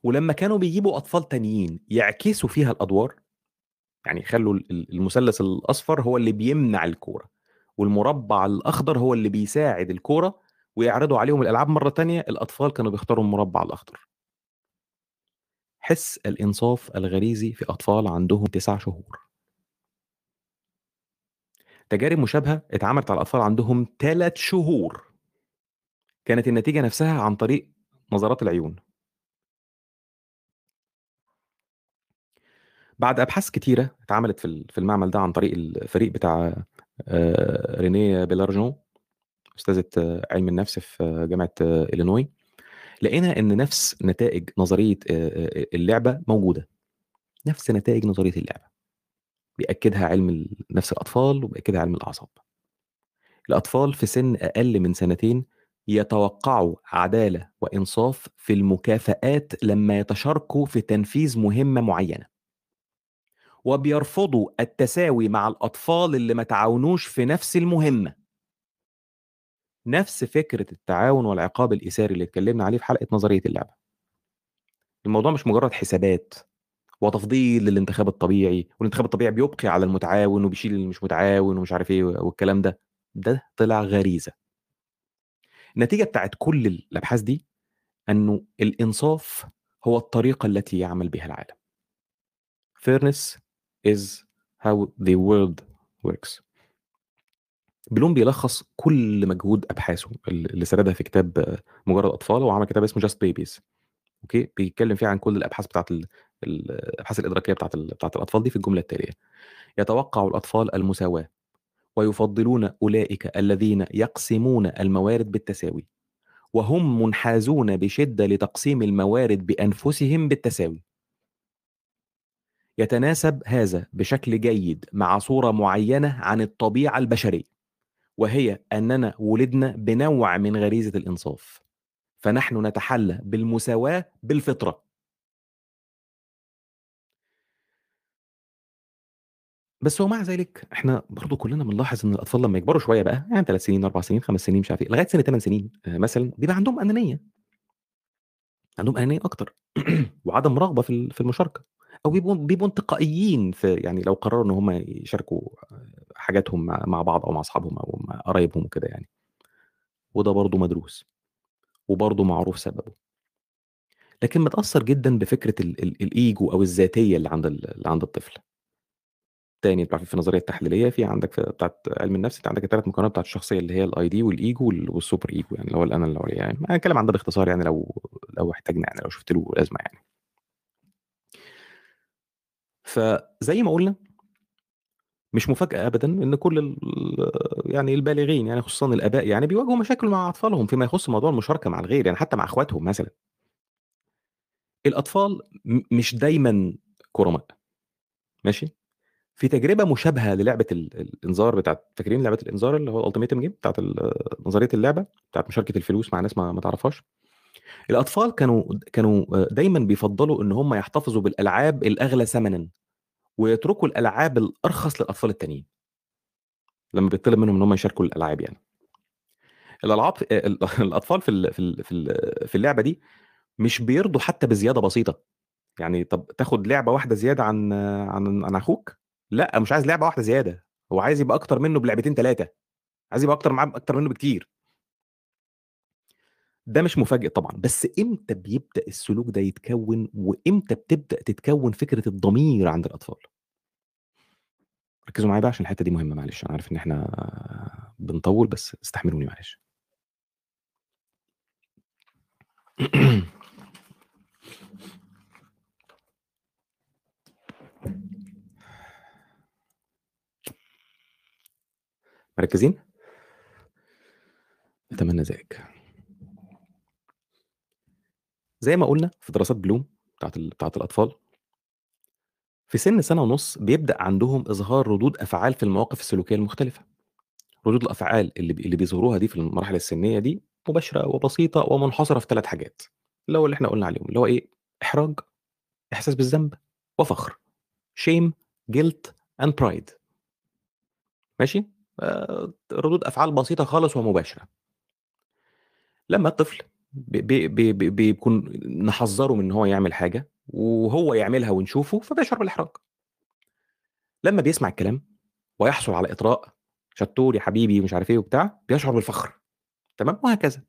ولما كانوا بيجيبوا أطفال تانيين يعكسوا فيها الأدوار يعني يخلوا ال- ال- المثلث الأصفر هو اللي بيمنع الكورة والمربع الأخضر هو اللي بيساعد الكورة ويعرضوا عليهم الألعاب مرة تانية الأطفال كانوا بيختاروا المربع الأخضر. حس الإنصاف الغريزي في أطفال عندهم تسع شهور. تجارب مشابهة اتعملت على أطفال عندهم ثلاث شهور. كانت النتيجة نفسها عن طريق نظرات العيون. بعد أبحاث كتيرة اتعملت في المعمل ده عن طريق الفريق بتاع آه، رينيه بيلارجون أستاذة علم النفس في جامعة إلينوي لقينا إن نفس نتائج نظرية اللعبة موجودة. نفس نتائج نظرية اللعبة. بيأكدها علم نفس الأطفال وبيأكدها علم الأعصاب. الأطفال في سن أقل من سنتين يتوقعوا عدالة وإنصاف في المكافآت لما يتشاركوا في تنفيذ مهمة معينة. وبيرفضوا التساوي مع الأطفال اللي ما تعاونوش في نفس المهمة. نفس فكرة التعاون والعقاب الإيثاري اللي اتكلمنا عليه في حلقة نظرية اللعبة. الموضوع مش مجرد حسابات وتفضيل للانتخاب الطبيعي والانتخاب الطبيعي بيبقي على المتعاون وبيشيل اللي مش متعاون ومش عارف إيه والكلام ده. ده طلع غريزة. النتيجة بتاعت كل الأبحاث دي إنه الإنصاف هو الطريقة التي يعمل بها العالم. Fairness is how the world works. بلوم بيلخص كل مجهود أبحاثه اللي سردها في كتاب مجرد أطفال وعمل كتاب اسمه Just Babies okay؟ بيتكلم فيه عن كل الأبحاث بتاعت ال- ال- الأبحاث الإدراكية بتاعت بتاعت الأطفال دي في الجملة التالية. يتوقع الأطفال المساواة ويفضلون أولئك الذين يقسمون الموارد بالتساوي وهم منحازون بشدة لتقسيم الموارد بأنفسهم بالتساوي. يتناسب هذا بشكل جيد مع صورة معينة عن الطبيعة البشرية. وهي أننا ولدنا بنوع من غريزة الإنصاف فنحن نتحلى بالمساواة بالفطرة. بس ومع ذلك إحنا برضو كلنا بنلاحظ إن الأطفال لما يكبروا شوية بقى يعني 3 سنين 4 سنين 5 سنين مش عارف إيه لغاية سن 8 سنين آه، مثلا بيبقى عندهم أنانية. عندهم أنانية أكتر. [clears throat] وعدم رغبة في في المشاركة. أو بيبقوا بيبقوا انتقائيين في يعني لو قرروا إن هم يشاركوا حاجاتهم مع بعض أو مع أصحابهم أو مع قرايبهم وكده يعني. وده برضو مدروس وبرضو معروف سببه. لكن متأثر جدا بفكرة ال- ال- الإيجو أو الذاتية اللي عند ال- اللي عند الطفل. تاني بتاع في النظرية التحليلية في عندك في بتاعت علم النفس انت عندك الثلاث مكونات بتاعت الشخصية اللي هي ال id وال ego وال- وال super ego يعني اللي هو الأنا اللي هو يعني. أنا هتكلم عن ده باختصار يعني لو لو احتاجنا يعني لو شفت له لازمة يعني. فزي ما قلنا مش مفاجأة ابدا إن كل ال- يعني البالغين يعني خصوصا الآباء يعني بيواجهوا مشاكل مع أطفالهم فيما يخص موضوع المشاركة مع الغير يعني حتى مع أخواتهم مثلا. الأطفال مش دايما كرماء. ماشي؟ في تجربة مشابهة للعبة ال- الإنذار بتاعت فاكرين لعبة الإنذار اللي هو الألتيميتم جيم بتاعت نظرية اللعبة بتاعت مشاركة الفلوس مع ناس ما, ما تعرفهاش؟ الأطفال كانوا كانوا دايما بيفضلوا إن هم يحتفظوا بالألعاب الأغلى ثمنا. ويتركوا الألعاب الأرخص للأطفال التانيين. لما بيطلب منهم إن هم يشاركوا الألعاب يعني. الألعاب ال- [laughs] الأطفال في في في اللعبة دي مش بيرضوا حتى بزيادة بسيطة. يعني طب تاخد لعبة واحدة زيادة عن عن عن أخوك؟ لأ مش عايز لعبة واحدة زيادة. هو عايز يبقى أكتر منه بلعبتين ثلاثة عايز يبقى أكتر معاه أكتر منه بكتير. ده مش مفاجئ طبعا بس إمتى بيبدأ السلوك ده يتكون وإمتى بتبدأ تتكون فكرة الضمير عند الأطفال؟ ركزوا معايا بقى عشان الحتة دي مهمة معلش. أنا عارف إن إحنا بنطول بس استحملوني معلش. [clears throat] مركزين؟ أتمنى ذلك. زي ما قلنا في دراسات بلوم بتاعت بتاعت الأطفال في سن سنة ونص بيبدأ عندهم إظهار ردود أفعال في المواقف السلوكية المختلفة. ردود الأفعال اللي اللي بيظهروها دي في المراحل السنية دي مباشرة وبسيطة ومنحصرة في ثلاث حاجات. اللي هو اللي إحنا قلنا عليهم اللي هو إيه؟ إحراج إحساس بالذنب وفخر. shame guilt and pride ماشي؟ آه، ردود أفعال بسيطة خالص ومباشرة. لما الطفل بي- بي- بي- بي- بيكون نحذره من إن هو يعمل حاجة وهو يعملها ونشوفه فبيشعر بالإحراج. لما بيسمع الكلام ويحصل على إطراء شطور يا حبيبي ومش عارف إيه وبتاع بيشعر بالفخر. تمام؟ وهكذا.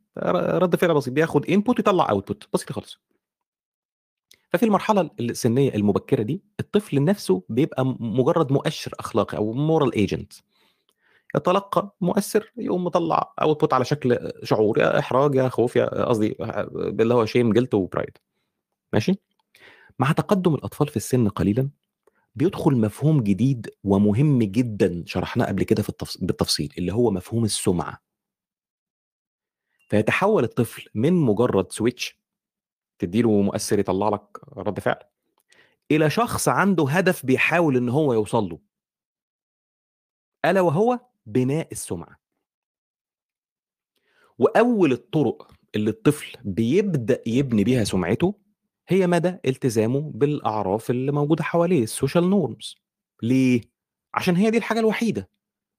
رد فعل بسيط بياخد input يطلع output بسيط خالص. ففي المرحلة السنية المبكرة دي الطفل نفسه بيبقى مجرد مؤشر أخلاقي أو moral agent يتلقى مؤثر يقوم مطلع output على شكل شعور يا إحراج يا خوف يا قصدي اللي هو shame guilt و pride ماشي؟ مع تقدم الأطفال في السن قليلا بيدخل مفهوم جديد ومهم جدا شرحناه قبل كده في التفص... بالتفصيل اللي هو مفهوم السمعة. فيتحول الطفل من مجرد switch تديله مؤثر يطلع لك رد فعل إلى شخص عنده هدف بيحاول إن هو يوصل له. ألا وهو؟ بناء السمعة. وأول الطرق اللي الطفل بيبدأ يبني بيها سمعته هي مدى التزامه بالأعراف اللي موجودة حواليه ال social norms. ليه؟ عشان هي دي الحاجة الوحيدة.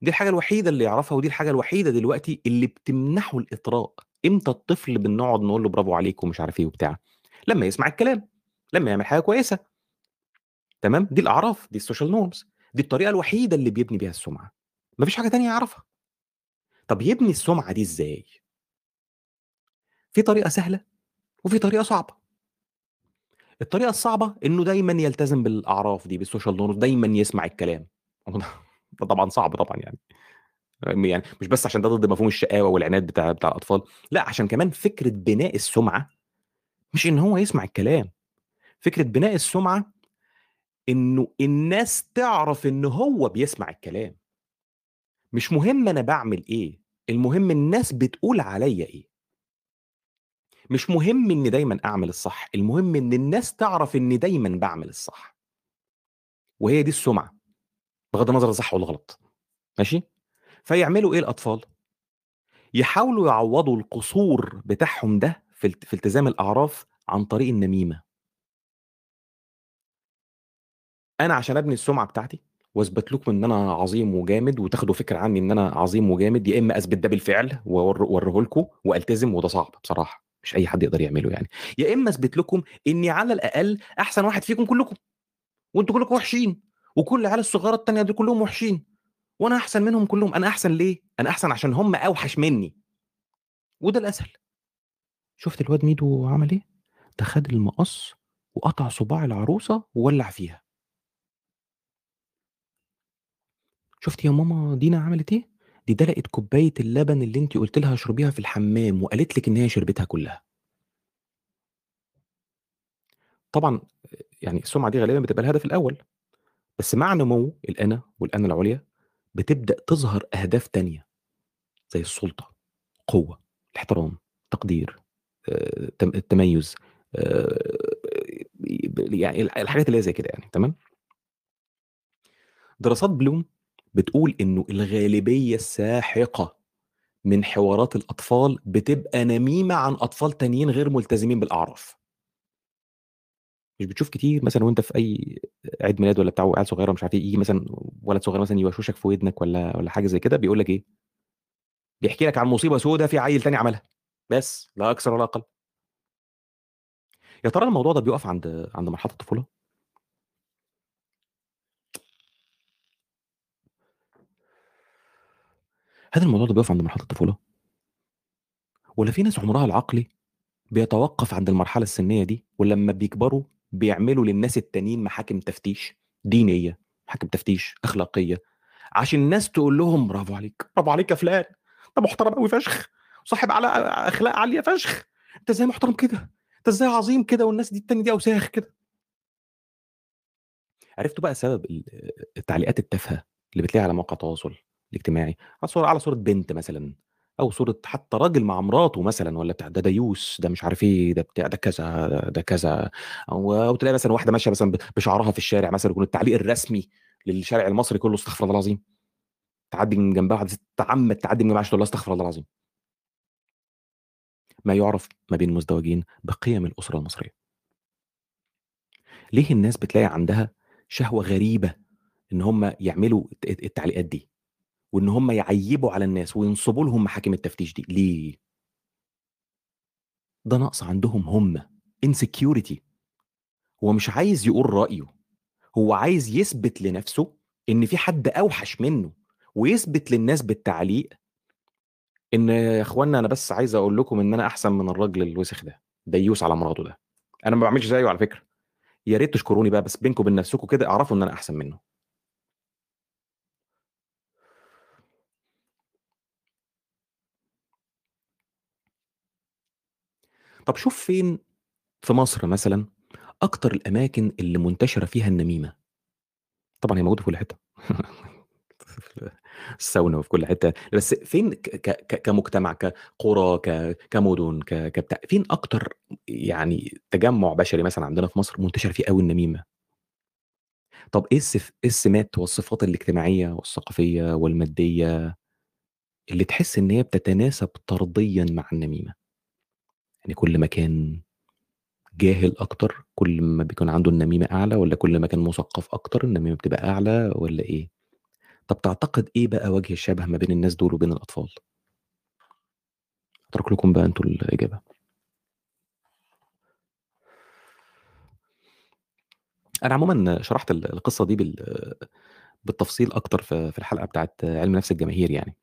دي الحاجة الوحيدة اللي يعرفها ودي الحاجة الوحيدة دلوقتي اللي بتمنحه الإطراء. إمتى الطفل بنقعد نقول له برافو عليك ومش عارف إيه وبتاع؟ لما يسمع الكلام لما يعمل حاجة كويسة. تمام؟ دي الأعراف دي ال social norms. دي الطريقة الوحيدة اللي بيبني بيها السمعة. مفيش حاجة تانية يعرفها طب يبني السمعة دي إزاي؟ في طريقة سهلة وفي طريقة صعبة. الطريقة الصعبة إنه دايما يلتزم بالأعراف دي بال social norms دايما يسمع الكلام. [laughs] ده طبعا صعب طبعا يعني. يعني مش بس عشان ده ضد مفهوم الشقاوة والعناد بتاع بتاع الأطفال لأ عشان كمان فكرة بناء السمعة مش إن هو يسمع الكلام. فكرة بناء السمعة إنه الناس تعرف إن هو بيسمع الكلام. مش مهم أنا بعمل إيه المهم الناس بتقول عليا إيه. مش مهم إني دايما أعمل الصح المهم إن الناس تعرف إني دايما بعمل الصح. وهي دي السمعة بغض النظر صح ولا غلط. ماشي؟ فيعملوا إيه الأطفال؟ يحاولوا يعوضوا القصور بتاعهم ده في الت- في التزام الأعراف عن طريق النميمة. أنا عشان أبني السمعة بتاعتي واثبت لكم إن أنا عظيم وجامد وتاخدوا فكرة عني إن أنا عظيم وجامد يا إما أثبت ده بالفعل واوريه لكم وألتزم وده صعب بصراحة مش أي حد يقدر يعمله يعني. يا إما أثبت لكم إني على الأقل أحسن واحد فيكم كلكم وأنتوا كلكم وحشين وكل العيال الصغيره التانية دي كلهم وحشين وأنا أحسن منهم كلهم. أنا أحسن ليه؟ أنا أحسن عشان هم أوحش مني. وده الأسهل. شفت الواد ميدو عمل إيه؟ ده خد المقص وقطع صباع العروسة وولع فيها. شفت يا ماما دينا عملت إيه؟ دي دلقت كوباية اللبن اللي انت قلت لها اشربيها في الحمام وقالت لك إن هي شربتها كلها. طبعا يعني السمعة دي غالبا بتبقى الهدف الأول بس مع نمو الانا والانا العليا بتبدأ تظهر أهداف تانية زي السلطة قوة الاحترام تقدير تم- التميز يعني الحاجات اللي هي زي كده يعني تمام؟ دراسات بلوم بتقول إنه الغالبية الساحقه من حوارات الأطفال بتبقى نميمة عن أطفال تانيين غير ملتزمين بالأعراف. مش بتشوف كتير مثلا وأنت في أي عيد ميلاد ولا بتاع عيال صغيره مش عارف إيه يجي مثلا ولد صغير مثلا يوشوشك في ودنك ولا ولا حاجة زي كده بيقول لك إيه؟ بيحكي لك عن مصيبة سوداء في عيل تاني عملها. بس لا أكثر ولا أقل. يا ترى الموضوع ده بيقف عند عند مرحلة الطفولة؟ هل الموضوع ده بيقف عند مرحلة الطفولة؟ ولا في ناس عمرها العقلي بيتوقف عند المرحلة السنية دي ولما بيكبروا بيعملوا للناس التانيين محاكم تفتيش؟ دينية محاكم تفتيش أخلاقية عشان الناس تقول لهم برافو عليك برافو عليك يا فلان انت محترم قوي فشخ صاحب على أخلاق عالية فشخ أنت إزاي محترم كده؟ أنت إزاي عظيم كده والناس دي التانية دي أوساخ كده؟ عرفتوا بقى سبب ال- التعليقات التافهة اللي بتلاقيها على مواقع التواصل؟ الاجتماعي على صورة على صورة بنت مثلا أو صورة حتى راجل مع مراته مثلا ولا بتاع ده ديوس ده مش عارف إيه ده بتاع ده كذا ده, كذا أو أو تلاقي مثلا واحدة ماشية مثلا بشعرها في الشارع مثلا يكون التعليق الرسمي للشارع المصري كله استغفر الله العظيم. تعدي من جنبها واحدة ست تعمد تعدي من جنبها عشان تقول لها استغفر الله العظيم. ما يعرف ما بين المزدوجين بقيم الأسرة المصرية. ليه الناس بتلاقي عندها شهوة غريبة إن هم يعملوا الت- التعليقات دي؟ وإن هم يعيبوا على الناس وينصبوا لهم محاكم التفتيش دي. ليه؟ ده نقص عندهم هم. insecurity. هو مش عايز يقول رأيه. هو عايز يثبت لنفسه إن في حد أوحش منه ويثبت للناس بالتعليق. إن يا اخوانا أنا بس عايز أقول لكم إن أنا أحسن من الراجل الوسخ ده ديوس على مراته ده. أنا ما بعملش زيه على فكرة. يا ريت تشكروني بقى بس بينكم وبين نفسكم كده اعرفوا إن أنا أحسن منه. طب شوف فين في مصر مثلا أكتر الأماكن اللي منتشرة فيها النميمة؟ طبعا هي موجودة في كل [laughs] في الساونا وفي كل حتة. بس فين ك ك ك كمجتمع كقرى ك كمدن ك كبتاع فين أكتر يعني تجمع بشري مثلا عندنا في مصر منتشر فيه قوي النميمة؟ طب إيه الصف إيه السمات والصفات الاجتماعية والثقافية والمادية اللي تحس إن هي بتتناسب طرديا مع النميمة؟ يعني كل ما كان جاهل أكتر كل ما بيكون عنده النميمة أعلى ولا كل ما كان مثقف أكتر النميمة بتبقى أعلى ولا إيه؟ طب تعتقد إيه بقى وجه الشبه ما بين الناس دول وبين الأطفال؟ أترك لكم بقى أنتوا الإجابة. أنا عموما شرحت ال- القصة دي بال- بالتفصيل أكتر في في الحلقة بتاعت علم نفس الجماهير يعني.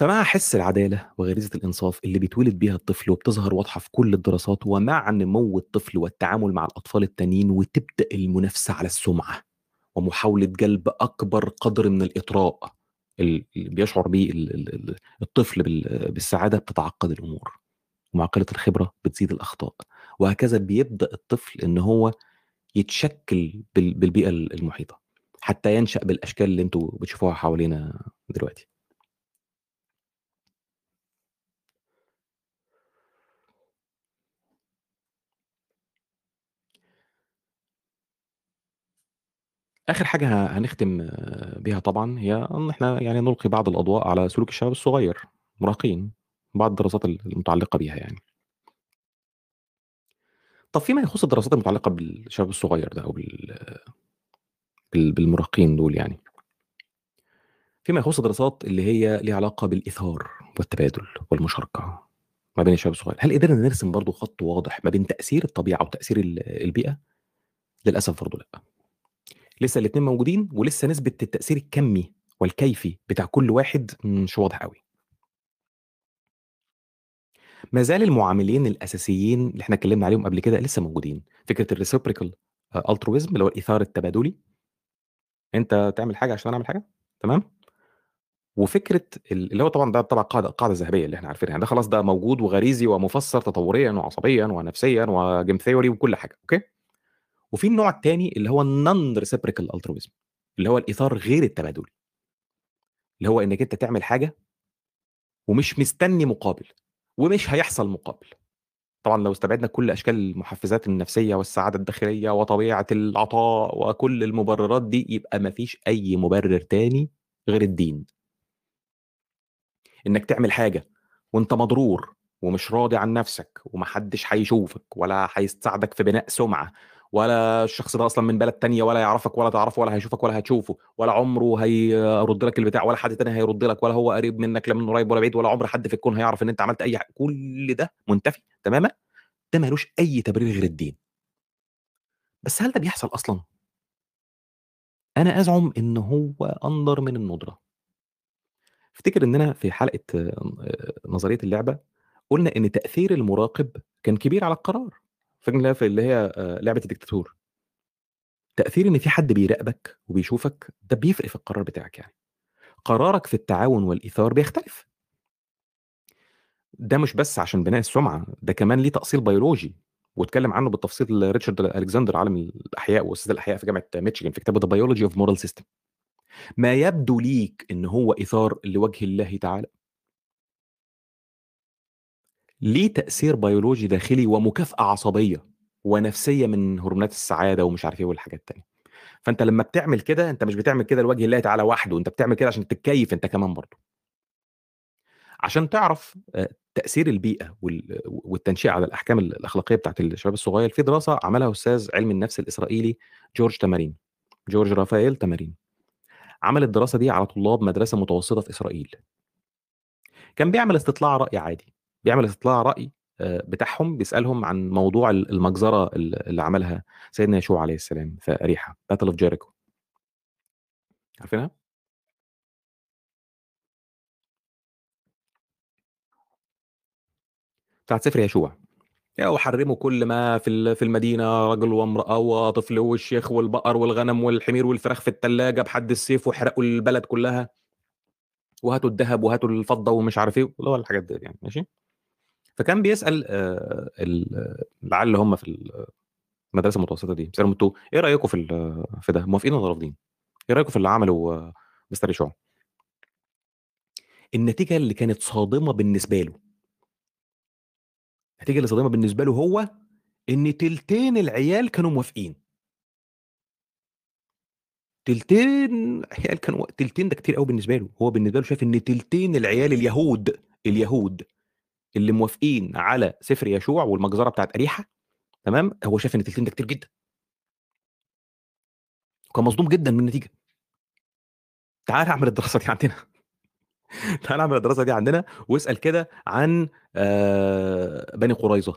فمع حس العدالة وغريزة الإنصاف اللي بيتولد بيها الطفل وبتظهر واضحة في كل الدراسات ومع نمو الطفل والتعامل مع الأطفال التانيين وتبدأ المنافسة على السمعة ومحاولة جلب أكبر قدر من الإطراء اللي بيشعر ال- الطفل بال- بالسعادة بتتعقد الأمور ومع قله الخبرة بتزيد الأخطاء وهكذا بيبدأ الطفل إن هو يتشكل بال- بالبيئة المحيطة حتى ينشأ بالأشكال اللي أنتوا بتشوفوها حوالينا دلوقتي. آخر حاجة ه هنختم بيها طبعًا هي إن إحنا يعني نلقي بعض الأضواء على سلوك الشباب الصغير، المراهقين، بعض الدراسات ال المتعلقة بيها يعني. طب فيما يخص الدراسات المتعلقة بالشباب الصغير ده أو بال بال بالمراهقين دول يعني. فيما يخص الدراسات اللي هي ليها علاقة بالإيثار والتبادل والمشاركة ما بين الشباب الصغير، هل قدرنا نرسم برضه خط واضح ما بين تأثير الطبيعة وتأثير ال البيئة؟ للأسف برضه لأ. لسه الاتنين موجودين ولسه نسبة التأثير الكمي والكيفي بتاع كل واحد مش واضح أوي. ما زال المعاملين الأساسيين اللي إحنا اتكلمنا عليهم قبل كده لسه موجودين، فكرة الreciprocal آآ altruism اللي هو الإيثار التبادلي. أنت تعمل حاجة عشان أنا أعمل حاجة، تمام؟ وفكرة ال اللي هو طبعًا ده طبعًا قاعدة القاعدة الذهبية اللي إحنا عارفينها، ده خلاص ده موجود وغريزي ومُفسّر تطوريًا وعصبيًا ونفسيًا وgame theory وكل حاجة، أوكي؟ وفي النوع التاني اللي هو الnon reciprocal altruism اللي هو الإيثار غير التبادلي. اللي هو إنك أنت تعمل حاجة ومش مستني مقابل، ومش هيحصل مقابل. طبعًا لو استبعدنا كل أشكال المحفزات النفسية والسعادة الداخلية وطبيعة العطاء وكل المبررات دي، يبقى ما فيش أي مبرر تاني غير الدين. إنك تعمل حاجة وأنت مضرور ومش راضي عن نفسك وما حدش هيشوفك ولا هيساعدك في بناء سُمعة ولا الشخص ده أصلًا من بلد تانية ولا يعرفك ولا تعرفه ولا هيشوفك ولا هتشوفه ولا عمره هيرُد لك البتاع ولا حد تاني هيرُد لك ولا هو قريب منك لا من قريب ولا بعيد ولا عمر حد في الكون هيعرف إن أنت عملت أي ح كل ده منتفي تمامًا، ده ما لوش أي تبرير غير الدين. بس هل ده بيحصل أصلًا؟ أنا أزعم إن هو أندر من الندرة. أفتكر إننا في حلقة آآ نظرية اللعبة، قُلنا إن تأثير المراقب كان كبير على القرار. فاكر في اللي هي آآ لعبة الديكتاتور. تأثير إن في حد بيراقبك وبيشوفك، ده بيفرق في القرار بتاعك يعني. قرارك في التعاون والإيثار بيختلف. ده مش بس عشان بناء السُمعة، ده كمان ليه تأصيل بيولوجي، واتكلم عنه بالتفصيل ريتشارد ألكسندر عالم الأحياء وأستاذ الأحياء في جامعة ميشيغان في كتابه The Biology of Moral System. ما يبدو ليك إن هو إيثار لوجه الله تعالى ليه تأثير بيولوجي داخلي ومكافأة عصبية ونفسية من هرمونات السعادة ومش عارف إيه والحاجات التانية. فأنت لمّا بتعمل كده، أنت مش بتعمل كده لوجه الله تعالى وحده، أنت بتعمل كده عشان تتكيّف أنت كمان برضه. عشان تعرف آآ تأثير البيئة وال والتنشئة على الأحكام ال الأخلاقية بتاعة الشباب الصغير، في دراسة عملها أستاذ علم النفس الإسرائيلي جورج تمارين، جورج رافائيل تمارين. عمل الدراسة دي على طلاب مدرسة متوسطة في إسرائيل. كان بيعمل استطلاع رأي عادي، بيعمل استطلاع رأي آآ بتاعهم بيسألهم عن موضوع ال المجزرة ال اللي عملها سيدنا يشوع عليه السلام في أريحة Battle of Jericho. عارفينها؟ بتاعة سفر يشوع. وحرّموا كل ما في في المدينة رجل وامرأة وطفل والشيخ والبقر والغنم والحمير والفراخ في التلاجة بحد السيف واحرقوا البلد كلّها. وهاتوا الدهب وهاتوا الفضة ومش عارف إيه، اللي هو الحاجات ديّة يعني ماشي؟ فكان بيسأل آآ ال العيال اللي هم في المدرسة المتوسطة دي، بيسألهم أنتم إيه رأيكم في في ده، موافقين والّا رافضين؟ إيه رأيكم في اللي عمله مستر يشوع؟ النتيجة اللي كانت صادمة بالنسبة له النتيجة اللي صادمة بالنسبة له هو إن تلتين العيال كانوا موافقين. تلتين عيال كانوا تلتين ده كتير أوي بالنسبة له، هو بالنسبة له شايف إن تلتين العيال اليهود، اليهود اللي موافقين على سفر يشوع والمجزرة بتاعة أريحة تمام، هو شايف إن تلتين ده كتير جدًا. وكان مصدوم جدًا من النتيجة. تعالَ أعمل الدراسة دي عندنا. [laughs] تعالَ أعمل الدراسة دي عندنا واسأل كده عن آآ بني قريظة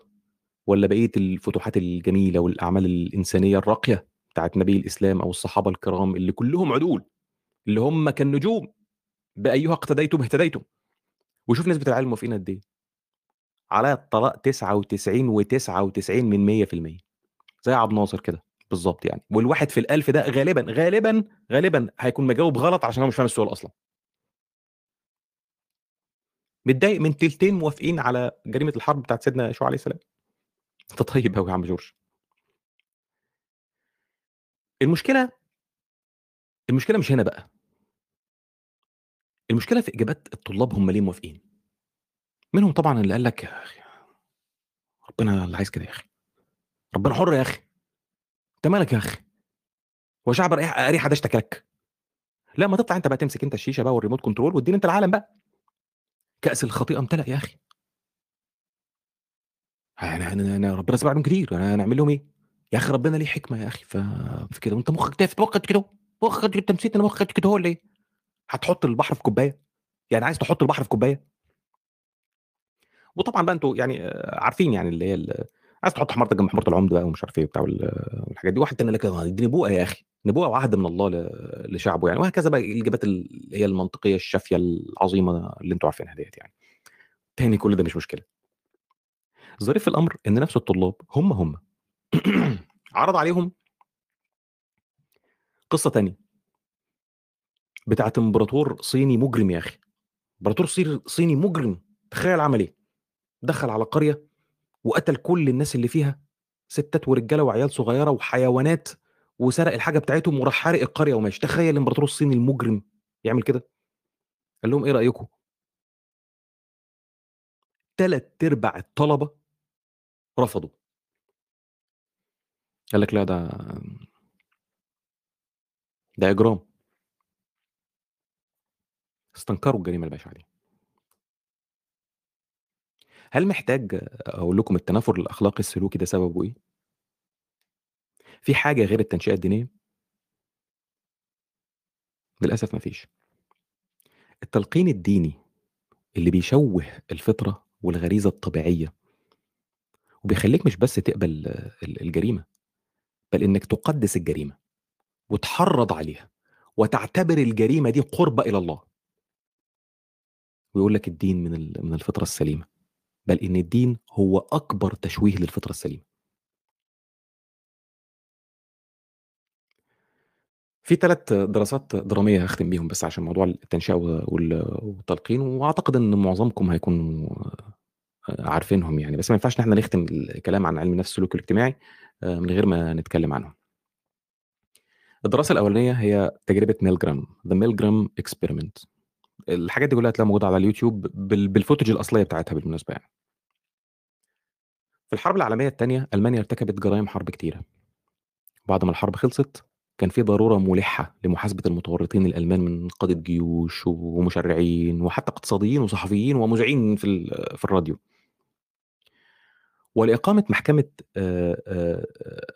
والّا بقية الفتوحات الجميلة والأعمال الإنسانية الراقية بتاعة نبي الإسلام أو الصحابة الكرام اللي كلّهم عدول، اللي هم كالنجوم، بأيها اقتديتم اهتديتم. وشوف نسبة العيال الموافقين قد إيه. على الطلاق 99 و99 من 100% زي عبد الناصر كده بالضبط يعني، والواحد في ال1000 ده غالبًا، غالبًا، غالبًا هيكون مجاوب غلط عشان هو مش فاهم السؤال أصلًا. متضايق من تلتين موافقين على جريمة الحرب بتاعة سيدنا يشوع عليه السلام. أنت طيب أوي يا عم جورج. المشكلة المشكلة مش هنا بقى. المشكلة في إجابات الطلاب هم ليه موافقين. منهم طبعًا اللي قال لك يا أخي ربنا اللي عايز كده يا أخي. ربنا حُر يا أخي. أنت مالك يا أخي. هو شعب اريح اريح ده اشتكى لك لا ما تطلع أنت بقى تمسك أنت الشيشة بقى والريموت كنترول واديني أنت العالم بقى. كأس الخطيئة امتلأ يا أخي. أنا أنا أنا ربنا سمع لهم كتير. أنا هنعمل لهم إيه؟ يا أخي ربنا ليه حكمة يا أخي؟ ف... كده. وأنت مخك تافه مخك كده مخك انت نسيت ان مخك كده هو اللي إيه؟ هتحط البحر في كوباية؟ يعني عايز تحط البحر في كوباية؟ وطبعا بقى أنتوا يعني آه، عارفين يعني اللي هي عايز تحط حمارتك جنب حمارة العمد بقى ومش عارف إيه وبتاع وال- والحاجات دي. واحد تاني لك آه، دي نبوءة يا أخي نبوءة وعهد من الله لشعبه يعني. وهكذا بقى الإجابات اللي هي المنطقية الشافية العظيمة اللي أنتوا عارفينها ديت يعني. تاني كل ده مش مشكلة. الظريف في الأمر إن نفس الطلاب هم هم. [clears throat] عرض عليهم قصة تانية. بتاعت إمبراطور صيني مجرم يا أخي. إمبراطور صيني مجرم. تخيل عمل إيه؟ دخل على قرية وقتل كل الناس اللي فيها ستات ورجالة وعيال صغيرة وحيوانات وسرق الحاجة بتاعتهم وراح حارق القرية وماشي. تخيل الامبراطور الصيني المجرم يعمل كده؟ قال لهم إيه رأيكم؟ ثلاث أرباع الطلبة رفضوا. قال لك لا ده ده إجرام. استنكروا الجريمة البشعه دي هل محتاج أقول لكم التنافر الأخلاقي السلوكي ده سببه إيه؟ في حاجة غير التنشئة الدينية؟ للأسف مفيش التلقين الديني اللي بيشوه الفطرة والغريزة الطبيعية وبيخليك مش بس تقبل ال- الجريمة بل إنك تقدس الجريمة وتحرض عليها وتعتبر الجريمة دي قربه إلى الله. ويقول لك الدين من من الفطرة السليمة. بل إن الدين هو أكبر تشويه للفطرة السليمة. في ثلاث دراسات درامية هختم بيهم بس عشان موضوع التنشئة وال- والتلقين وأعتقد إن معظمكم هيكونوا عارفينهم يعني. بس ما ينفعش إن إحنا نختم الكلام عن علم النفس السلوكي والاجتماعي آه، من غير ما نتكلم عنهم. الدراسة الأولانية هي تجربة ميلجرام The Milgram Experiment الحاجات دي كلها هتلاقيها موجودة على اليوتيوب بال- بال footage الأصلية بتاعتها بالمناسبة يعني. في الحرب العالمية الثانية ألمانيا ارتكبت جرائم حرب كتيرة. بعد ما الحرب خلصت كان في ضرورة ملحة لمحاسبة المتورطين الألمان من قادة جيوش ومشرعين وحتى اقتصاديين وصحفيين ومذيعين في في الراديو. آه،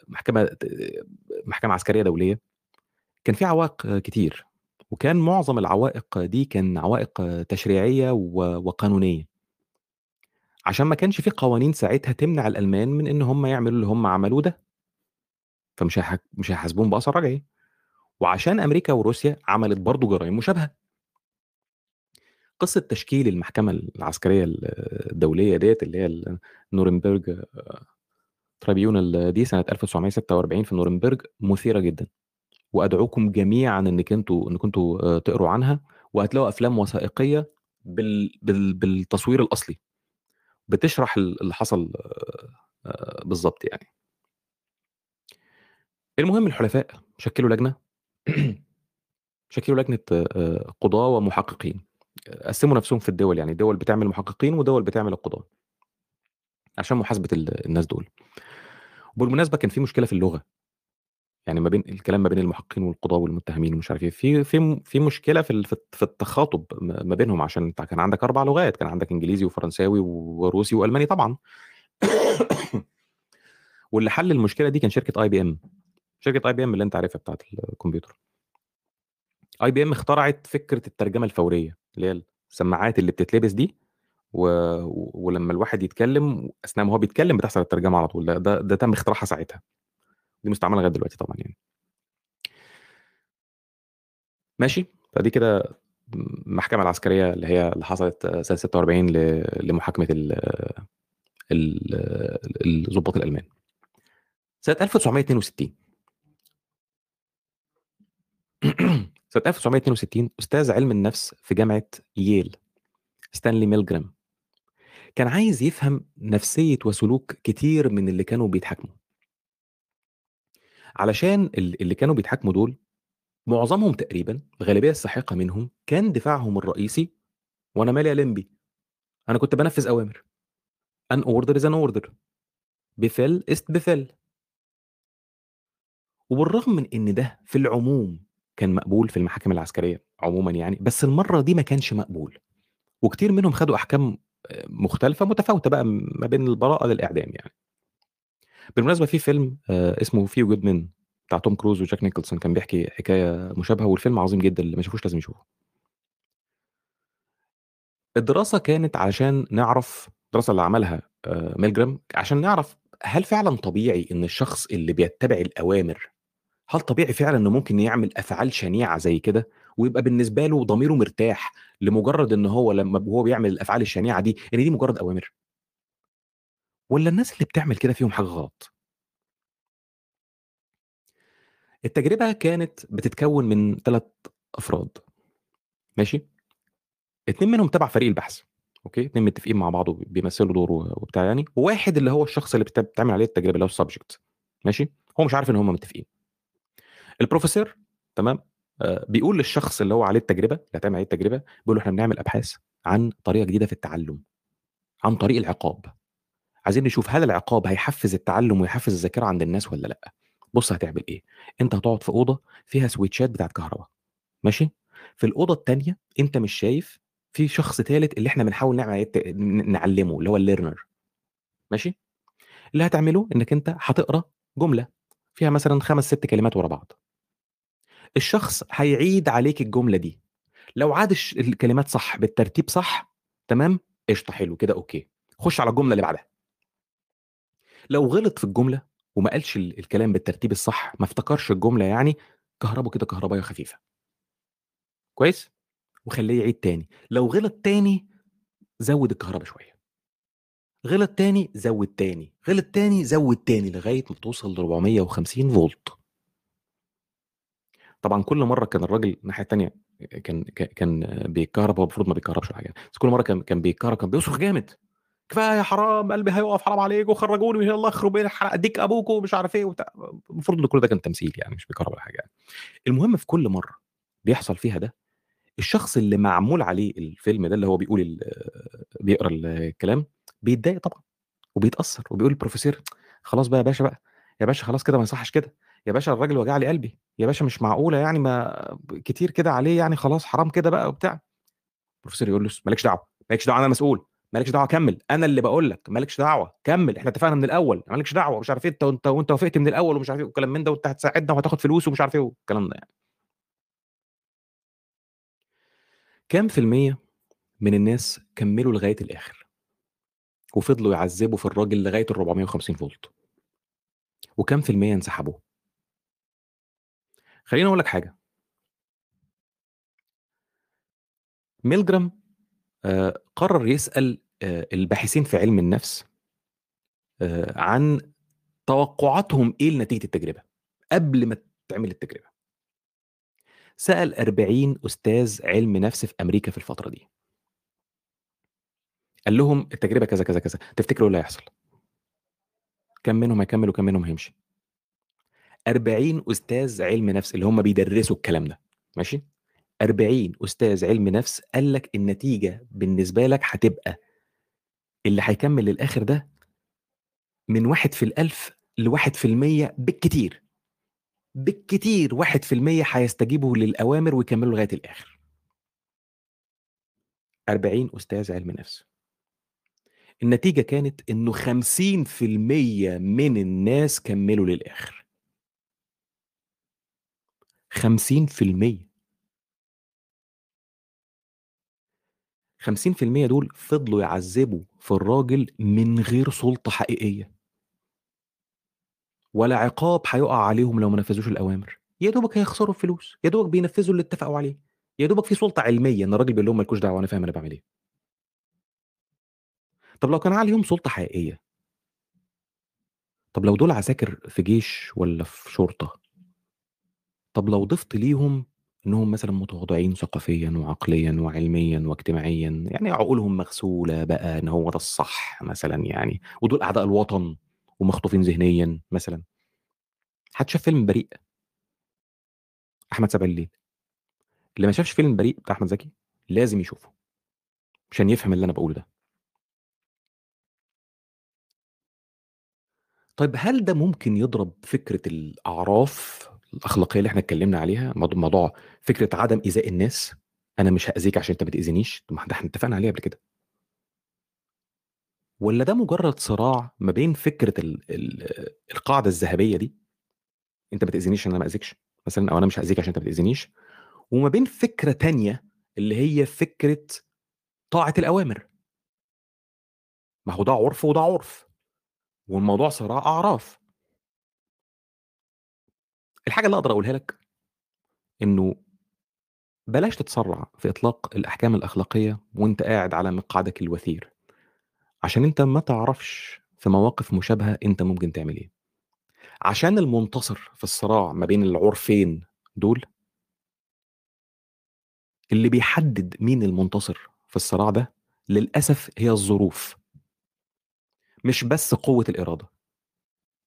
محكمة آه، محكمة عسكرية دولية كان في عوائق كتير. وكان معظم العوائق دي كان عوائق آه، تشريعية و- وقانونية. عشان ما كانش في قوانين ساعتها تمنع الألمان من إن هم يعملوا اللي هم عملوه ده. فمش هيح- مش هيحاسبوهم باثر رجعي وعشان أمريكا وروسيا عملت برضو جرائم مشابهة. قصة تشكيل المحكمة العسكرية الدولية ديت اللي هي نورنبرج تريبيونال دي سنة 1946 في نورنبرج مثيرة جدا. وأدعوكم جميعا إنك أنتوا انكم أنتوا آه، تقروا عنها وهتلاقوا أفلام وثائقية بال... بال... بالتصوير الأصلي. بتشرح ال- اللي حصل آه، آه، بالظبط يعني. المهم الحلفاء شكلوا لجنة. [clears throat] شكلوا لجنة قضاة ومحققين. قسموا نفسهم في الدول يعني دول بتعمل محققين ودول بتعمل القضاة. عشان محاسبة ال- الناس دول. وبالمناسبه كان في مشكلة في اللغة. يعني ما بين الكلام ما بين المحققين والقضاة والمتهمين ومش عارف إيه. في في في مشكلة في في التخاطب ما بينهم عشان انت كان عندك أربع لغات كان عندك إنجليزي وفرنساوي وروسي وألماني طبعا. [coughs] واللي حل المشكلة دي كان شركة اي بي ام شركة اي بي ام اللي انت عارفها بتاعت الكمبيوتر. IBM اخترعت فكرة الترجمة الفورية اللي هي السماعات اللي بتتلبس دي. و... ولما الواحد يتكلم أثناء ما هو بيتكلم بتحصل الترجمة على طول. ده, ده تم اختراعها ساعتها. دي مستعملة لغاية دلوقتي طبعا يعني. ماشي. فدي كده المحكمة العسكرية اللي هي اللي حصلت سنة 46 ل... لمحاكمة ال... ال- الضباط الألمان. سنة 1962 [clears throat] سنة 1962 أستاذ علم النفس في جامعة ييل ستانلي ميلجرام كان عايز يفهم نفسية وسلوك كتير من اللي كانوا بيتحاكموا. علشان ال- اللي كانوا بيتحاكموا دول معظمهم تقريبا الغالبيه الساحقة منهم كان دفاعهم الرئيسي وأنا مالي يا لمبي. أنا كنت بنفذ أوامر. An order is an order Befehl ist Befehl وبالرغم من إن ده في العموم كان مقبول في المحاكم العسكرية عمومًا يعني، بس المرّة دي ما كانش مقبول، وكتير منهم خدوا أحكام آآ مختلفة متفاوتة بقى ما بين البراءة للإعدام يعني. بالمناسبة في فيلم آآ اسمه Few Good Men بتاع توم كروز وجاك نيكلسون كان بيحكي حكاية مشابهة والفيلم عظيم جدًا، اللي ما شافوش لازم يشوفه. الدراسة كانت علشان نعرف الدراسة اللي عملها آآ ميلجرام عشان نعرف هل فعلًا طبيعي إن الشخص اللي بيتّبع الأوامر، هل طبيعي فعلًا إنه ممكن يعمل أفعال شنيعة زي كده، ويبقى بالنسبة له ضميره مرتاح لمجرد إن هو لمّا وهو بيعمل الأفعال الشنيعة دي، إن دي مجرد أوامر؟ والّا الناس اللي بتعمل كده فيهم حاجة غلط؟ التجربة كانت بتتكوّن من 3 أفراد ماشي؟ 2 منهم تبع فريق البحث أوكي، 2 متفقين مع بعض وبيمثّلوا دور وبتاع يعني، وواحد اللي هو الشخص اللي بت بتتعمل عليه التجربة اللي هو الsubject ماشي، هو مش عارف إن هم متفقين. الprofessor تمام، آآ بيقول للشخص اللي هو عليه التجربة، اللي هيتعمل عليه التجربة، بيقول له: "إحنا بنعمل أبحاث عن طريقة جديدة في التعلُّم، عن طريق العقاب، عايزين نشوف هل العقاب هيحفّز التعلُّم ويحفّز الذاكرة عند الناس والّا لأ؟ بُص هتعمل إيه، أنت هتقعد في أوضة فيها سويتشات بتاعة كهربا ماشي، في الأوضة التانية أنت مش شايف في شخص تالت اللي إحنا بنحاول نعمل نعلّمه اللي هو الlearner ماشي، اللي هتعمله إنّك أنت هتقرأ جملة فيها مثلًا 5، 6 كلمات ورا بعض. الشخص هيعيد عليك الجملة دي، لو عاد الكلمات صح بالترتيب صح تمام، قشطة حلو كده أوكي، خُش على الجملة اللي بعدها. لو غلط في الجملة وما قالش ال الكلام بالترتيب الصح، ما افتكرش الجملة يعني، كهربه كده كهرباية خفيفة. كويس؟ وخلّيه يعيد تاني، لو غلط تاني زوّد الكهربا شوية. غلط تاني، زوّد تاني، غلط تاني، زوّد تاني، لغاية ما توصل ل450 فولت. طبعًا كل مرّة كان الراجل الناحية التانية كان كان بيتكهرب، هو المفروض ما بيتكهربش ولا حاجة، بس كل مرّة كان كان بيتكهرب كان بيصرخ جامد، "كفاية حرام قلبي هيُقف حرام عليكم خرّجوني الله يخرب بيت حرق ديك أبوكم." ومش عارف إيه وبتاع، المفروض إن كل ده كان تمثيل يعني مش بيكهرب ولا حاجة يعني. المهم في كل مرّة بيحصل فيها ده، الشخص اللي معمول عليه الفيلم ده اللي هو بيقول بيقرأ الكلام، بيتضايق طبعًا وبيتأثّر وبيقول للprofessor "خلاص بقى يا باشا بقى، يا باشا خلاص كده ما يصحّش كده، يا باشا الراجل وجع لي قلبي، يا باشا مش معقولة يعني ما كتير كده عليه يعني خلاص حرام كده بقى." وبتاع. الprofessor يقول له: "ما لكش دعوة، ما لكش دعوة أنا مسؤول، ما لكش دعوة كمّل، أنا اللي باقول لك ما لكش دعوة، كمّل إحنا اتفقنا من الأول، ما لكش دعوة." ومش عارف إيه، "أنت وأنت وأنت وافقت من الأول." ومش عارف إيه وكلام من ده، "وأنت هتساعدنا وهتاخد فلوس." ومش عارف إيه والكلام ده يعني. كام في المِيّة من الناس كمّلوا لغاية الآخر؟ وفضلوا يعذّبوا في الراجل لغاية ال450 فولت؟ وكام في المِيّة انسحبوا؟ خلّيني أقول لك حاجة. ميلجرام قرر يسأل آآ الباحثين في علم النفس آآ عن توقعاتهم إيه لنتيجة التجربة، قبل ما تتعمل التجربة. سأل 40 أستاذ علم نفس في أمريكا في الفترة دي. قال لهم التجربة كذا، كذا، كذا، تفتكروا إيه اللي هيحصل؟ كام منهم هيكمّل وكام منهم هيمشي؟ 40 أستاذ علم نفس اللي هم بيدرسوا الكلام ده، ماشي؟ 40 أستاذ علم نفس قال لك النتيجة بالنسبة لك هتبقى اللي هيكمّل للآخر ده من 1 في ال1000 ل1% بالكتير. بالكتير 1% هيستجيبوا للأوامر ويكمّلوا لغاية الآخر. 40 أستاذ علم نفس. النتيجة كانت إنه 50% من الناس كمّلوا للآخر. 50%. 50% دول فضلوا يعذّبوا في الراجل من غير سُلطة حقيقية. ولا عقاب هيُقع عليهم لو ما نفّذوش الأوامر، يا دوبك هيخسروا الفلوس، يا دوبك بينفّذوا اللي اتفقوا عليه، يا دوبك في سُلطة علمية إن الراجل بيقول لهم ما لكوش دعوة أنا فاهم أنا باعمل إيه. طب لو كان عليهم سُلطة حقيقية طب لو دول عساكر في جيش والّا في شرطة طب لو ضِفت ليهم إنهم مثلًا متواضعين ثقافيًا وعقليًا وعلميًا واجتماعيًا، يعني عقولهم مغسولة بقى إن هو ده الصح مثلًا يعني، ودول أعداء الوطن ومخطوفين ذهنيًا مثلًا. حد شاف فيلم بريء؟ أحمد سامي الليل. اللي ما شافش فيلم بريء بتاع أحمد زكي لازم يشوفه. عشان يفهم اللي أنا باقوله ده. طيب هل ده ممكن يضرب فكرة الأعراف الأخلاقية اللي إحنا اتكلمنا عليها موضوع فكرة عدم إيذاء الناس. أنا مش هأذيك عشان أنت ما تأذينيش. طب ما ده إحنا اتفقنا عليها قبل كده. ولا ده مجرد صراع ما بين فكرة ال ال القاعدة الذهبية دي أنت ما تأذينيش عشان أنا ما أذيكش مثلا أو أنا مش هأذيك عشان أنت ما تأذينيش وما بين فكرة تانية اللي هي فكرة طاعة الأوامر. ما هو ده عرف وده عرف والموضوع صراع أعراف. الحاجة اللي أقدر أقولها لك إنه بلاش تتسرع في إطلاق الأحكام الأخلاقية وأنت قاعد على مقعدك الوثير عشان أنت ما تعرفش في مواقف مشابهة أنت ممكن تعمل إيه. عشان المنتصر في الصراع ما بين العرفين دول اللي بيحدد مين المنتصر في الصراع ده للأسف هي الظروف. مش بس قوة الإرادة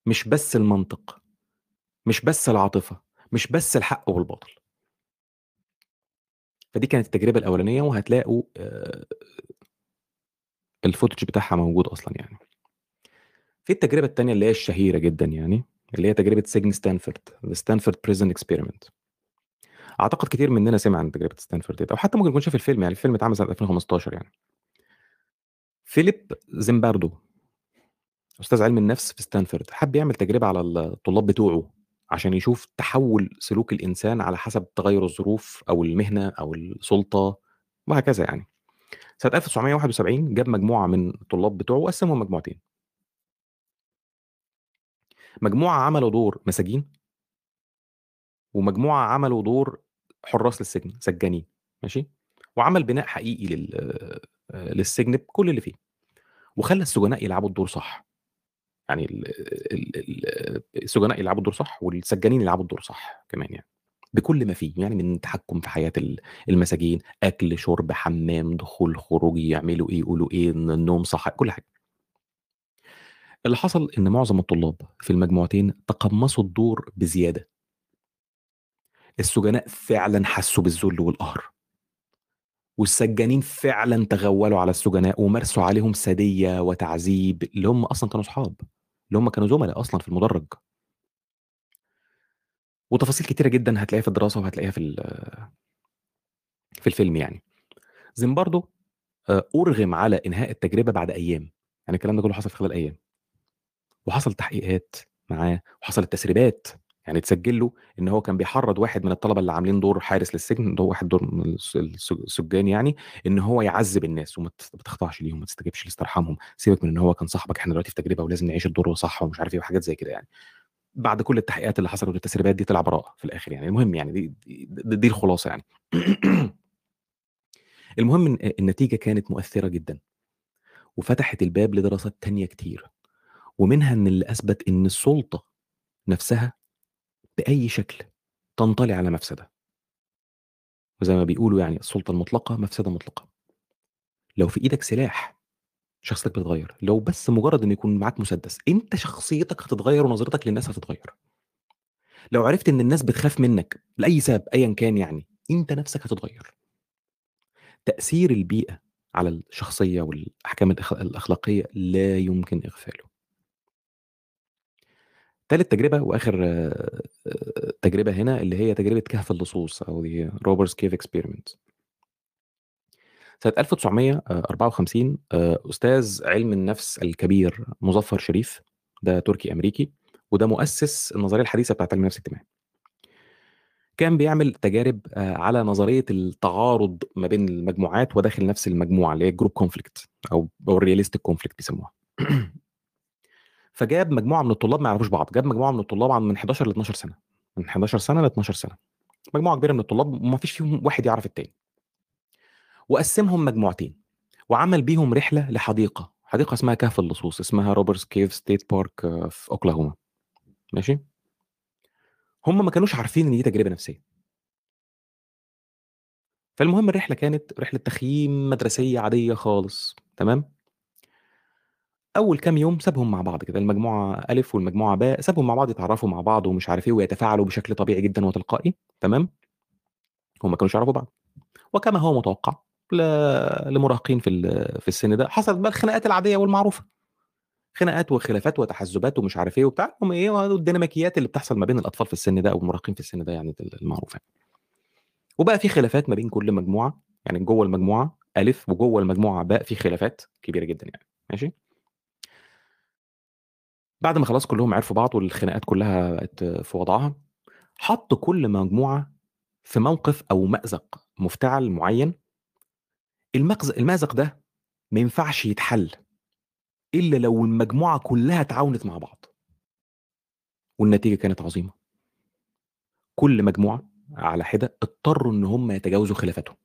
مش بس المنطق. مش بس العاطفة مش بس الحق والباطل. فدي كانت التجربة الأولانية وهتلاقوا الفوتج بتاعها موجود أصلا يعني. في التجربة التانية اللي هي الشهيرة جدا يعني اللي هي تجربة سجن ستانفورد The Stanford Prison Experiment. أعتقد كتير مننا سمع عن تجربة ستانفورد أو حتى ممكن يكون شاف الفيلم يعني الفيلم اتعمل سنة 2015 يعني. فيليب زيمباردو أستاذ علم النفس في ستانفورد حب يعمل تجربة على الطلاب بتوعه. عشان يشوف تحول سلوك الإنسان على حسب تغير الظروف أو المهنة أو السلطة وهكذا يعني. سنة 1971 جاب مجموعة من الطلاب بتوعه وقسمهم مجموعتين. مجموعة عملوا دور مساجين ومجموعة عملوا دور حراس للسجن سجانين ماشي؟ وعمل بناء حقيقي لل للسجن بكل اللي فيه وخلى السجناء يلعبوا الدور صح. يعني ال- ال- ال- السجناء يلعبوا الدور صح والسجانين يلعبوا الدور صح كمان يعني. بكل ما فيه يعني من تحكم في حياة ال- المساجين أكل شرب حمام دخول خروج يعملوا إيه يقولوا إيه النوم صح كل حاجة. اللي حصل إن معظم الطلاب في المجموعتين تقمصوا الدور بزيادة. السجناء فعلا حسوا بالذل والقهر. والسجانين فعلا تغولوا على السجناء ومارسوا عليهم سادية وتعذيب اللي هم أصلا كانوا أصحاب اللي هم كانوا زملاء أصلا في المدرج. وتفاصيل كتيرة جدا هتلاقيها في الدراسة وهتلاقيها في في الفيلم يعني. زيمباردو آه، أرغم على إنهاء التجربة بعد أيام. يعني الكلام ده كله حصل في خلال أيام. وحصل تحقيقات معاه وحصلت تسريبات. يعني اتسجل له إن هو كان بيحرض واحد من الطلبة اللي عاملين دور حارس للسجن ده واحد دور من الس- الس- السجان يعني إن هو يعذب الناس وما تخضعش ليهم ما تستجيبش لاسترحامهم. سيبك من إن هو كان صاحبك إحنا دلوقتي في تجربة ولازم نعيش الدور صح ومش عارف إيه وحاجات زي كده يعني. بعد كل التحقيقات اللي حصلت والتسريبات دي طلع براءة في الآخر يعني. المهم يعني دي دي, دي, دي الخلاصة يعني. [clears throat] المهم إن النتيجة كانت مؤثرة جدا وفتحت الباب لدراسات تانية كتير ومنها إن اللي أثبت إن السلطة نفسها بأي شكل تنطلي على مفسدة. وزي ما بيقولوا يعني السلطة المطلقة مفسدة مطلقة. لو في إيدك سلاح شخصيتك بتتغير. لو بس مجرد إن يكون معاك مسدس أنت شخصيتك هتتغير ونظرتك للناس هتتغير. لو عرفت إن الناس بتخاف منك لأي سبب ايا كان يعني أنت نفسك هتتغير. تأثير البيئة على الشخصية والأحكام الأخلاقية لا يمكن إغفاله. ثالث تجربة وآخر آه، تجربة هنا اللي هي تجربة كهف اللصوص أو The Robbers Cave Experiment سنة 1954 آه، أستاذ علم النفس الكبير مظفر شريف ده تركي أمريكي وده مؤسس النظرية الحديثة بتاعت علم النفس الاجتماعي. كان بيعمل تجارب آه، على نظرية التعارض ما بين المجموعات وداخل نفس المجموعة اللي هي group conflict أو أو ال realistic conflict بيسموها. [clears throat] فجاب مجموعة من الطلاب ما يعرفوش بعض جاب مجموعة من الطلاب من 11 ل 12 سنة من 11 سنة ل 12 سنة. مجموعة كبيرة من الطلاب وما فيش فيهم واحد يعرف التاني. وقسمهم مجموعتين وعمل بيهم رحلة لحديقة حديقة اسمها كهف اللصوص اسمها Robbers Cave State Park آه، في أوكلاهوما. ماشي؟ هم ما كانوش عارفين إن دي تجربة نفسية. فالمهم الرحلة كانت رحلة تخييم مدرسية عادية خالص تمام؟ أول كام يوم سابهم مع بعض كده المجموعة الف والمجموعة باء سابهم مع بعض يتعرفوا مع بعض ومش عارف إيه ويتفاعلوا بشكل طبيعي جدا وتلقائي تمام؟ هم ما كانوش يعرفوا بعض. وكما هو متوقع لمراهقين في في السن ده حصلت بقى الخناقات العادية والمعروفة. خناقات وخلافات وتحزبات ومش عارف إيه وبتاع هم إيه والديناميكيات اللي بتحصل ما بين الأطفال في السن ده أو المراهقين في السن ده يعني المعروفة وبقى في خلافات ما بين كل مجموعة يعني جوه المجموعة الف وجوه المجموعة باء في خلافات كبيرة جدا يعني ماشي؟ بعد ما خلاص كلهم عرفوا بعض والخناقات كلها بقت في وضعها حط كل مجموعة في موقف أو مأزق مفتعل معين. المأزق ده ما ينفعش يتحل إلا لو المجموعة كلها تعاونت مع بعض. والنتيجة كانت عظيمة. كل مجموعة على حدة اضطروا إن هم يتجاوزوا خلافاتهم.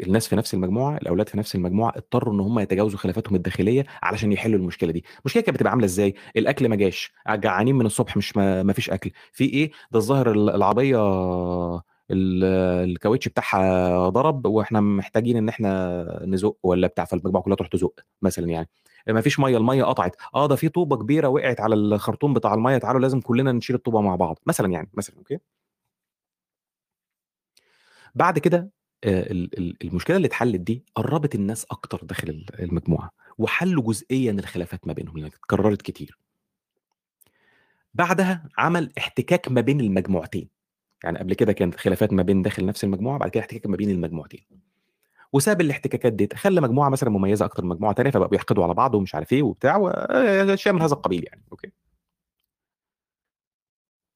الناس في نفس المجموعة الأولاد في نفس المجموعة اضطروا إن هم يتجاوزوا خلافاتهم الداخلية علشان يحلوا المشكلة دي. المشكلة كانت بتبقى عاملة إزاي؟ الأكل ما جاش جعانين من الصبح مش ما, فيش أكل. في إيه؟ ده الظاهر العربية الكاوتش بتاعها ضرب وإحنا محتاجين إن إحنا نزق ولا بتاع فالمجموعة كلها تروح تزق مثلا يعني. ما فيش مية المية قطعت. آه ده في طوبة كبيرة وقعت على الخرطوم بتاع المية تعالوا لازم كلنا نشيل الطوبة مع بعض. مثلا يعني مثلا أوكي؟ بعد كده المشكلة اللي اتحلت دي قربت الناس أكتر داخل المجموعة وحلوا جزئيا الخلافات ما بينهم لأن اتكررت كتير. بعدها عمل احتكاك ما بين المجموعتين. يعني قبل كده كانت خلافات ما بين داخل نفس المجموعة بعد كده احتكاك ما بين المجموعتين. وساب الاحتكاكات دي خلى مجموعة مثلا مميزة أكتر من مجموعة ثانية فبقوا بيحقدوا على بعض ومش عارف إيه وبتاع واشياء من هذا القبيل يعني أوكي.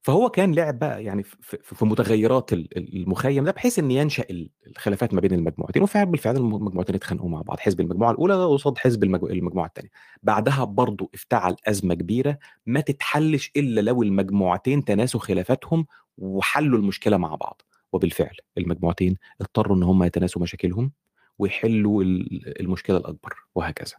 فهو كان لعب بقى يعني في متغيرات المخيم ده بحيث إن ينشأ الخلافات ما بين المجموعتين وفعلا بالفعل المجموعتين اتخانقوا مع بعض حزب المجموعة الأولى قصاد حزب المجموعة الثانية بعدها برضه افتعل أزمة كبيرة ما تتحلش إلا لو المجموعتين تناسوا خلافاتهم وحلوا المشكلة مع بعض. وبالفعل المجموعتين اضطروا إن هم يتناسوا مشاكلهم ويحلوا المشكلة الأكبر وهكذا.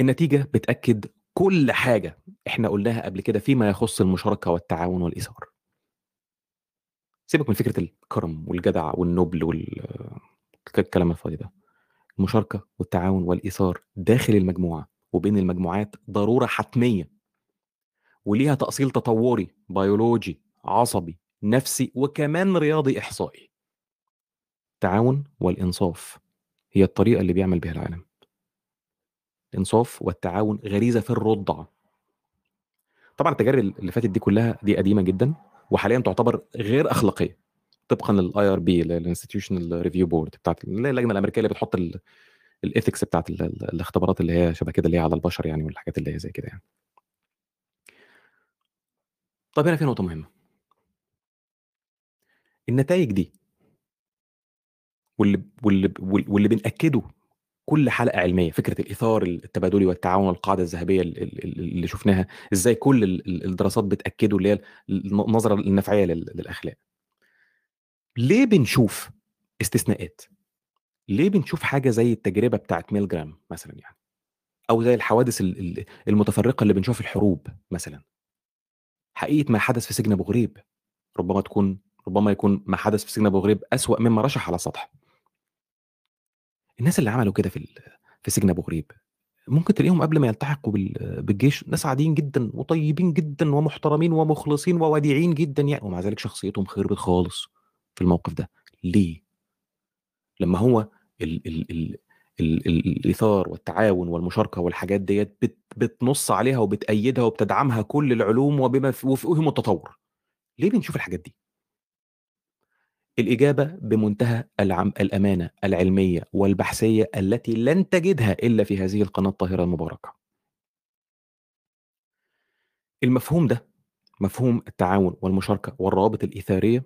النتيجة بتأكد كل حاجة إحنا قلناها قبل كده فيما يخص المشاركة والتعاون والإيثار. سيبك من فكرة الكرم والجدع والنبل والكلام الفاضي ده. المشاركة والتعاون والإيثار داخل المجموعة وبين المجموعات ضرورة حتمية. وليها تأصيل تطوري بيولوجي عصبي نفسي وكمان رياضي إحصائي. التعاون والإنصاف هي الطريقة اللي بيعمل بها العالم. الإنصاف والتعاون غريزة في الرضع. طبعا التجارب اللي فاتت دي كلها دي قديمة جدا وحاليا تعتبر غير أخلاقية طبقا لل IRB ال Institutional Review Board بتاعت اللجنة الأمريكية اللي بتحط ال ethics بتاعت الاختبارات اللي هي شبه كده اللي هي على البشر يعني والحاجات اللي هي زي كده يعني. طب هنا في نقطة مهمة. النتائج دي واللي واللي واللي بنأكده كل حلقة علمية فكرة الايثار التبادلي والتعاون القاعدة الذهبية اللي شفناها إزاي كل الدراسات بتأكده اللي هي النظرة النفعيه للأخلاق. ليه بنشوف استثناءات؟ ليه بنشوف حاجة زي التجربة بتاعت ميلجرام مثلا يعني؟ أو زي الحوادث المتفرقة اللي بنشوفها في الحروب مثلا. حقيقة ما حدث في سجن أبو غريب ربما تكون ربما يكون ما حدث في سجن أبو غريب أسوأ مما رشح على السطح. الناس اللي عملوا كده في في سجن أبو غريب ممكن تلاقيهم قبل ما يلتحقوا بالجيش ناس عاديين جدا وطيبين جدا ومحترمين ومخلصين ووديعين جدا يعني ومع ذلك شخصيتهم خربت خالص في الموقف ده. ليه؟ لما هو ال ال ال ال ال الإيثار والتعاون والمشاركة والحاجات ديت بت بتنص عليها وبتأيدها وبتدعمها كل العلوم وبما وفقهم التطور. ليه بنشوف الحاجات دي؟ الإجابة بمنتهى العم الأمانة العلمية والبحثية التي لن تجدها إلا في هذه القناة الطاهرة المباركة. المفهوم ده مفهوم التعاون والمشاركة والروابط الإيثارية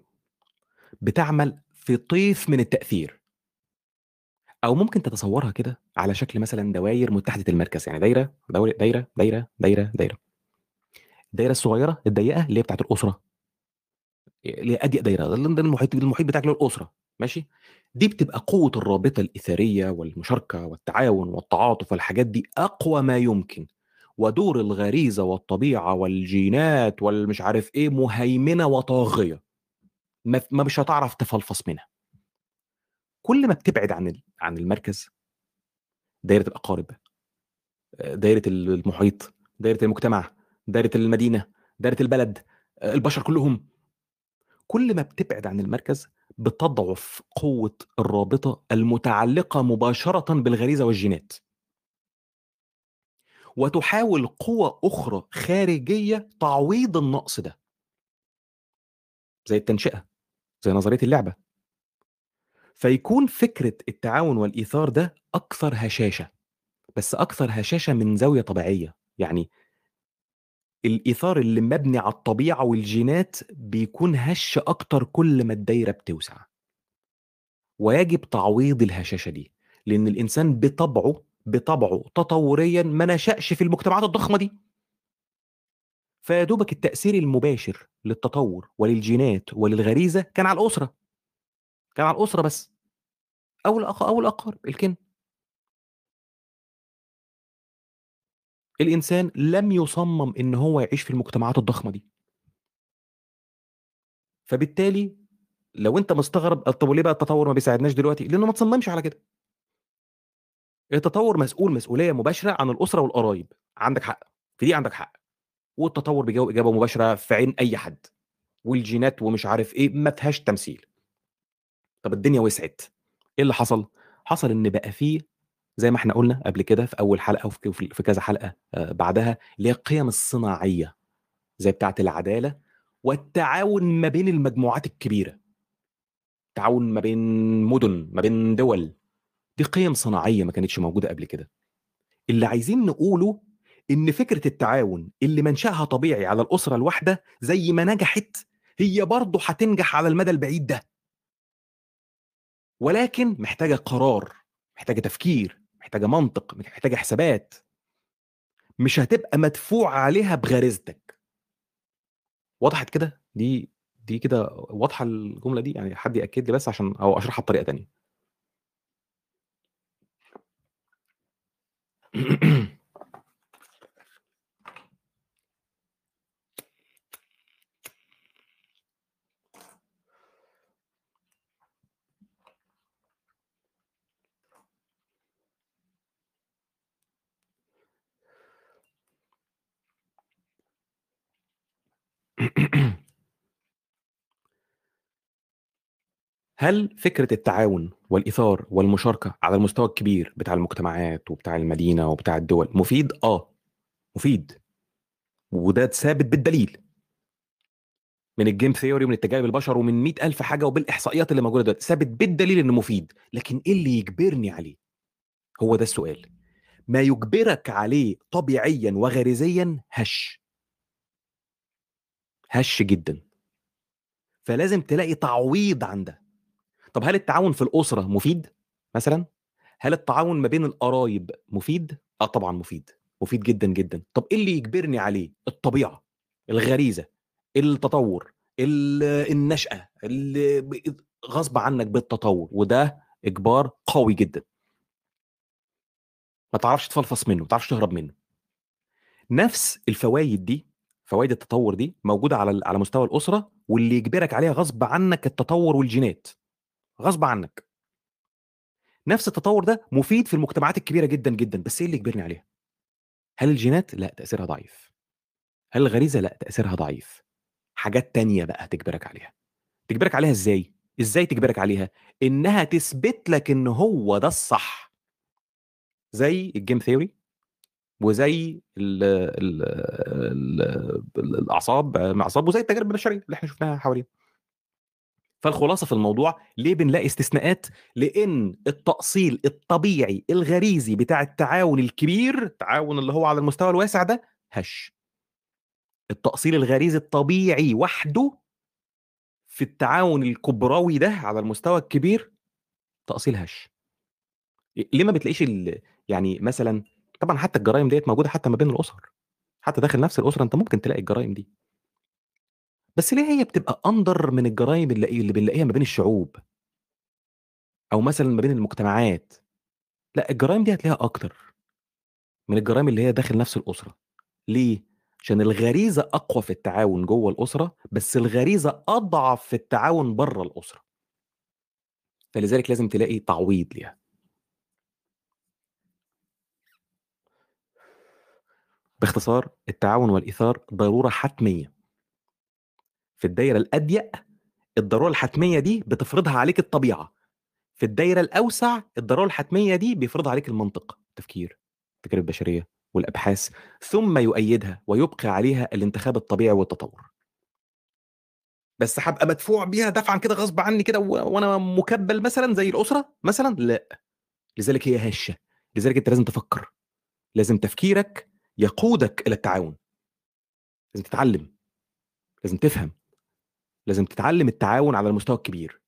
بتعمل في طيف من التأثير. أو ممكن تتصورها كده على شكل مثلا دواير متحدة المركز يعني دايرة دايرة دايرة دايرة دايرة. الدايرة الصغيرة الضيقة اللي هي بتاعت الأسرة اضيق دايرة ده المحيط المحيط بتاعك اللي هو الأسرة ماشي؟ دي بتبقى قوة الرابطة الاثاريه والمشاركة والتعاون والتعاطف والحاجات دي أقوى ما يمكن. ودور الغريزة والطبيعة والجينات والمش عارف إيه مهيمنة وطاغية. ما مش هتعرف تفلفص منها. كل ما بتبعد عن عن المركز دايرة الأقارب دايرة المحيط دايرة المجتمع دايرة المدينة دايرة البلد البشر كلهم كل ما بتبعد عن المركز بتضعف قوة الرابطة المتعلقة مباشرة بالغريزة والجينات. وتحاول قوى أخرى خارجية تعويض النقص ده. زي التنشئة زي نظرية اللعبة. فيكون فكرة التعاون والإيثار ده أكثر هشاشة بس أكثر هشاشة من زاوية طبيعية. يعني الإيثار اللي مبني على الطبيعة والجينات بيكون هش أكتر كل ما الدايرة بتوسع. ويجب تعويض الهشاشة دي لأن الإنسان بطبعه بطبعه تطوريا ما نشأش في المجتمعات الضخمة دي. فيا دوبك التأثير المباشر للتطور وللجينات وللغريزة كان على الأسرة كان على الأسرة بس أو الأقارب الكن. الإنسان لم يصمم إن هو يعيش في المجتمعات الضخمة دي. فبالتالي لو أنت مستغرب طب وليه بقى التطور ما بيساعدناش دلوقتي؟ لأنه ما تصممش على كده. التطور مسؤول مسؤولية مباشرة عن الأسرة والقرايب. عندك حق. في دي عندك حق. والتطور بيجاوب إجابة مباشرة في عين أي حد. والجينات ومش عارف إيه ما فيهاش تمثيل. طب الدنيا وسعت. إيه اللي حصل؟ حصل إن بقى فيه زي ما إحنا قلنا قبل كده في أول حلقة وفي في كذا حلقة بعدها اللي هي القيم الصناعية زي بتاعة العدالة والتعاون ما بين المجموعات الكبيرة. تعاون ما بين مدن ما بين دول. دي قيم صناعية ما كانتش موجودة قبل كده. اللي عايزين نقوله إن فكرة التعاون اللي منشأها طبيعي على الأسرة الواحدة زي ما نجحت هي برضه هتنجح على المدى البعيد ده. ولكن محتاجة قرار محتاجة تفكير. محتاجة منطق محتاجة حسابات. مش هتبقى مدفوع عليها بغريزتك. وضحت كده؟ دي دي كده واضحة الجملة دي؟ يعني حد يأكد لي بس عشان أو أشرحها بطريقة تانية. [clears throat] [clears throat] هل فكرة التعاون والإيثار والمشاركة على المستوى الكبير بتاع المجتمعات وبتاع المدينة وبتاع الدول مفيد؟ آه مفيد. وده ثابت بالدليل. من الجيم ثيوري ومن التجارب البشر ومن مئة ألف حاجة وبالإحصائيات اللي موجودة دلوقتي ثابت بالدليل إنه مفيد. لكن إيه اللي يجبرني عليه؟ هو ده السؤال. ما يجبرك عليه طبيعيا وغريزيا؟ هش. هش جدا. فلازم تلاقي تعويض عن ده. طب هل التعاون في الأسرة مفيد مثلا؟ هل التعاون ما بين القرايب مفيد؟ آه طبعا مفيد مفيد جدا جدا. طب إيه اللي يجبرني عليه؟ الطبيعة الغريزة التطور النشأة اللي غصب عنك بالتطور وده إجبار قوي جدا. ما تعرفش تفلفص منه ما تعرفش تهرب منه. نفس الفوائد دي فوائد التطور دي موجودة على على مستوى الأسرة واللي يجبرك عليها غصب عنك التطور والجينات. غصب عنك. نفس التطور ده مفيد في المجتمعات الكبيرة جدا جدا. بس إيه اللي يجبرني عليها؟ هل الجينات؟ لا تأثيرها ضعيف. هل الغريزة؟ لا تأثيرها ضعيف. حاجات تانية بقى تجبرك عليها. تجبرك عليها إزاي؟ إزاي تجبرك عليها؟ إنها تثبت لك إن هو ده الصح. زي الجيم ثيوري وزي ال ال ال الأعصاب الأعصاب وزي التجارب البشرية اللي إحنا شفناها حوالينا. فالخلاصة في الموضوع ليه بنلاقي استثناءات؟ لإن التأصيل الطبيعي الغريزي بتاع التعاون الكبير التعاون اللي هو على المستوى الواسع ده هش. التأصيل الغريزي الطبيعي وحده في التعاون الكبروي ده على المستوى الكبير تأصيل هش. ليه ما بتلاقيش يعني مثلا طبعا حتى الجرائم ديت موجودة حتى ما بين الأسر حتى داخل نفس الأسرة أنت ممكن تلاقي الجرائم دي بس ليه هي بتبقى أندر من الجرايم اللي اللي بنلاقيها ما بين الشعوب؟ أو مثلًا ما بين المجتمعات. لأ، الجرايم دي هتلاقيها أكتر. من الجرايم اللي هي داخل نفس الأسرة. ليه؟ عشان الغريزة أقوى في التعاون جوّه الأسرة، بس الغريزة أضعف في التعاون برّه الأسرة. فلذلك لازم تلاقي تعويض ليها. باختصار التعاون والإيثار ضرورة حتمية. في الدايرة الأضيق الضرورة الحتمية دي بتفرضها عليك الطبيعة. في الدايرة الأوسع الضرورة الحتمية دي بيفرضها عليك المنطق، التفكير، التجارب البشرية، والأبحاث ثم يؤيدها ويبقي عليها الانتخاب الطبيعي والتطور. بس هبقى مدفوع بيها دفعا كده غصب عني كده وأنا مكبل مثلا زي الأسرة؟ مثلا؟ لا. لذلك هي هشة. لذلك أنت لازم تفكر. لازم تفكيرك يقودك إلى التعاون. لازم تتعلم. لازم تفهم. لازم تتعلم التعاون على المستوى الكبير.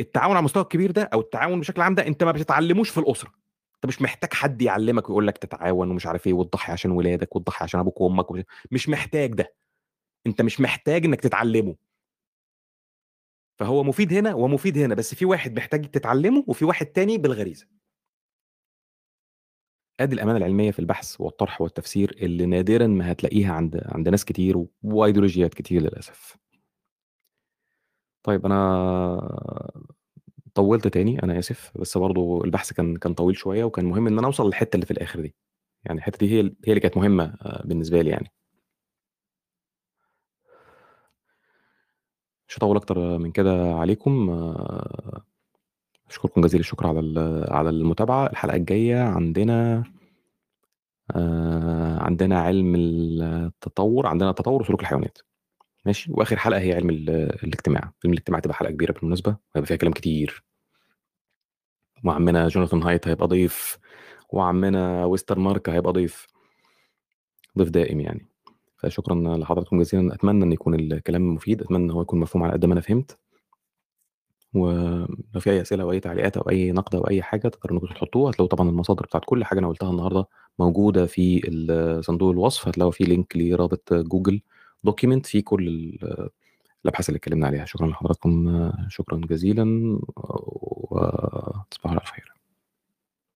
التعاون على المستوى الكبير ده أو التعاون بشكل عام ده أنت ما بتتعلموش في الأسرة. أنت مش محتاج حد يعلمك ويقول لك تتعاون ومش عارف إيه وتضحي عشان ولادك وتضحي عشان أبوك وأمك ومش, مش محتاج ده. أنت مش محتاج إنك تتعلمه. فهو مفيد هنا ومفيد هنا بس في واحد محتاج تتعلمه وفي واحد تاني بالغريزة. ادي الأمانة العلمية في البحث والطرح والتفسير اللي نادرا ما هتلاقيها عند عند ناس كتير وإيديولوجيات كتير للأسف. طيب أنا طولت تاني أنا آسف بس برضو البحث كان كان طويل شوية وكان مهم إن أنا أوصل للحتة اللي في الآخر دي. يعني الحتة دي هي هي اللي كانت مهمة آه، بالنسبة لي يعني. مش هطول أكتر من كده عليكم أشكركم جزيل الشكر على على المتابعة. الحلقة الجاية عندنا آه، عندنا علم التطور عندنا تطور سلوك الحيوانات. ماشي؟ وآخر حلقة هي علم ال- الاجتماع. علم الاجتماع تبقى حلقة كبيرة بالمناسبة وهيبقى فيها كلام كتير. وعمنا جوناثان هايت هيبقى ضيف وعمنا ويستر مارك هيبقى ضيف. ضيف دائم يعني. فشكرا لحضراتكم جزيلا. أتمنى إن يكون الكلام مفيد. أتمنى إن هو يكون مفهوم على قد ما أنا فهمت. ولو في أي أسئلة أو أي تعليقات أو أي نقد أو أي حاجة تقدروا انكم تحطوها هتلاقوا طبعا المصادر بتاعت كل حاجة أنا قلتها النهارده موجودة في صندوق الوصف هتلاقوا فيه link لرابط Google Document فيه كل ال- الأبحاث اللي اتكلمنا عليها. شكرا لحضراتكم شكرا جزيلا وتصبحوا على خير.